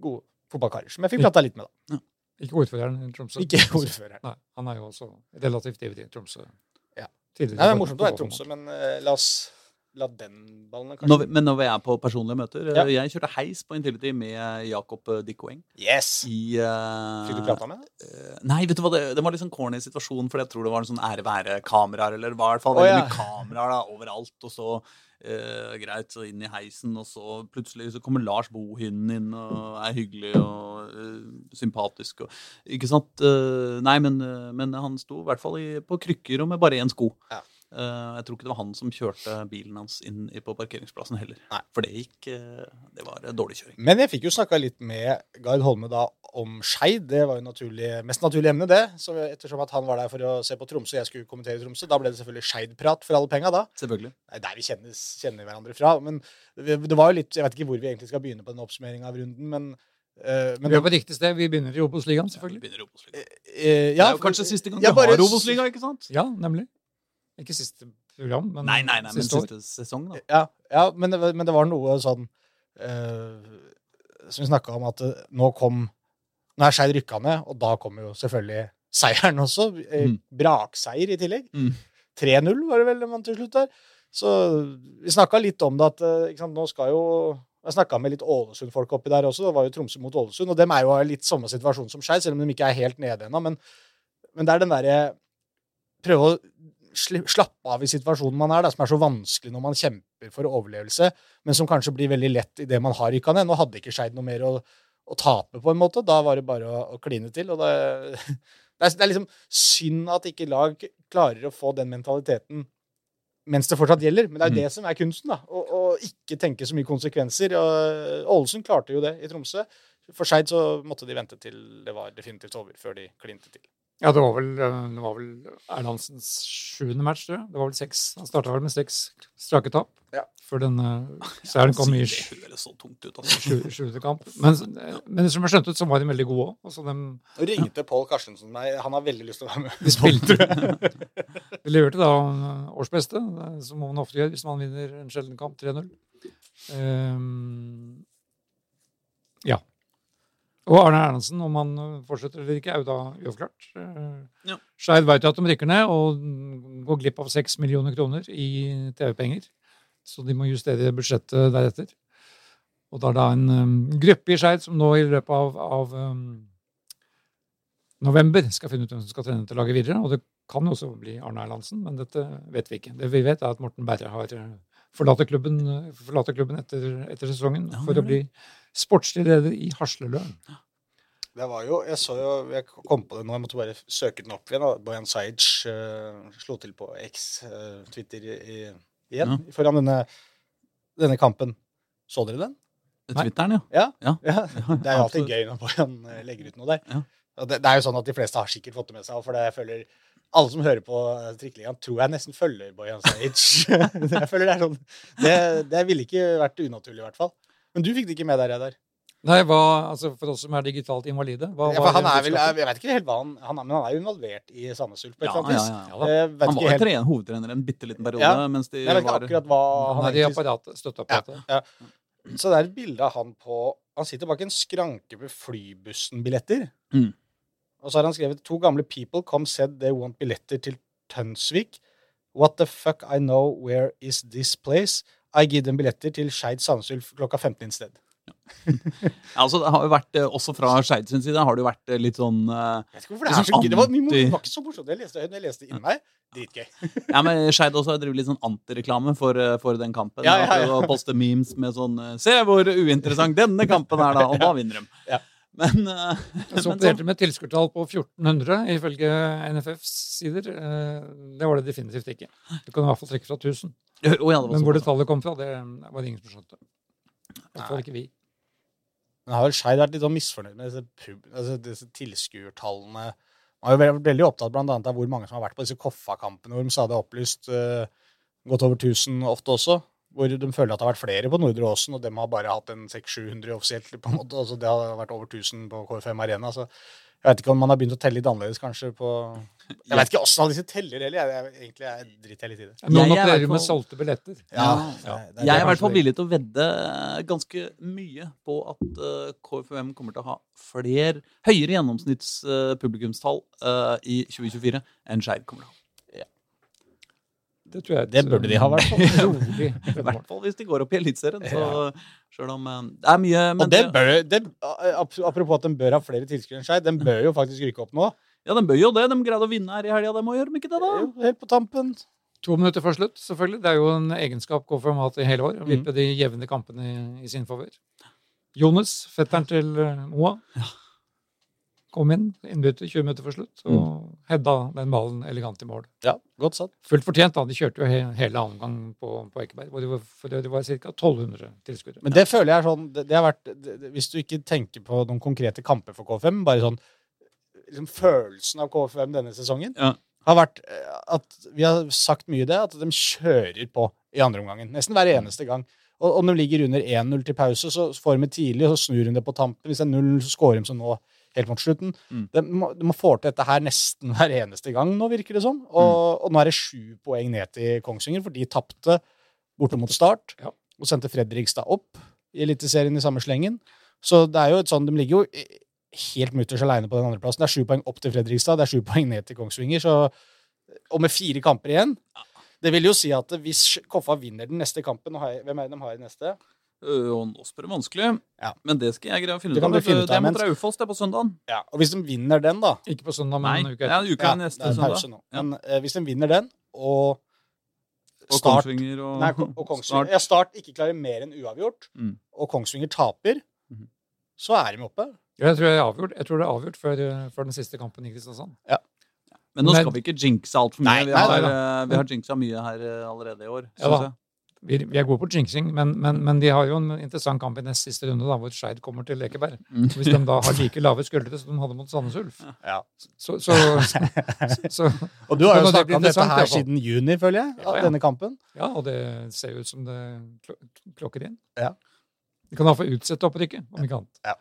gode fotballkarer som jeg fikk prata litt med, da. Ikke ordføreren i Tromsø. Ikke ordføreren. Nei, han er jo også relativt ivrig i Tromsø. Ja. Nei, det er morsomt å være i Tromsø, men uh, la oss la den ballen kanskje Når vi, men når vi er på personlige møter eh, Ja. Jeg kjørte heis på Intility med Jakob Dickoeng. Yes! I, eh, Fikk du prata med eh, Nei, vet du hva, det, det var litt sånn corny situasjon, for jeg tror det var en sånn ære-være-kameraer, eller det var i hvert fall Å, veldig ja. mye kameraer da, overalt, og så uh, greit, så inn i heisen, og så plutselig så kommer Lars Bohinen inn og er hyggelig og uh, sympatisk og Ikke sant? Eh, nei, men, eh, men han sto i hvert fall i, på krykker og med bare én sko. Ja. Eh, jeg tror ikke det var han som kjørte bilen hans inn på parkeringsplassen heller. Nei. For det gikk eh, Det var eh, dårlig kjøring. Men jeg fikk jo snakka litt med Gard Holme da om Skeid. Det var jo naturlig, mest naturlig emne, det. Så ettersom at han var der for å se på Tromsø, og jeg skulle kommentere Tromsø, da ble det selvfølgelig Skeid-prat for alle penga da. Selvfølgelig. Det er der vi kjennes, kjenner hverandre fra. Men det var jo litt Jeg vet ikke hvor vi egentlig skal begynne på den oppsummeringa av runden, men, eh, men Vi er på riktig sted. Vi begynner i Obos-ligaen, Vi selvfølgelig. begynner i Obos-ligaen. eh, det ja, er jo kanskje siste gang Ja, vi har Obos-liga, ikke sant? Ja, nemlig. Ikke siste program, men Nei, nei, nei, men siste år. siste sesong, da. Ja, ja men, det, men det var noe sånn uh, Som vi snakka om, at det, nå kom Nå er Skeid rykka ned, og da kommer jo selvfølgelig seieren også. Eh, Mm. Brakseier i tillegg. Mm. 3-0 var det vel man til slutt der. Så vi snakka litt om det at eh, sant, nå skal jo Jeg snakka med litt Ålesund-folk oppi der også. Det var jo Tromsø mot Ålesund, og dem er jo litt samme situasjon som Skeid, selv om de ikke er helt nede ennå. Men, men det er den derre Prøve å slappe av i situasjonen man er, da, som er så vanskelig når man kjemper for overlevelse, men som kanskje blir veldig lett i det man har rykka ned. Nå hadde ikke Skeid noe mer å, å tape, på en måte. Da var det bare å, å kline til. og det, [LAUGHS] det, er, det er liksom synd at ikke lag klarer å få den mentaliteten mens det fortsatt gjelder. Men det er jo Mm. det som er kunsten. da, Å å ikke tenke så mye konsekvenser. og Ålesund klarte jo det i Tromsø. For Skeid så måtte de vente til det var definitivt over, før de klinte til. Ja, det var vel, eh, det var vel Erlandsens sjuende match, tror jeg. Det var vel seks. Han starta vel med seks strake tap Ja. før denne [LAUGHS] seieren kom i Det høres så tungt ut, altså. sju- sjuende kamp. Men, men som jeg skjønte ut, så var de veldig gode òg. Altså, de, Nå ringte Pål Karstensen meg. Han har veldig lyst til å være med. de spilte [LAUGHS] De leverte da årsbeste, som man ofte gjør hvis man vinner en sjelden kamp 3-0. Um, ja. Og Arne Erlandsen, om han fortsetter eller ikke, er jo da uavklart. Uh, Ja. Skeid vet jo at de rykker ned og går glipp av seks millioner kroner i TV-penger. Så de må justere budsjettet deretter. Og da er det en um, gruppe i Skeid som nå i løpet av, av um, november skal finne ut hvem som skal trene til laget videre. Og det kan jo også bli Arne Erlandsen, men dette vet vi ikke. Det vi vet, er at Morten Berre har forlatt forlater klubben, uh, forlater klubben etter, etter sesongen for å bli sportslig leder i Hasleløen. Det var jo, Jeg så jo, jeg kom på det nå, jeg måtte bare søke den opp igjen. da. Bojan Sajic uh, slo til på X, eh, Twitter i, i, igjen foran denne, denne kampen. Så dere den? Twitteren, ja. Ja. Ja. ja. Det er jo alltid gøy når Bojan eh, legger ut noe der. Ja. Det, det er jo sånn at De fleste har sikkert fått det med seg, for det jeg føler alle som hører på Trikkeligaen, tror jeg nesten følger Bojan Sajic. [LAUGHS] jeg føler Det er sånn, det, det ville ikke vært unaturlig, i hvert fall. Men du fikk det ikke med deg, Reidar? Nei, hva, altså For oss som er digitalt invalide hva, Ja, for han er vel, jeg vet ikke helt hva han, han er, men han er jo involvert i Sandnes Ulf på et Ja, eller annet ja, vis. ja, ja. Ja. Eh, Han var helt- trener, hovedtrener en bitte liten periode. Ja. mens de Jeg vet ikke var akkurat hva Han er i apparatet, støtteapparatet. Så det er et bilde av han på Han sitter bak en skranke med Flybussen-billetter. Mm. Og så har han skrevet to gamle people come said they want billetter til Tønsvik. What the fuck I know where is this place? I give them billetter til Skeid Sandsulf klokka 15 i sted. [LAUGHS] Ja, altså, det har jo vært, eh, Også fra Skeid sin side har det jo vært eh, litt sånn uh, Jeg vet ikke hvorfor det er er så gøy. Det var, det var ikke så morsomt. Jeg leste, jeg leste inni meg. Dritgøy. [LAUGHS] Ja, men Skeid også har drevet litt sånn antireklame for, for den kampen. Ja, ja, ja. Og poste memes med sånn Se hvor uinteressant denne kampen er, da! Og da vinner de. Ja. Men, [LAUGHS] uh, Så opererte med tilskuertall på 1400, ifølge NFFs sider. Eh, Det var det definitivt ikke. Du kan i hvert fall trekke fra 1000. Oh, ja, det var Men hvor det tallet kom fra, det var det ingen som skjønte. Iallfall ikke vi. Men har vel Skeid vært litt sånn misfornøyd med disse, altså disse tilskuertallene? Man har jo vært veldig opptatt blant annet av hvor mange som har vært på disse Koffa-kampene, hvor de stadig har opplyst uh, godt over 1000 ofte også. Hvor de føler at det har vært flere på Nordre Åsen, og de har bare hatt en 600-700 offisielt. på en måte, altså Det har vært over 1000 på KFM Arena. så jeg vet ikke om man har begynt å telle litt annerledes, kanskje. på... Jeg vet ikke åssen disse teller heller. Jeg, jeg, egentlig jeg driter jeg litt i det. Noen er opererer på... med solgte billetter. Ja. det- det- det Jeg er i hvert fall villig til å vedde ganske mye på at uh, KFUM kommer til å ha flere høyere gjennomsnittspublikumstall uh, i 2024 enn Skeiv kommer til å ha. Det tror jeg Det burde de ha, i hvert fall. [LAUGHS] [LAUGHS] I hvert fall hvis de går opp i Eliteserien. Så selv om eh, det er mye men Og det bør, det, apropos at den bør ha flere tilskuere enn seg, den bør jo faktisk rykke opp nå. Ja, de bør jo det. De greide å vinne her i helga, de må gjøre de ikke det, da? Jo, Helt på tampen. To minutter før slutt, selvfølgelig. Det er jo en egenskap KFM har hatt i hele år. Å Mm. vippe de jevne kampene i, i sin favør. Jonas, fetteren til Moa. Moa, kom inn, innbytte 20 minutter for slutt, og Mm. hedda den ballen elegant i mål. Ja, godt satt. Fullt fortjent, da. De kjørte jo he hele annen gang på, på Ekeberg, hvor det var, det var ca. 1200 tilskuere. Men det føler jeg er sånn det, det har vært, det, Hvis du ikke tenker på noen konkrete kamper for KFM, bare sånn liksom Følelsen av KFM denne sesongen Ja. har vært eh, at Vi har sagt mye det, at de kjører på i andre omgangen. Nesten hver eneste gang. Og om de ligger under 1-0 til pause, så får de tidlig, så snur de det på tampen. Hvis det er 0, så scorer de som nå, helt mot slutten. Mm. De, må, de må få til dette her nesten hver eneste gang nå, virker det som. Og, og nå er det sju poeng ned til Kongsvinger, for de tapte borte mot Start Ja. og sendte Fredrikstad opp i Eliteserien i samme slengen. Så det er jo et sånn, de ligger jo helt mutters aleine på den andreplassen. Det er sju poeng opp til Fredrikstad, det er sju [LAUGHS] poeng ned til Kongsvinger. Så, og med fire kamper igjen Det vil jo si at hvis Koffa vinner den neste kampen Hvem er det de har i neste? Øh, Og nå spør det vanskelig. Ja. Men det skal jeg greie å finne Det ut kan av. du finne Det er mot Raufoss, det er på søndagen. Ja, og Hvis de vinner den, da Ikke på søndag, men en uke ja, uka ja, neste det søndag. nå. Men uh, hvis de vinner den, og Og Start Kongsvinger og, Nei, og Kongsvinger. Ja, Start ikke klarer mer enn uavgjort, Mm. og Kongsvinger taper, Mhm. så er de oppe. Ja, Jeg tror, jeg, er avgjort. jeg tror det er avgjort før, eh, før den siste kampen i Kristiansand. Men nå skal vi ikke jinxe altfor mye. Nei, vi nei, har, nei eh, vi har jinxa mye her allerede i år. Ja synes da. jeg. Vi, vi er gode på jinxing, men, men, men de har jo en interessant kamp i nest siste runde, da, hvor Skeid kommer til Ekeberg. Mm. Hvis de da har like lave skuldre som de hadde mot Sandnes Ulf, Ja. så, så, så Og du har jo snakka om dette her siden juni, føler jeg, Ja, ja. denne kampen. Ja, og det ser jo ut som det klokker inn. Ja. De kan iallfall utsette opprykket, om ikke annet. Ja.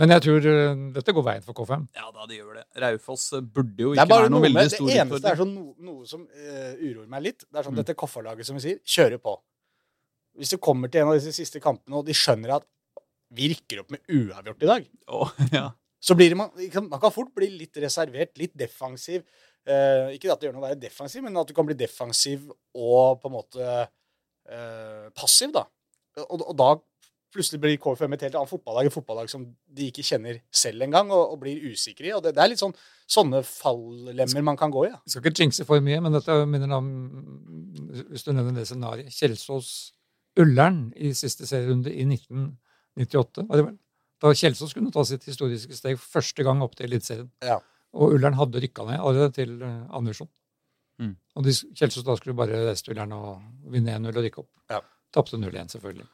Men jeg tror eh, dette går veien for K5. Ja da, det gjør det. Raufoss eh, burde jo ikke være noe noe stor utfordring. det eneste er sånn noe, noe som uh, uroer meg litt. Det er sånn Mm. dette Koffa-laget, som vi sier, kjører på. Hvis du kommer til en av disse siste kampene, og de skjønner at vi rykker opp med uavgjort i dag, oh, [LAUGHS] ja. så blir man, man kan fort bli litt reservert, litt defensiv. Uh, ikke at det gjør noe å være defensiv, men at du kan bli defensiv og på en måte uh, passiv, da. Og, og da plutselig blir KFM et helt annet fotballag, et fotballag som de ikke kjenner selv engang, og, og blir usikre i. Og det, det er litt sånn sånne fallemmer man kan gå i. Ja. Jeg skal ikke jinxe for mye, men dette minner om Hvis du nevner det scenarioet Kjelsås-Ullern i siste serierunde i 1998, var det vel? Da Kjelsås kunne ta sitt historiske steg første gang opp til Eliteserien. Ja. Og Ullern hadde rykka ned allerede til uh, andredivisjon. Mm. Og de, Kjelsås da skulle bare reise til Ullern og vinne 1-0 og rykke opp. Ja. Tapte 0-1, selvfølgelig.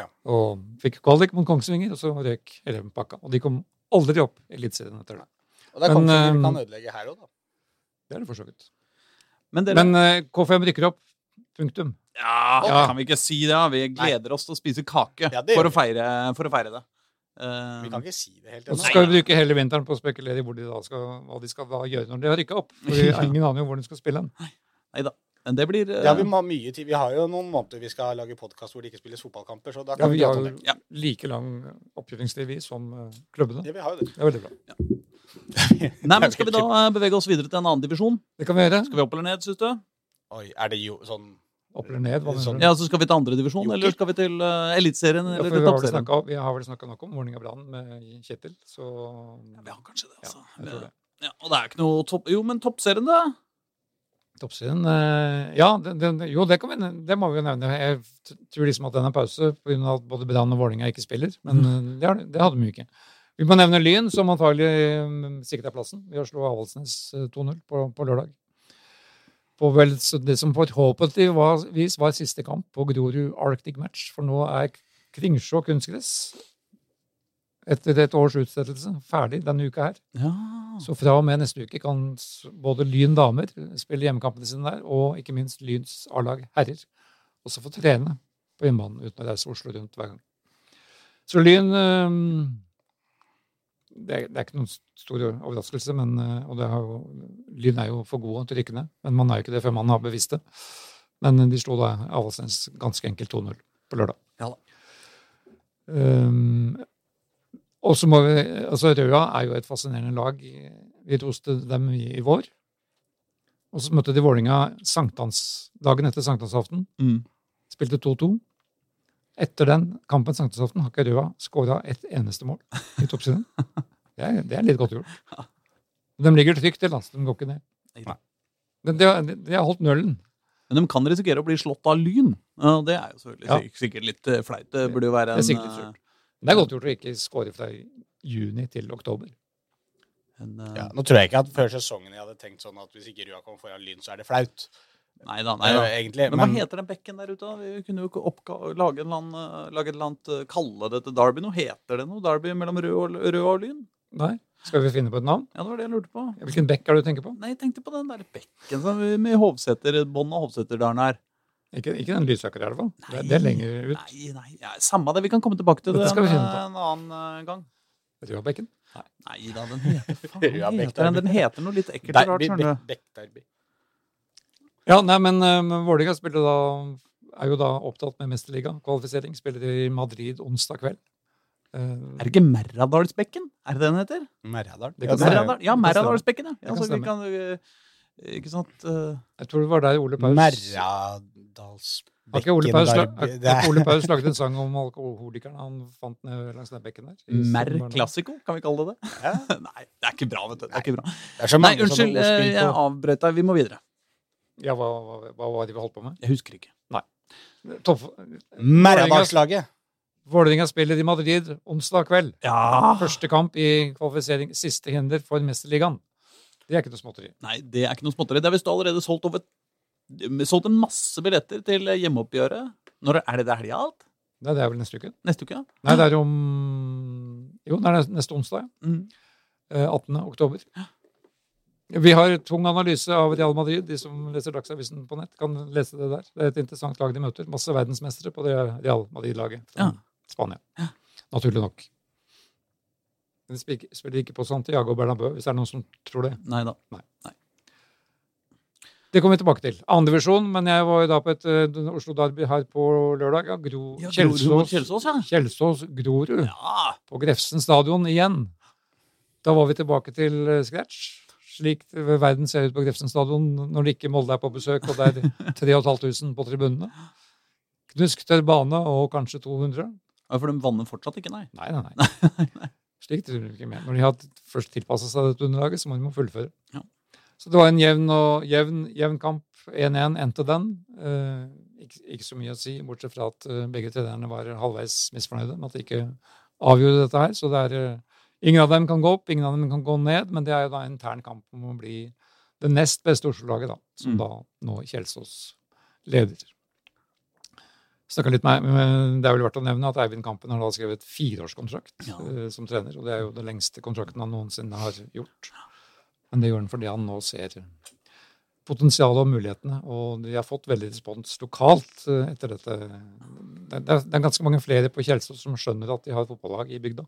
Ja. Og fikk kvalik mot Kongsvinger, og så røk hele pakka. Og de kom aldri opp i Eliteserien etter det. Og det er Kongsvinger eh, kan ødelegge her òg, da. Det er det for så vidt. Men dere Men eh, K5 rykker opp. Punktum. ja, Ja. kan vi ikke si det? Vi gleder oss til å spise kake Ja, for, å feire, for å feire det. Eh, Vi kan ikke si det helt ennå. Og så skal vi bruke hele vinteren på å spekulere i hvor de da skal, hva de skal da gjøre når de har rykka opp. For vi [LAUGHS] ingen aner jo hvor de skal spille hen. Neida. Men det blir uh... Ja, vi må ha mye tid. Vi har jo noen måneder vi skal lage podkast hvor det ikke spilles fotballkamper. så da Ja, kan vi vi har jo det. Ja. like lang oppgivningstid, vi, som eh, klubbene. Ja, vi har jo det. Det er veldig bra. Nei, men Skal vi da eh, bevege oss videre til en annen divisjon? Det kan vi gjøre. Skal vi opp eller ned, syns du? Oi, er det jo sånn Opp eller ned, hva Sånn. du? Ja, så Skal vi til andre divisjon, eller skal vi til uh, Eliteserien Ja, eller vi har vel Toppserien? snakket- vi har vel snakka nok om Vålerenga Brann med Kjetil, så Ja, vi har kanskje det, ja, altså. jeg tror det. Ja, og det er ikke noe topp... Jo, men Toppserien, da? Toppserien eh, Ja, den, den, jo, det, vi, det må vi jo nevne. Jeg tror liksom at den er pause pga. at både Brann og Vålerenga ikke spiller. Men mm. det, det hadde vi jo ikke. Vi må nevne Lyn, som antagelig um, er plassen Vi har slå Avaldsnes eh, 2-0 på, på lørdag. På vel, det som forhåpentligvis var siste kamp på Grorud Arctic Match, for nå er Kringsjå kunstgress etter et års utsettelse ferdig denne uka her. Ja. Så fra og med neste uke kan både Lyn damer spille hjemmekampene sine der, og ikke minst Lyns A-lag herrer også få trene på innbanen uten å reise Oslo rundt hver gang. Så Lyn det, er, det er ikke noen stor overraskelse, men, øh, og det har jo, Lyn er jo for gode til å rykke ned. Men man er jo ikke det før man har bevisst det. Men de slo da Avaldsnes ganske enkelt 2-0 på lørdag. Ja da. Um, og så må vi, altså Røa er jo et fascinerende lag. Vi roste dem i, i vår. Og så møtte de Vålinga sankthans, dagen etter sankthansaften. Mm. Spilte 2-2. Etter den kampen sankthansaften har ikke Røa skåra et eneste mål i toppsiden. [LAUGHS] Det, er- det er litt godt gjort. De ligger trygt til, altså. De går ikke ned. Nei. De, har- de har holdt nullen. Men de kan risikere å bli slått av Lyn. Det er jo selvfølgelig Ja. sikkert litt eh, flaut. Det burde jo være Det er en, sikkert eh, surt. Det er godt gjort å ikke skåre fra juni til oktober. Men, uh... ja, Nå tror jeg ikke at før sesongen jeg hadde tenkt sånn at hvis ikke Rua kommer foran Lyn, så er det flaut. Nei da. nei da. Egentlig. Men hva heter den bekken der ute? Vi kunne jo ikke oppga lage, en eller eh, lage et eller annet eh, Kalle det til Derby noe. Heter det noe? Derby mellom Rød og, Rød og Lyn? Nei? Skal vi finne på et navn? Ja, det var det jeg lurte på. Hvilken bekk er det du tenker på? Nei, jeg tenkte på den der bekken med Hovseter, bånd og Hovseterdalen her. Ikke, ikke den Lysaker, i hvert fall. Det, det er lenger ut. Nei, nei, ja, samme det. Vi kan komme tilbake til det Dette det en, en annen eh, gang. Røabekken. Nei da, den heter [LAUGHS] faen, heter den? Den heter noe litt ekkelt og rart. Skjønner du. Beck-derby. Ja, nei, men um, Vålerenga spiller da er jo da opptatt med mesterligakvalifisering. Spiller i Madrid onsdag kveld. Uh, Er det ikke Merradalsbekken? Er det det den heter? Merradal. Det Ja, kan er- Merradal, ja, Merradalsbekken, ja. Ja vi kan, ikke sant Uh, jeg tror det var der Ole Paus Merradalsbekken Har ikke Ole Paus, la- har Det har ikke Ole Paus laget en sang om alkoholikeren han fant ned langs den bekken der? Mer klassiko, kan vi kalle det det? Ja. [LAUGHS] Nei, det er ikke bra, vet du. Det er ikke bra. Det er så Nei, unnskyld, øh, jeg på- avbrøt deg. Vi må videre. Ja, hva, hva, hva var det vi holdt på med? Jeg husker ikke. Topp- Merradalslaget. Vålerenga spiller i Madrid onsdag kveld. Ja! Første kamp i kvalifisering. Siste hinder for Mesterligaen. Det er ikke noe småtteri. Nei, det er ikke noe småtteri. Det er visst allerede solgt over Solgt en masse billetter til hjemmeoppgjøret. Når er det det helga alt? Nei, det er vel neste uke? Neste uke? ja? Nei, det er om Jo, det er neste onsdag. Mm. Eh, 18. oktober. Vi har tung analyse av Real Madrid. De som leser Dagsavisen på nett, kan lese det der. Det er et interessant lag de møter. Masse verdensmestere på det Real Madrid-laget fra Ja. Spania. Naturlig nok. Men de spiller- ikke på Santiago Bernabeu, hvis det er noen som tror det. Nei da. Det kommer vi tilbake til. Andredivisjon, men jeg var jo da på et uh, Oslo Derby her på lørdag. Ja, Gro, Ja, Kjelsås, Kjelsås, ja. Kjelsås Grorud Ja! på Grefsen stadion igjen. Da var vi tilbake til uh, scratch. Slik verden ser ut på Grefsen stadion når det ikke Molde er på besøk, og det er 3500 på tribunene. Knusktørr bane og kanskje 200. Ja, For de vanner fortsatt ikke, nei. Nei, nei, nei. [LAUGHS] Slik driver de ikke med. Når de har først tilpassa seg dette underlaget, så må de må fullføre. Ja. Så det var en jevn, og, jevn, jevn kamp. 1-1 endte den. Eh, ikke, ikke så mye å si, bortsett fra at eh, begge trenerne var halvveis misfornøyde med at de ikke avgjorde dette her. Så det er, eh, ingen av dem kan gå opp, ingen av dem kan gå ned, men det er jo da en intern kamp om å bli det nest beste Oslo-laget, da, som Mm. da nå Kjelsås leder. Snakket litt med, men Det er vel verdt å nevne at Eivind Kampen har da skrevet fireårskontrakt Ja. eh, som trener. og Det er jo den lengste kontrakten han noensinne har gjort. Men det gjør han fordi han nå ser potensialet og mulighetene. Og de har fått veldig respons lokalt eh, etter dette. Det er, det er ganske mange flere på Kjelsås som skjønner at de har et fotballag i bygda.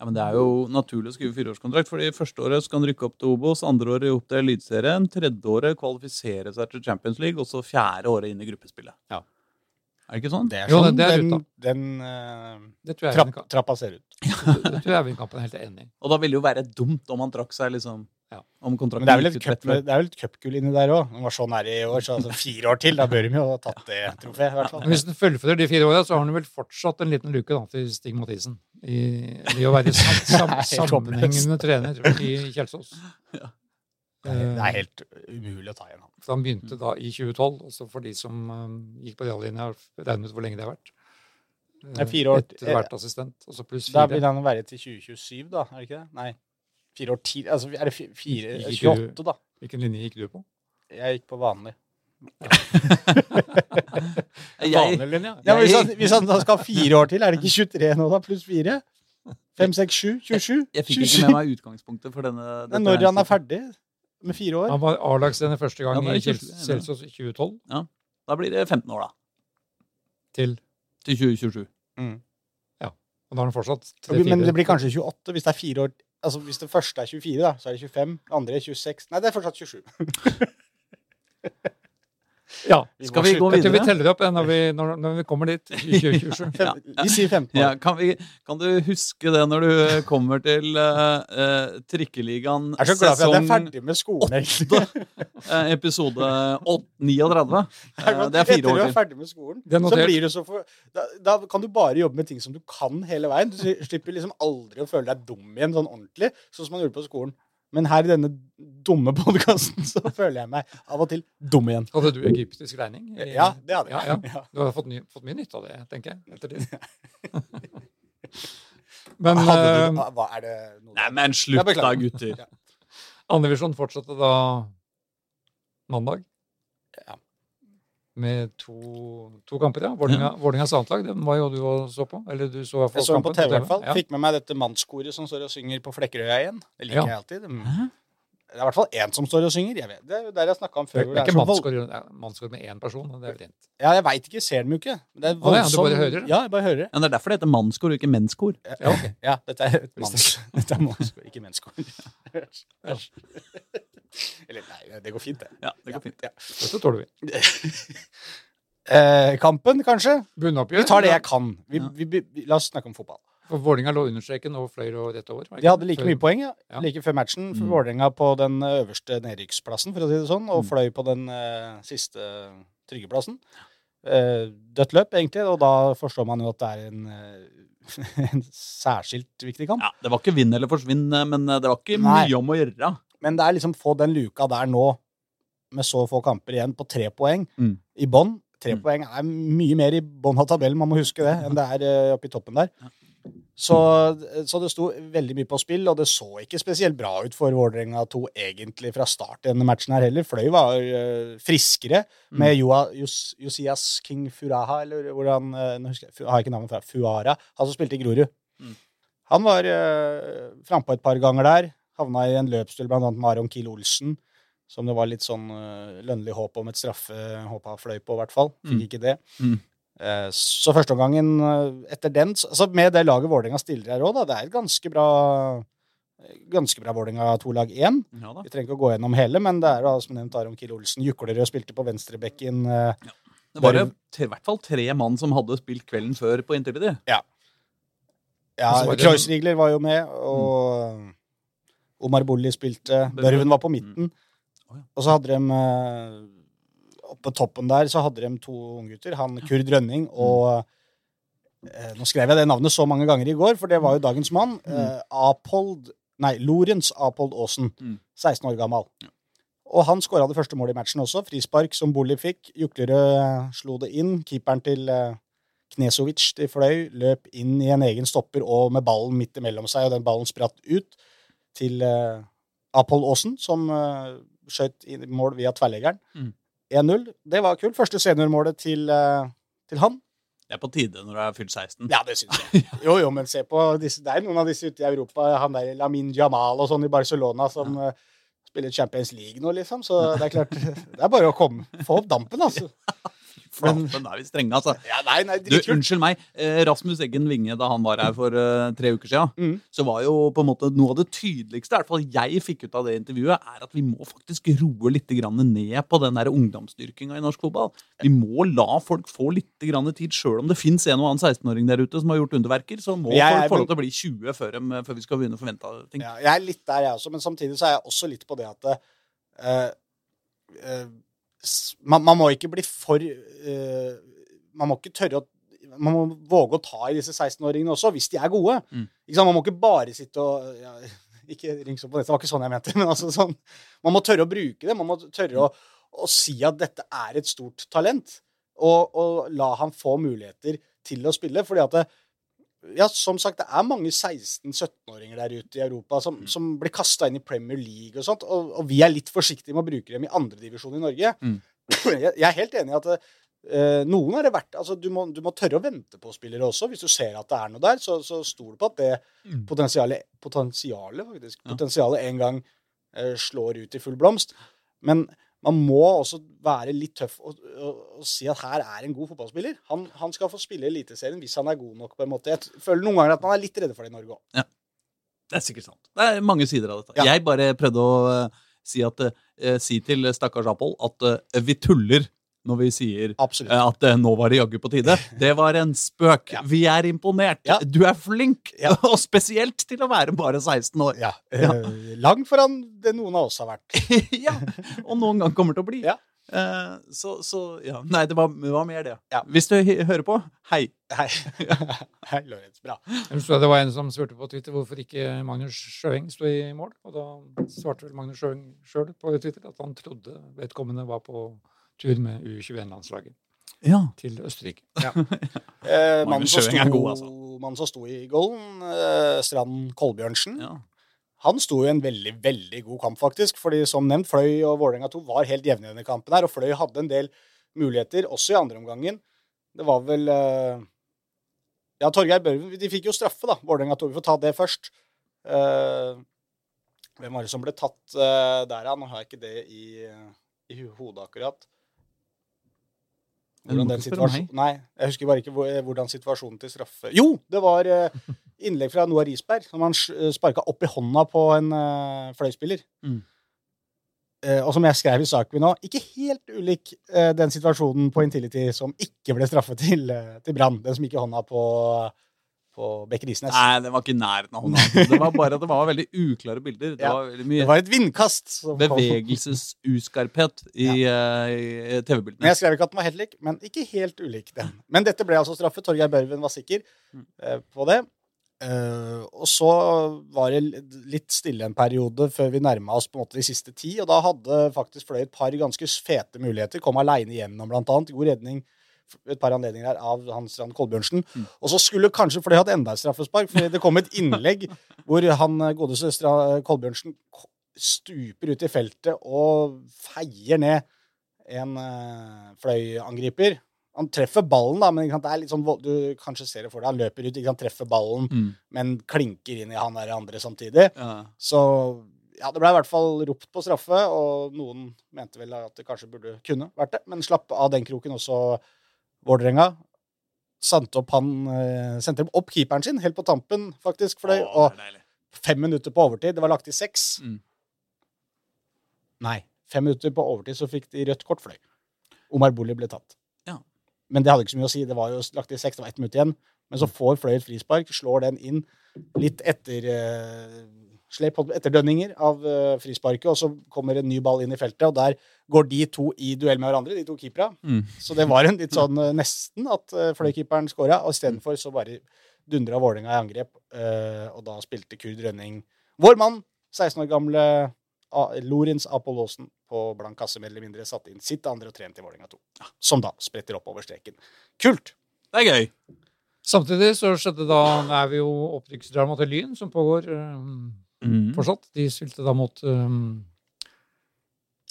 Ja, men Det er jo naturlig å skrive fireårskontrakt. fordi Første året skal han rykke opp til Obos, andre året opp til Eliteserien, tredje året kvalifisere seg til Champions League, og så fjerde året inn i gruppespillet. Ja. Er det ikke sånn? Det er Jo, sånn det er den, ruta. den eh, Det tror jeg trapp, Eivind- trappa ser ut. [LAUGHS] det tror jeg Eivind Kampen er helt enig i. Og da ville det jo være dumt om han trakk seg liksom Ja. om kontrakten Men det er vel gikk et ut rett cup- det er vel et cupgull inni der òg. Den var så nære i år, så altså fire år til. Da bør de jo ha tatt det trofeet, i hvert fall. Men hvis han fullfører de fire åra, så har han vel fortsatt en liten luke da, til Stig Mathisen. I, i å være sam, [LAUGHS] sam, Helt håpløst. sammenhengende trener i Kjelsås. [LAUGHS] Det er- det er helt umulig å ta igjen han. Så han begynte da i 2012, også for de som um, gikk på reallinja, regnet ut hvor lenge det har vært. Det er fire år- Etter hvert assistent, og så pluss Da fire. vil han være til 2027, da? Er det ikke det? Nei. Fire år til Altså er det fi- fire Gikk 28, da? Hvilken linje gikk du på? Jeg gikk på vanlig. [LAUGHS] Jeg, Vanlig linje? Ja, hvis, han, hvis han da skal ha fire år til, er det ikke 23 nå, da? Pluss fire? 5, 6, 7? 27? jeg fikk ikke med meg utgangspunktet for denne. Dette når han er ferdig med fire år. Han var A-lagstrener første gang Ja, i Kjelsås i 2012 Da blir det 15 år, da. til Til 2027. Mm. Og da har han fortsatt Men det blir kanskje 28 hvis det er fire år Altså Hvis det første er 24, da, så er det 25. Det andre er 26. Nei, det er fortsatt 27. [LAUGHS] Ja. Skal vi gå videre? vi teller opp når vi, når, når vi kommer dit. i 2027. [LAUGHS] Ja. Vi sier 15 år. Ja, kan, vi, kan du huske det når du kommer til uh, Trikkeligaen Jeg er så glad for at jeg er ferdig med skolen. egentlig. eh, episode åt- 39? Det er fire år det er Etter du er ferdig med skolen, så blir du så for, da, da kan du bare jobbe med ting som du kan hele veien. Du slipper liksom aldri å føle deg dum igjen sånn ordentlig, sånn som man gjorde på skolen. Men her i denne dumme [LAUGHS] podkasten så føler jeg meg av og til dum igjen. Hadde du egyptisk regning? i- Ja, det hadde jeg. ja. [LAUGHS] Ja. Du har fått, ny, fått mye nytte av det, tenker jeg. Etter det. [LAUGHS] Men eh, du, hva er det noe Nei, men slutt da, gutter. Andrevisjon fortsatte da mandag. Ja. Med to, to kamper, ja. Vålingas Vålerenga Sandlag, den var jo du og så på? Eller du så i hvert fall Jeg så den på kampen TV i hvert fall. Ja. Fikk med meg dette mannskoret som står og synger på Flekkerøya igjen. Det liker Ja. jeg alltid. Mm. Det er i hvert fall én som står og synger. Jeg vet. Det er jo der jeg snakka om Det før. er det er ikke mannskor, det er med én person. Det er rent. Ja, jeg veit ikke. Ser dem jo ikke. Det er Å, ja, du bare hører det? Ja, jeg bare hører det. Ja, det er derfor det heter mannskor og ikke mennskor. Ja, okay. ja dette er mannskor, manns... [LAUGHS] Dette er mannskår, ikke menneskår. Eller nei, det går fint, det. Ja, det går fint. Ja. Dette tåler vi. [LAUGHS] Eh, kampen, kanskje? Bunnoppgjør? Vi tar det jeg kan. Vi, Ja. vi, vi, la oss snakke om fotball. For Vålerenga lå under streken og fløy og rett over. De hadde like Før- mye poeng ja. Ja. like før matchen. For Mm. Vålerenga på den øverste nedrykksplassen, for å si det sånn, og Mm. fløy på den eh, siste tryggeplassen. Eh, dødt løp, egentlig, og da forstår man jo at det er en, eh, [LAUGHS] en særskilt viktig kamp. Ja, Det var ikke vinn eller forsvinn, men det var ikke Nei. mye om å gjøre. Men det er liksom få den luka der nå, med så få kamper igjen, på tre poeng Mm. i bånn. Tre Mm. poeng er mye mer i bånn av tabellen, man må huske det, enn det er eh, oppe i toppen der. Så, så det sto veldig mye på spill, og det så ikke spesielt bra ut for Vålerenga 2 egentlig fra start i denne matchen her heller. Fløy var uh, friskere Mm. med Josias King Furaha, eller hvordan uh, Nå husker jeg, har jeg ikke navnet fra. Fuara. Han som spilte i Grorud. Mm. Han var uh, frampå et par ganger der. Havna i en løpsduell annet med Aron Kiel Olsen, som det var litt sånn uh, lønnlig håp om et straffe håpa fløy på, i hvert fall. Fikk Mm. ikke det. Mm. Eh, så førsteomgangen uh, etter den altså Med det laget Vålerenga stiller her òg. Det er et ganske bra Ganske bra Vålerenga 2-lag 1. Ja. Vi trenger ikke å gå gjennom hele, men det er da som nevnt Aron Kiel Olsen. Juklerød spilte på venstrebekken. Ja. Det var jo i hvert fall tre mann som hadde spilt kvelden før på Intility. Ja, ja Kreuzrigler var jo med, og Omar Bolli spilte. Børven var på midten. Og så hadde de eh, Oppe på toppen der så hadde de to unggutter. Han Kurd Rønning og eh, Nå skrev jeg det navnet så mange ganger i går, for det var jo dagens mann. Eh, Apold Nei, Lorentz Apold Aasen. Mm. 16 år gammel. Og han skåra det første målet i matchen også. Frispark som Bolli fikk. Juklerød slo det inn. Keeperen til eh, Knesovic til fløy, løp inn i en egen stopper og med ballen midt imellom seg, og den ballen spratt ut til uh, Apold Aasen, som uh, skjøt i mål via tverrleggeren. Mm. 1-0. Det var kult. Første seniormålet til, eh, til han. Det er på tide når du er fylt 16. Ja, det syns jeg. [LAUGHS] Jo, jo, men se på disse Det er noen av disse ute i Europa. Han der Lamin Jamal og sånn i Barcelona som eh, spiller Champions League nå, liksom. Så det er klart [LAUGHS] Det er bare å komme, få opp dampen, altså. Flaten, er vi strenge, altså. Ja, nei, nei, Du, unnskyld meg. Eh, Rasmus Eggen Winge, da han var her for uh, tre uker siden, Mm. så var jo på en måte noe av det tydeligste, i hvert fall jeg fikk ut av det intervjuet, er at vi må faktisk roe litt grann ned på den ungdomsdyrkinga i norsk fotball. Vi må la folk få litt grann tid, sjøl om det fins en og annen 16-åring der ute som har gjort underverker, så må Jeg folk få lov til å bli 20 før, dem- før vi skal begynne å forvente ting. Ja, jeg er litt der, jeg også, men samtidig så er jeg også litt på det at uh, s- man, man må ikke bli for uh, Man må ikke tørre å Man må våge å ta i disse 16-åringene også, hvis de er gode. Mm. Man må ikke bare sitte og ja, [LAUGHS] Ikke ring så på dette, det var ikke sånn jeg mente. [LAUGHS] men altså sånn, Man må tørre å bruke det. Man må tørre å, å si at dette er et stort talent. Og, og la han få muligheter til å spille. fordi at det, ja, som sagt, det er mange 16-17-åringer der ute i Europa som, som blir kasta inn i Premier League og sånt, og, og vi er litt forsiktige med å bruke dem i andredivisjon i Norge. Mm. [CLEARS THROAT] Jeg, jeg er helt enig i at eh, noen er det verdt altså du må, du må tørre å vente på spillere også. Hvis du ser at det er noe der, så, så stol på at det potensialet, potensialet, faktisk, Ja. potensialet en gang eh, slår ut i full blomst. Men man må også være litt tøff og, og, og si at her er en god fotballspiller. Han, han skal få spille i Eliteserien hvis han er god nok. på en måte. Jeg føler noen ganger at man er litt redde for det i Norge òg. Det er sikkert sant. Det er mange sider av dette. Ja. Jeg bare prøvde å uh, si, at, uh, si til stakkars Apol at uh, vi tuller når vi sier Absolutt. eh, at eh, nå var det jaggu på tide. Det var en spøk. Ja. Vi er imponert. Ja. Du er flink, Ja. [LAUGHS] og spesielt til å være bare 16 år. Ja. eh, Langt foran det noen av oss har vært. [LAUGHS] ja, Og noen gang kommer til å bli. Ja. Eh, så, så ja. Nei, det var, det var mer det. Ja. Hvis du hører på, hei. Hei, [LAUGHS] Hei Lorentz. Bra. Jeg tror det var en som spurte på Twitter hvorfor ikke Magnus Sjøeng sto i mål. Og da svarte vel Magnus Sjøeng sjøl på Twitter at han trodde vedkommende var på tur med U21-landslaget Ja. til Østerrike. [LAUGHS] Eh, mannen, som sto, god, altså. mannen som sto i goalen, eh, Strand Kolbjørnsen, ja. han sto i en veldig, veldig god kamp, faktisk. fordi som nevnt, Fløy og Vålerenga 2 var helt jevne i denne kampen her, og Fløy hadde en del muligheter, også i andre omgangen. Det var vel eh, Ja, Torgeir Børven De fikk jo straffe, da, Vålerenga 2. Vi får ta det først. Eh, hvem var det som ble tatt eh, der, ja? Nå har jeg ikke det i, i hodet akkurat. Hvordan den situasjonen Nei, jeg husker bare ikke hvordan situasjonen til straffe Jo, det var eh, [LAUGHS] innlegg fra Noah Risberg, som han sparka opp i hånda på en uh, fløyspiller. Mm. Eh, og som jeg skrev i saken min nå, ikke helt ulik eh, den situasjonen på Intility som ikke ble straffet til, til Brann. Den som gikk i hånda på, på Bekke Risnes. Nei, det var ikke nærheten av hånda. Det var bare at det var veldig uklare bilder. Det Ja. var veldig Det var et vindkast. bevegelsesuskarphet i, eh, i TV-bildene. jeg skrev ikke at den var helt lik, men ikke helt ulik den. Men dette ble altså straffet. Torgeir Børven var sikker Mm. eh, på det. Eh, og så var det litt stille en periode før vi nærma oss på en måte de siste ti. Og da hadde faktisk Fløy et par ganske fete muligheter. Kom aleine gjennom, blant annet. God redning et par anledninger her av Hans Strand Kolbjørnsen. Mm. Og så skulle kanskje for det hadde enda et straffespark, for det kom et innlegg [LAUGHS] hvor han eh, godeste Kolbjørnsen stuper ut i feltet og feier ned en uh, Fløy-angriper. Han treffer ballen, da, men det er litt sånn, du kanskje ser det for deg. Han løper ut, ikke sant, treffer ballen, Mm. men klinker inn i han der andre samtidig. Ja. Så ja, det ble i hvert fall ropt på straffe, og noen mente vel at det kanskje burde kunne vært det, men slapp av den kroken også Vålerenga. Sendte opp, han, eh, sendte opp keeperen sin helt på tampen, faktisk, for det, Å, og fem minutter på overtid. Det var lagt til seks. Mm. Nei, fem minutter på overtid så fikk de rødt kort fløy. Omar Bolig ble tatt. Ja. Men det hadde ikke så mye å si. Det var jo lagt til seks, det var ett minutt igjen. Men så får Fløy et frispark, slår den inn litt etter uh, slep, etterdønninger av eh, frisparket, og så kommer en ny ball inn i feltet, og der går de to i duell med hverandre, de to keepera. Mm. Så det var en litt sånn eh, nesten at uh, Fløy-keeperen skåra, og istedenfor så bare dundra Vålerenga i angrep, eh, og da spilte Kurd Rønning, vår mann, 16 år gamle Lorentz Apollosen på blank kasse, mer eller mindre, satte inn sitt andre og trente i Vålerenga 2. Som da spretter opp over streken. Kult! Det er gøy. Samtidig så skjedde da Nå er vi jo opprykksdrama til Lyn, som pågår Mm. fortsatt. De spilte da mot um,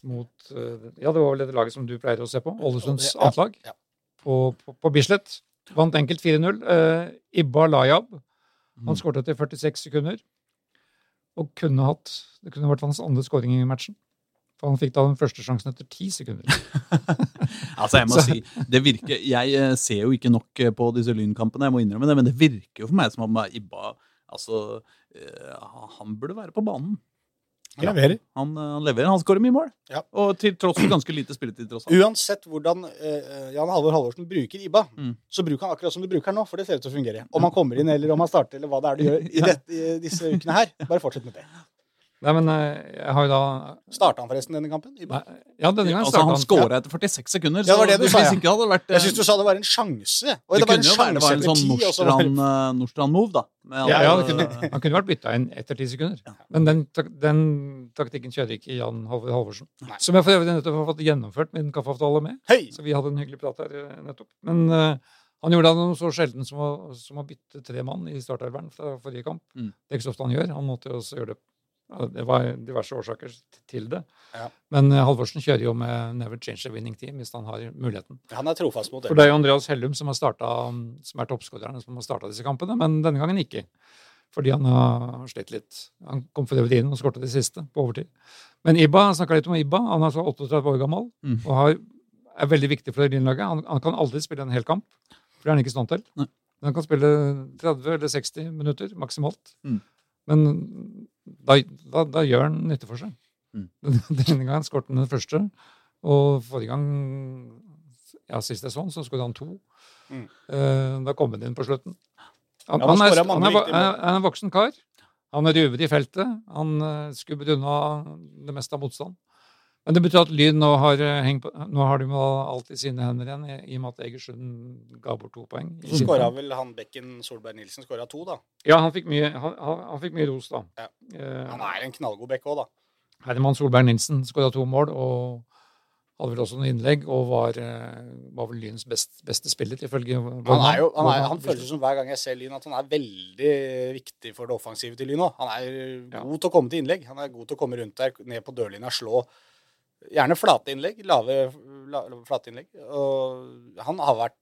mot uh, Ja, det var vel det laget som du pleier å se på. Ålesunds Ja, ja. På, på, på Bislett. Vant enkelt 4-0. Uh, Ibba Layab. Mm. Han skåret etter 46 sekunder. Og kunne hatt Det kunne vært hans andre skåring i matchen. For han fikk da den første sjansen etter ti sekunder. [LAUGHS] Altså, jeg må si, det virker, Jeg eh, ser jo ikke nok eh, på disse lynkampene, jeg må innrømme det, men det virker jo for meg som om Ibba altså, eh, Han burde være på banen. Han leverer. Han, eh, han leverer. Han skårer mye mål. Ja. Og til tross for ganske lite spilletid, tross alt. Uansett hvordan uh, Jan Halvor Halvorsen bruker IBA, Mm. så bruker han akkurat som du bruker nå, for det ser ut til å fungere. Om han kommer inn, eller om han starter, eller hva det er du [LAUGHS] gjør i, dette, i disse ukene her. Bare fortsett med det. Nei, men eh, jeg har jo da Starta han forresten denne kampen? Nei, Ja, denne gangen Altså, han skåra etter 46 sekunder. Ja, det var det så du sa, ja. ikke hadde vært eh, Jeg syns du sa det var en sjanse. Og det, det, var kunne en jo være det var en sånn etter ti, og så var Nordstrand, eh, Nordstrand-move, da. Med Ja, alle- ja, det kunne, han kunne vært bytta inn etter ti sekunder. Men den, den taktikken kjører ikke Jan Halvorsen. Nei. Som jeg for øvrig nettopp har fått gjennomført min kaffeavtale med. Hei! Så vi hadde en hyggelig prat her eh, nettopp. Men uh, han gjorde da noe så sjelden som å, som å bytte tre mann i startelveren fra forrige kamp. Mm. Det er ikke så ofte han gjør. Han måtte også gjøre det ja, Det var diverse årsaker til det. Ja. Men eh, Halvorsen kjører jo med 'never change a winning team' hvis han har muligheten. Han er trofast mot For det. det er jo Andreas Hellum som, har startet, som er toppskåreren som har starta disse kampene, men denne gangen ikke. Fordi han har slitt litt. Han kom for øvrig inn og skåret det siste på overtid. Men Ibba, jeg snakka litt om Ibba. Han er så 38 år gammel Mm. og har, er veldig viktig for Lynlaget. Han, han kan aldri spille en hel kamp, for det er han ikke i stand til. Nei. Men han kan spille 30 eller 60 minutter maksimalt. Mm. Men da, da, da gjør han nytte for seg. Mm. [LAUGHS] Denne gangen skåret han den første, og forrige gang ja, sist jeg så han, så skåret han to. Mm. Eh, da kom han inn på slutten. Han, Ja, han er, han, er, han er, er en voksen kar. Han er ruver i feltet. Han uh, skubber unna det meste av motstand. Men det betyr at Lyn nå har, eh, hengt på, nå har de med alt i sine hender igjen, i, og med at Egersund ga bort to poeng. Så skåra vel han Bekken Solberg Nilsen skåra to, da. Ja, han fikk mye, han, han, fikk mye ros, da. Ja. Eh, Han er en knallgod bekk òg, da. Herman Solberg Nilsen skåra to mål og hadde vel også noen innlegg, og var, eh, var vel Lyns best, beste spiller, ifølge Han, er jo, han, er, han føles som hver gang jeg ser Lyn, at han er veldig viktig for det offensive til Lyn òg. Han er Ja. god til å komme til innlegg. Han er god til å komme rundt der, ned på dørlinja, slå Gjerne flate innlegg. Lave la, flate innlegg. Og han har vært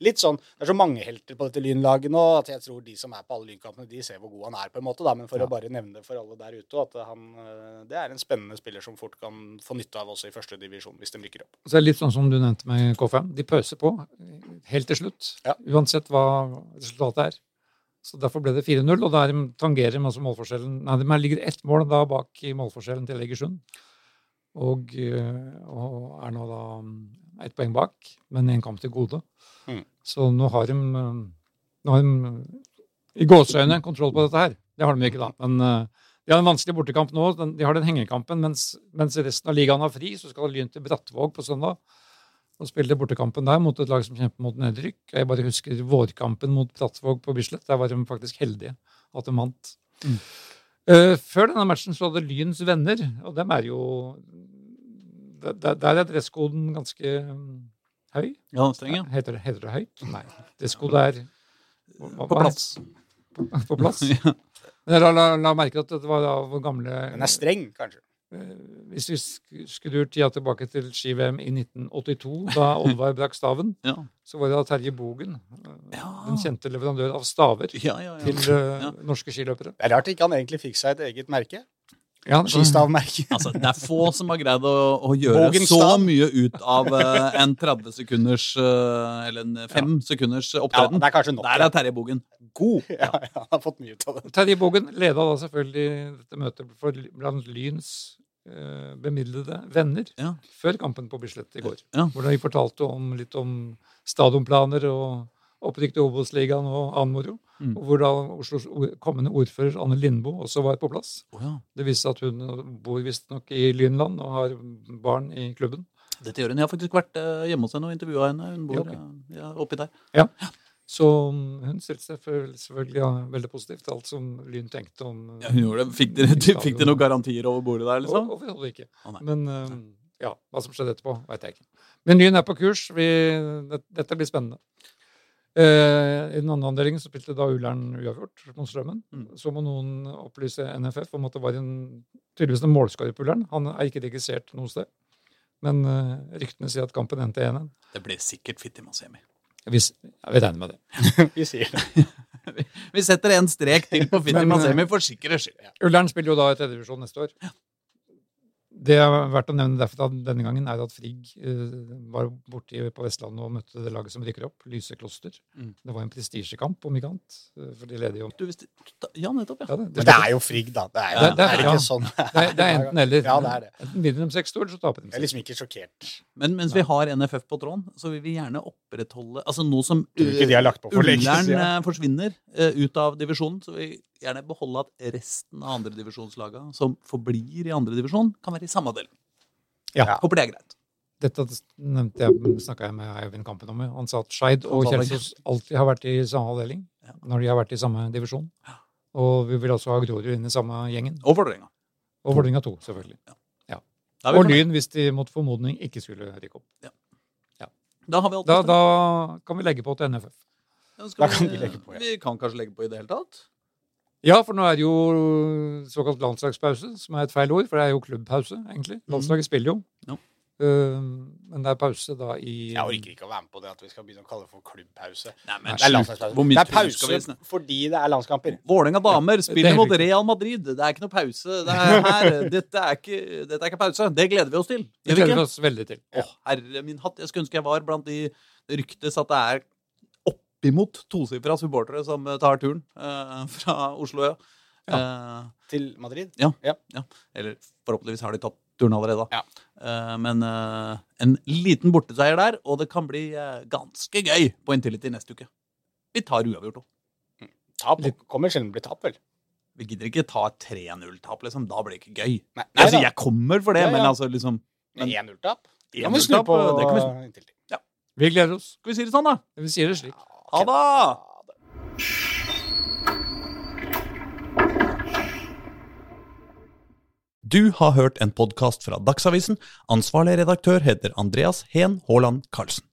litt sånn Det er så mange helter på dette Lynlaget nå at jeg tror de som er på alle Lynkampene, de ser hvor god han er, på en måte. Da. Men for Ja. å bare nevne det for alle der ute, at han eh, Det er en spennende spiller som fort kan få nytte av også i første divisjon, hvis de rykker opp. Så det er litt sånn som du nevnte med K5. De pøser på helt til slutt, Ja. uansett hva resultatet er. Så Derfor ble det 4-0, og der tangerer de altså målforskjellen Nei, de ligger ett mål da bak i målforskjellen til Egersund. Og, eh, og er nå da mm, ett poeng bak, men én kamp til gode. Mm. Så nå har de, eh, nå har de i gåseøyne kontroll på dette her. Det har de ikke, da. Men eh, de har en vanskelig bortekamp nå. De har den hengekampen, mens, mens resten av ligaen har fri. Så skal Lyn til Brattvåg på søndag og spille bortekampen der mot et lag som kjemper mot nedrykk. Jeg bare husker vårkampen mot Brattvåg på Bislett. Der var de faktisk heldige at de vant. Mm. Eh, før denne matchen så hadde Lyns venner, og dem er jo Der, der- er dresskoden ganske mm, høy. Ja, streng, ja. Heter, det, heter det høyt? Nei. Dresskode er hva- På plass. [LAUGHS] På plass. [LAUGHS] Ja. Men la, la, la merke at det var da gamle Den er streng, kanskje. Eh, Hvis vi skrur tida tilbake til ski-VM i 1982, da Oddvar brakk staven, Ja. så var det da Terje Bogen, eh, Ja. den kjente leverandør av staver Ja, ja, ja. til uh, norske skiløpere. Det er rart ikke han egentlig fikk seg et eget merke. Ja, det- Skistavmerke. [LAUGHS] Altså, det er få som har greid å, å gjøre Bogenstav. så mye ut av uh, en 30 sekunders uh, Eller en 5 sekunders Ja, opptreden. det er nok. Der er Terje Bogen god. [LAUGHS] ja, ja, han har fått mye ut av det. Terje Bogen leda da selvfølgelig dette møtet for, blant Lyns bemidlede venner Ja. før kampen på Bislett i går. Ja. Hvordan vi fortalte om, litt om stadionplaner og opprykk til Obos-ligaen og annen moro. Mm. Og hvor da Oslos kommende ordfører Anne Lindboe også var på plass. Oh, ja. Det viste at hun bor visstnok i Lynland og har barn i klubben. Dette gjør hun. Jeg har faktisk vært eh, hjemme hos henne og intervjua henne. Hun bor Ja, ok. eh, ja, oppi der. Så mm, hun stilte seg selvfølgelig ja, veldig positivt til alt som Lyn tenkte om Ja, hun gjorde det. Fikk dere, [LAUGHS] fikk dere noen garantier over bordet der, liksom? Overhodet ikke. Å. Men uh, ja, hva som skjedde etterpå, veit jeg ikke. Men Lyn er på kurs. Vi, det, dette blir spennende. Uh, I den andre avdelingen så spilte da Ullern uavgjort mot Strømmen. Mm. Så må noen opplyse NFF om at det var en, tydeligvis en målskårer på Ullern. Han er ikke registrert noe sted. Men uh, ryktene sier at kampen endte 1-1. Det ble sikkert Fitti Masemi. Vi, ja, vi regner med det. [LAUGHS] Vi sier det. [LAUGHS] Vi setter en strek til på vi Masemi for sikkerhets skyld. Ullern spiller jo da i tredjedivisjon neste år. Det er verdt å nevne derfor at denne gangen, er at Frigg eh, var borte på Vestlandet og møtte det laget som rykker opp, Lyse Kloster. Mm. Det var en prestisjekamp, om ikke annet. eh, For de leder jo Du visste, ja, nettopp, ja. ja, det, Men det er jo Frigg, da. Det er, jo, Det er- det er- er det ikke ja. sånn? det, er, det er enten eller. Ja, det er det. Enten vinner de seks eller så taper de Jeg er liksom ikke sjokkert. Men mens vi har NFF på tråden, så vil vi gjerne opprettholde Altså nå som for Ullern eh, forsvinner uh, ut av divisjonen, så vi gjerne beholde at resten av andredivisjonslagene som forblir i andredivisjon, kan være i samme avdeling. Ja. Håper det er greit. Dette nevnte jeg, snakka jeg med Eivind Kampen om. Han sa at Skeid og. Kjelsås alltid har vært i samme avdeling Ja. når de har vært i samme divisjon. Og vi vil også ha Grorud inn i samme gjengen. Og Vålerenga. Og Vålerenga 2, selvfølgelig. Ja. ja. vi Og. Lyn, hvis de mot formodning ikke skulle rykke opp. Da har vi Da, da kan vi legge på til NFF. Ja, Da kan vi legge på, ja. Vi kan kanskje legge på i det hele tatt? Ja, for nå er det jo såkalt landslagspause, som er et feil ord, for det er jo klubbpause, egentlig. Landslaget spiller jo. No. Uh, men det er pause da i Jeg orker ikke å være med på det at vi skal begynne å kalle det for klubbpause. Nei, men Det er landslagspause. Hvor mye Det er tur skal vi pause fordi det er landskamper. Vålerenga damer spiller er mot. Real Madrid. Det er ikke noe pause. Det er her. [LAUGHS] Dette, er ikke, dette er ikke pause. Det gleder vi oss til. Det gleder vi oss veldig til. Å, herre min hatt. Jeg skulle ønske jeg var blant de det ryktes at det er oppimot tosifra supportere som eh, tar turen eh, [LAUGHS] fra Oslo. Ja. Eh, Til Madrid. Ja, eller forhåpentligvis har de tatt turen allerede. Ja. Eh, men eh, en liten borteseier der, og det kan bli eh, ganske gøy på Intility neste uke. Vi tar uavgjort òg. Tap kommer sjelden bli tap, vel. Vi gidder ikke ta et 3-0-tap, liksom. Da blir det ikke gøy. Nei, altså, jeg kommer for det, Ja, ja. men altså liksom men... 1-0-tap. Det kan vi snu på det kan vi snu. inntil. Vi gleder oss. Skal vi si det sånn, da? Vi sier det slik. Ha det! Du har hørt en podkast fra Dagsavisen. Ansvarlig redaktør heter Andreas Heen Haaland Karlsen.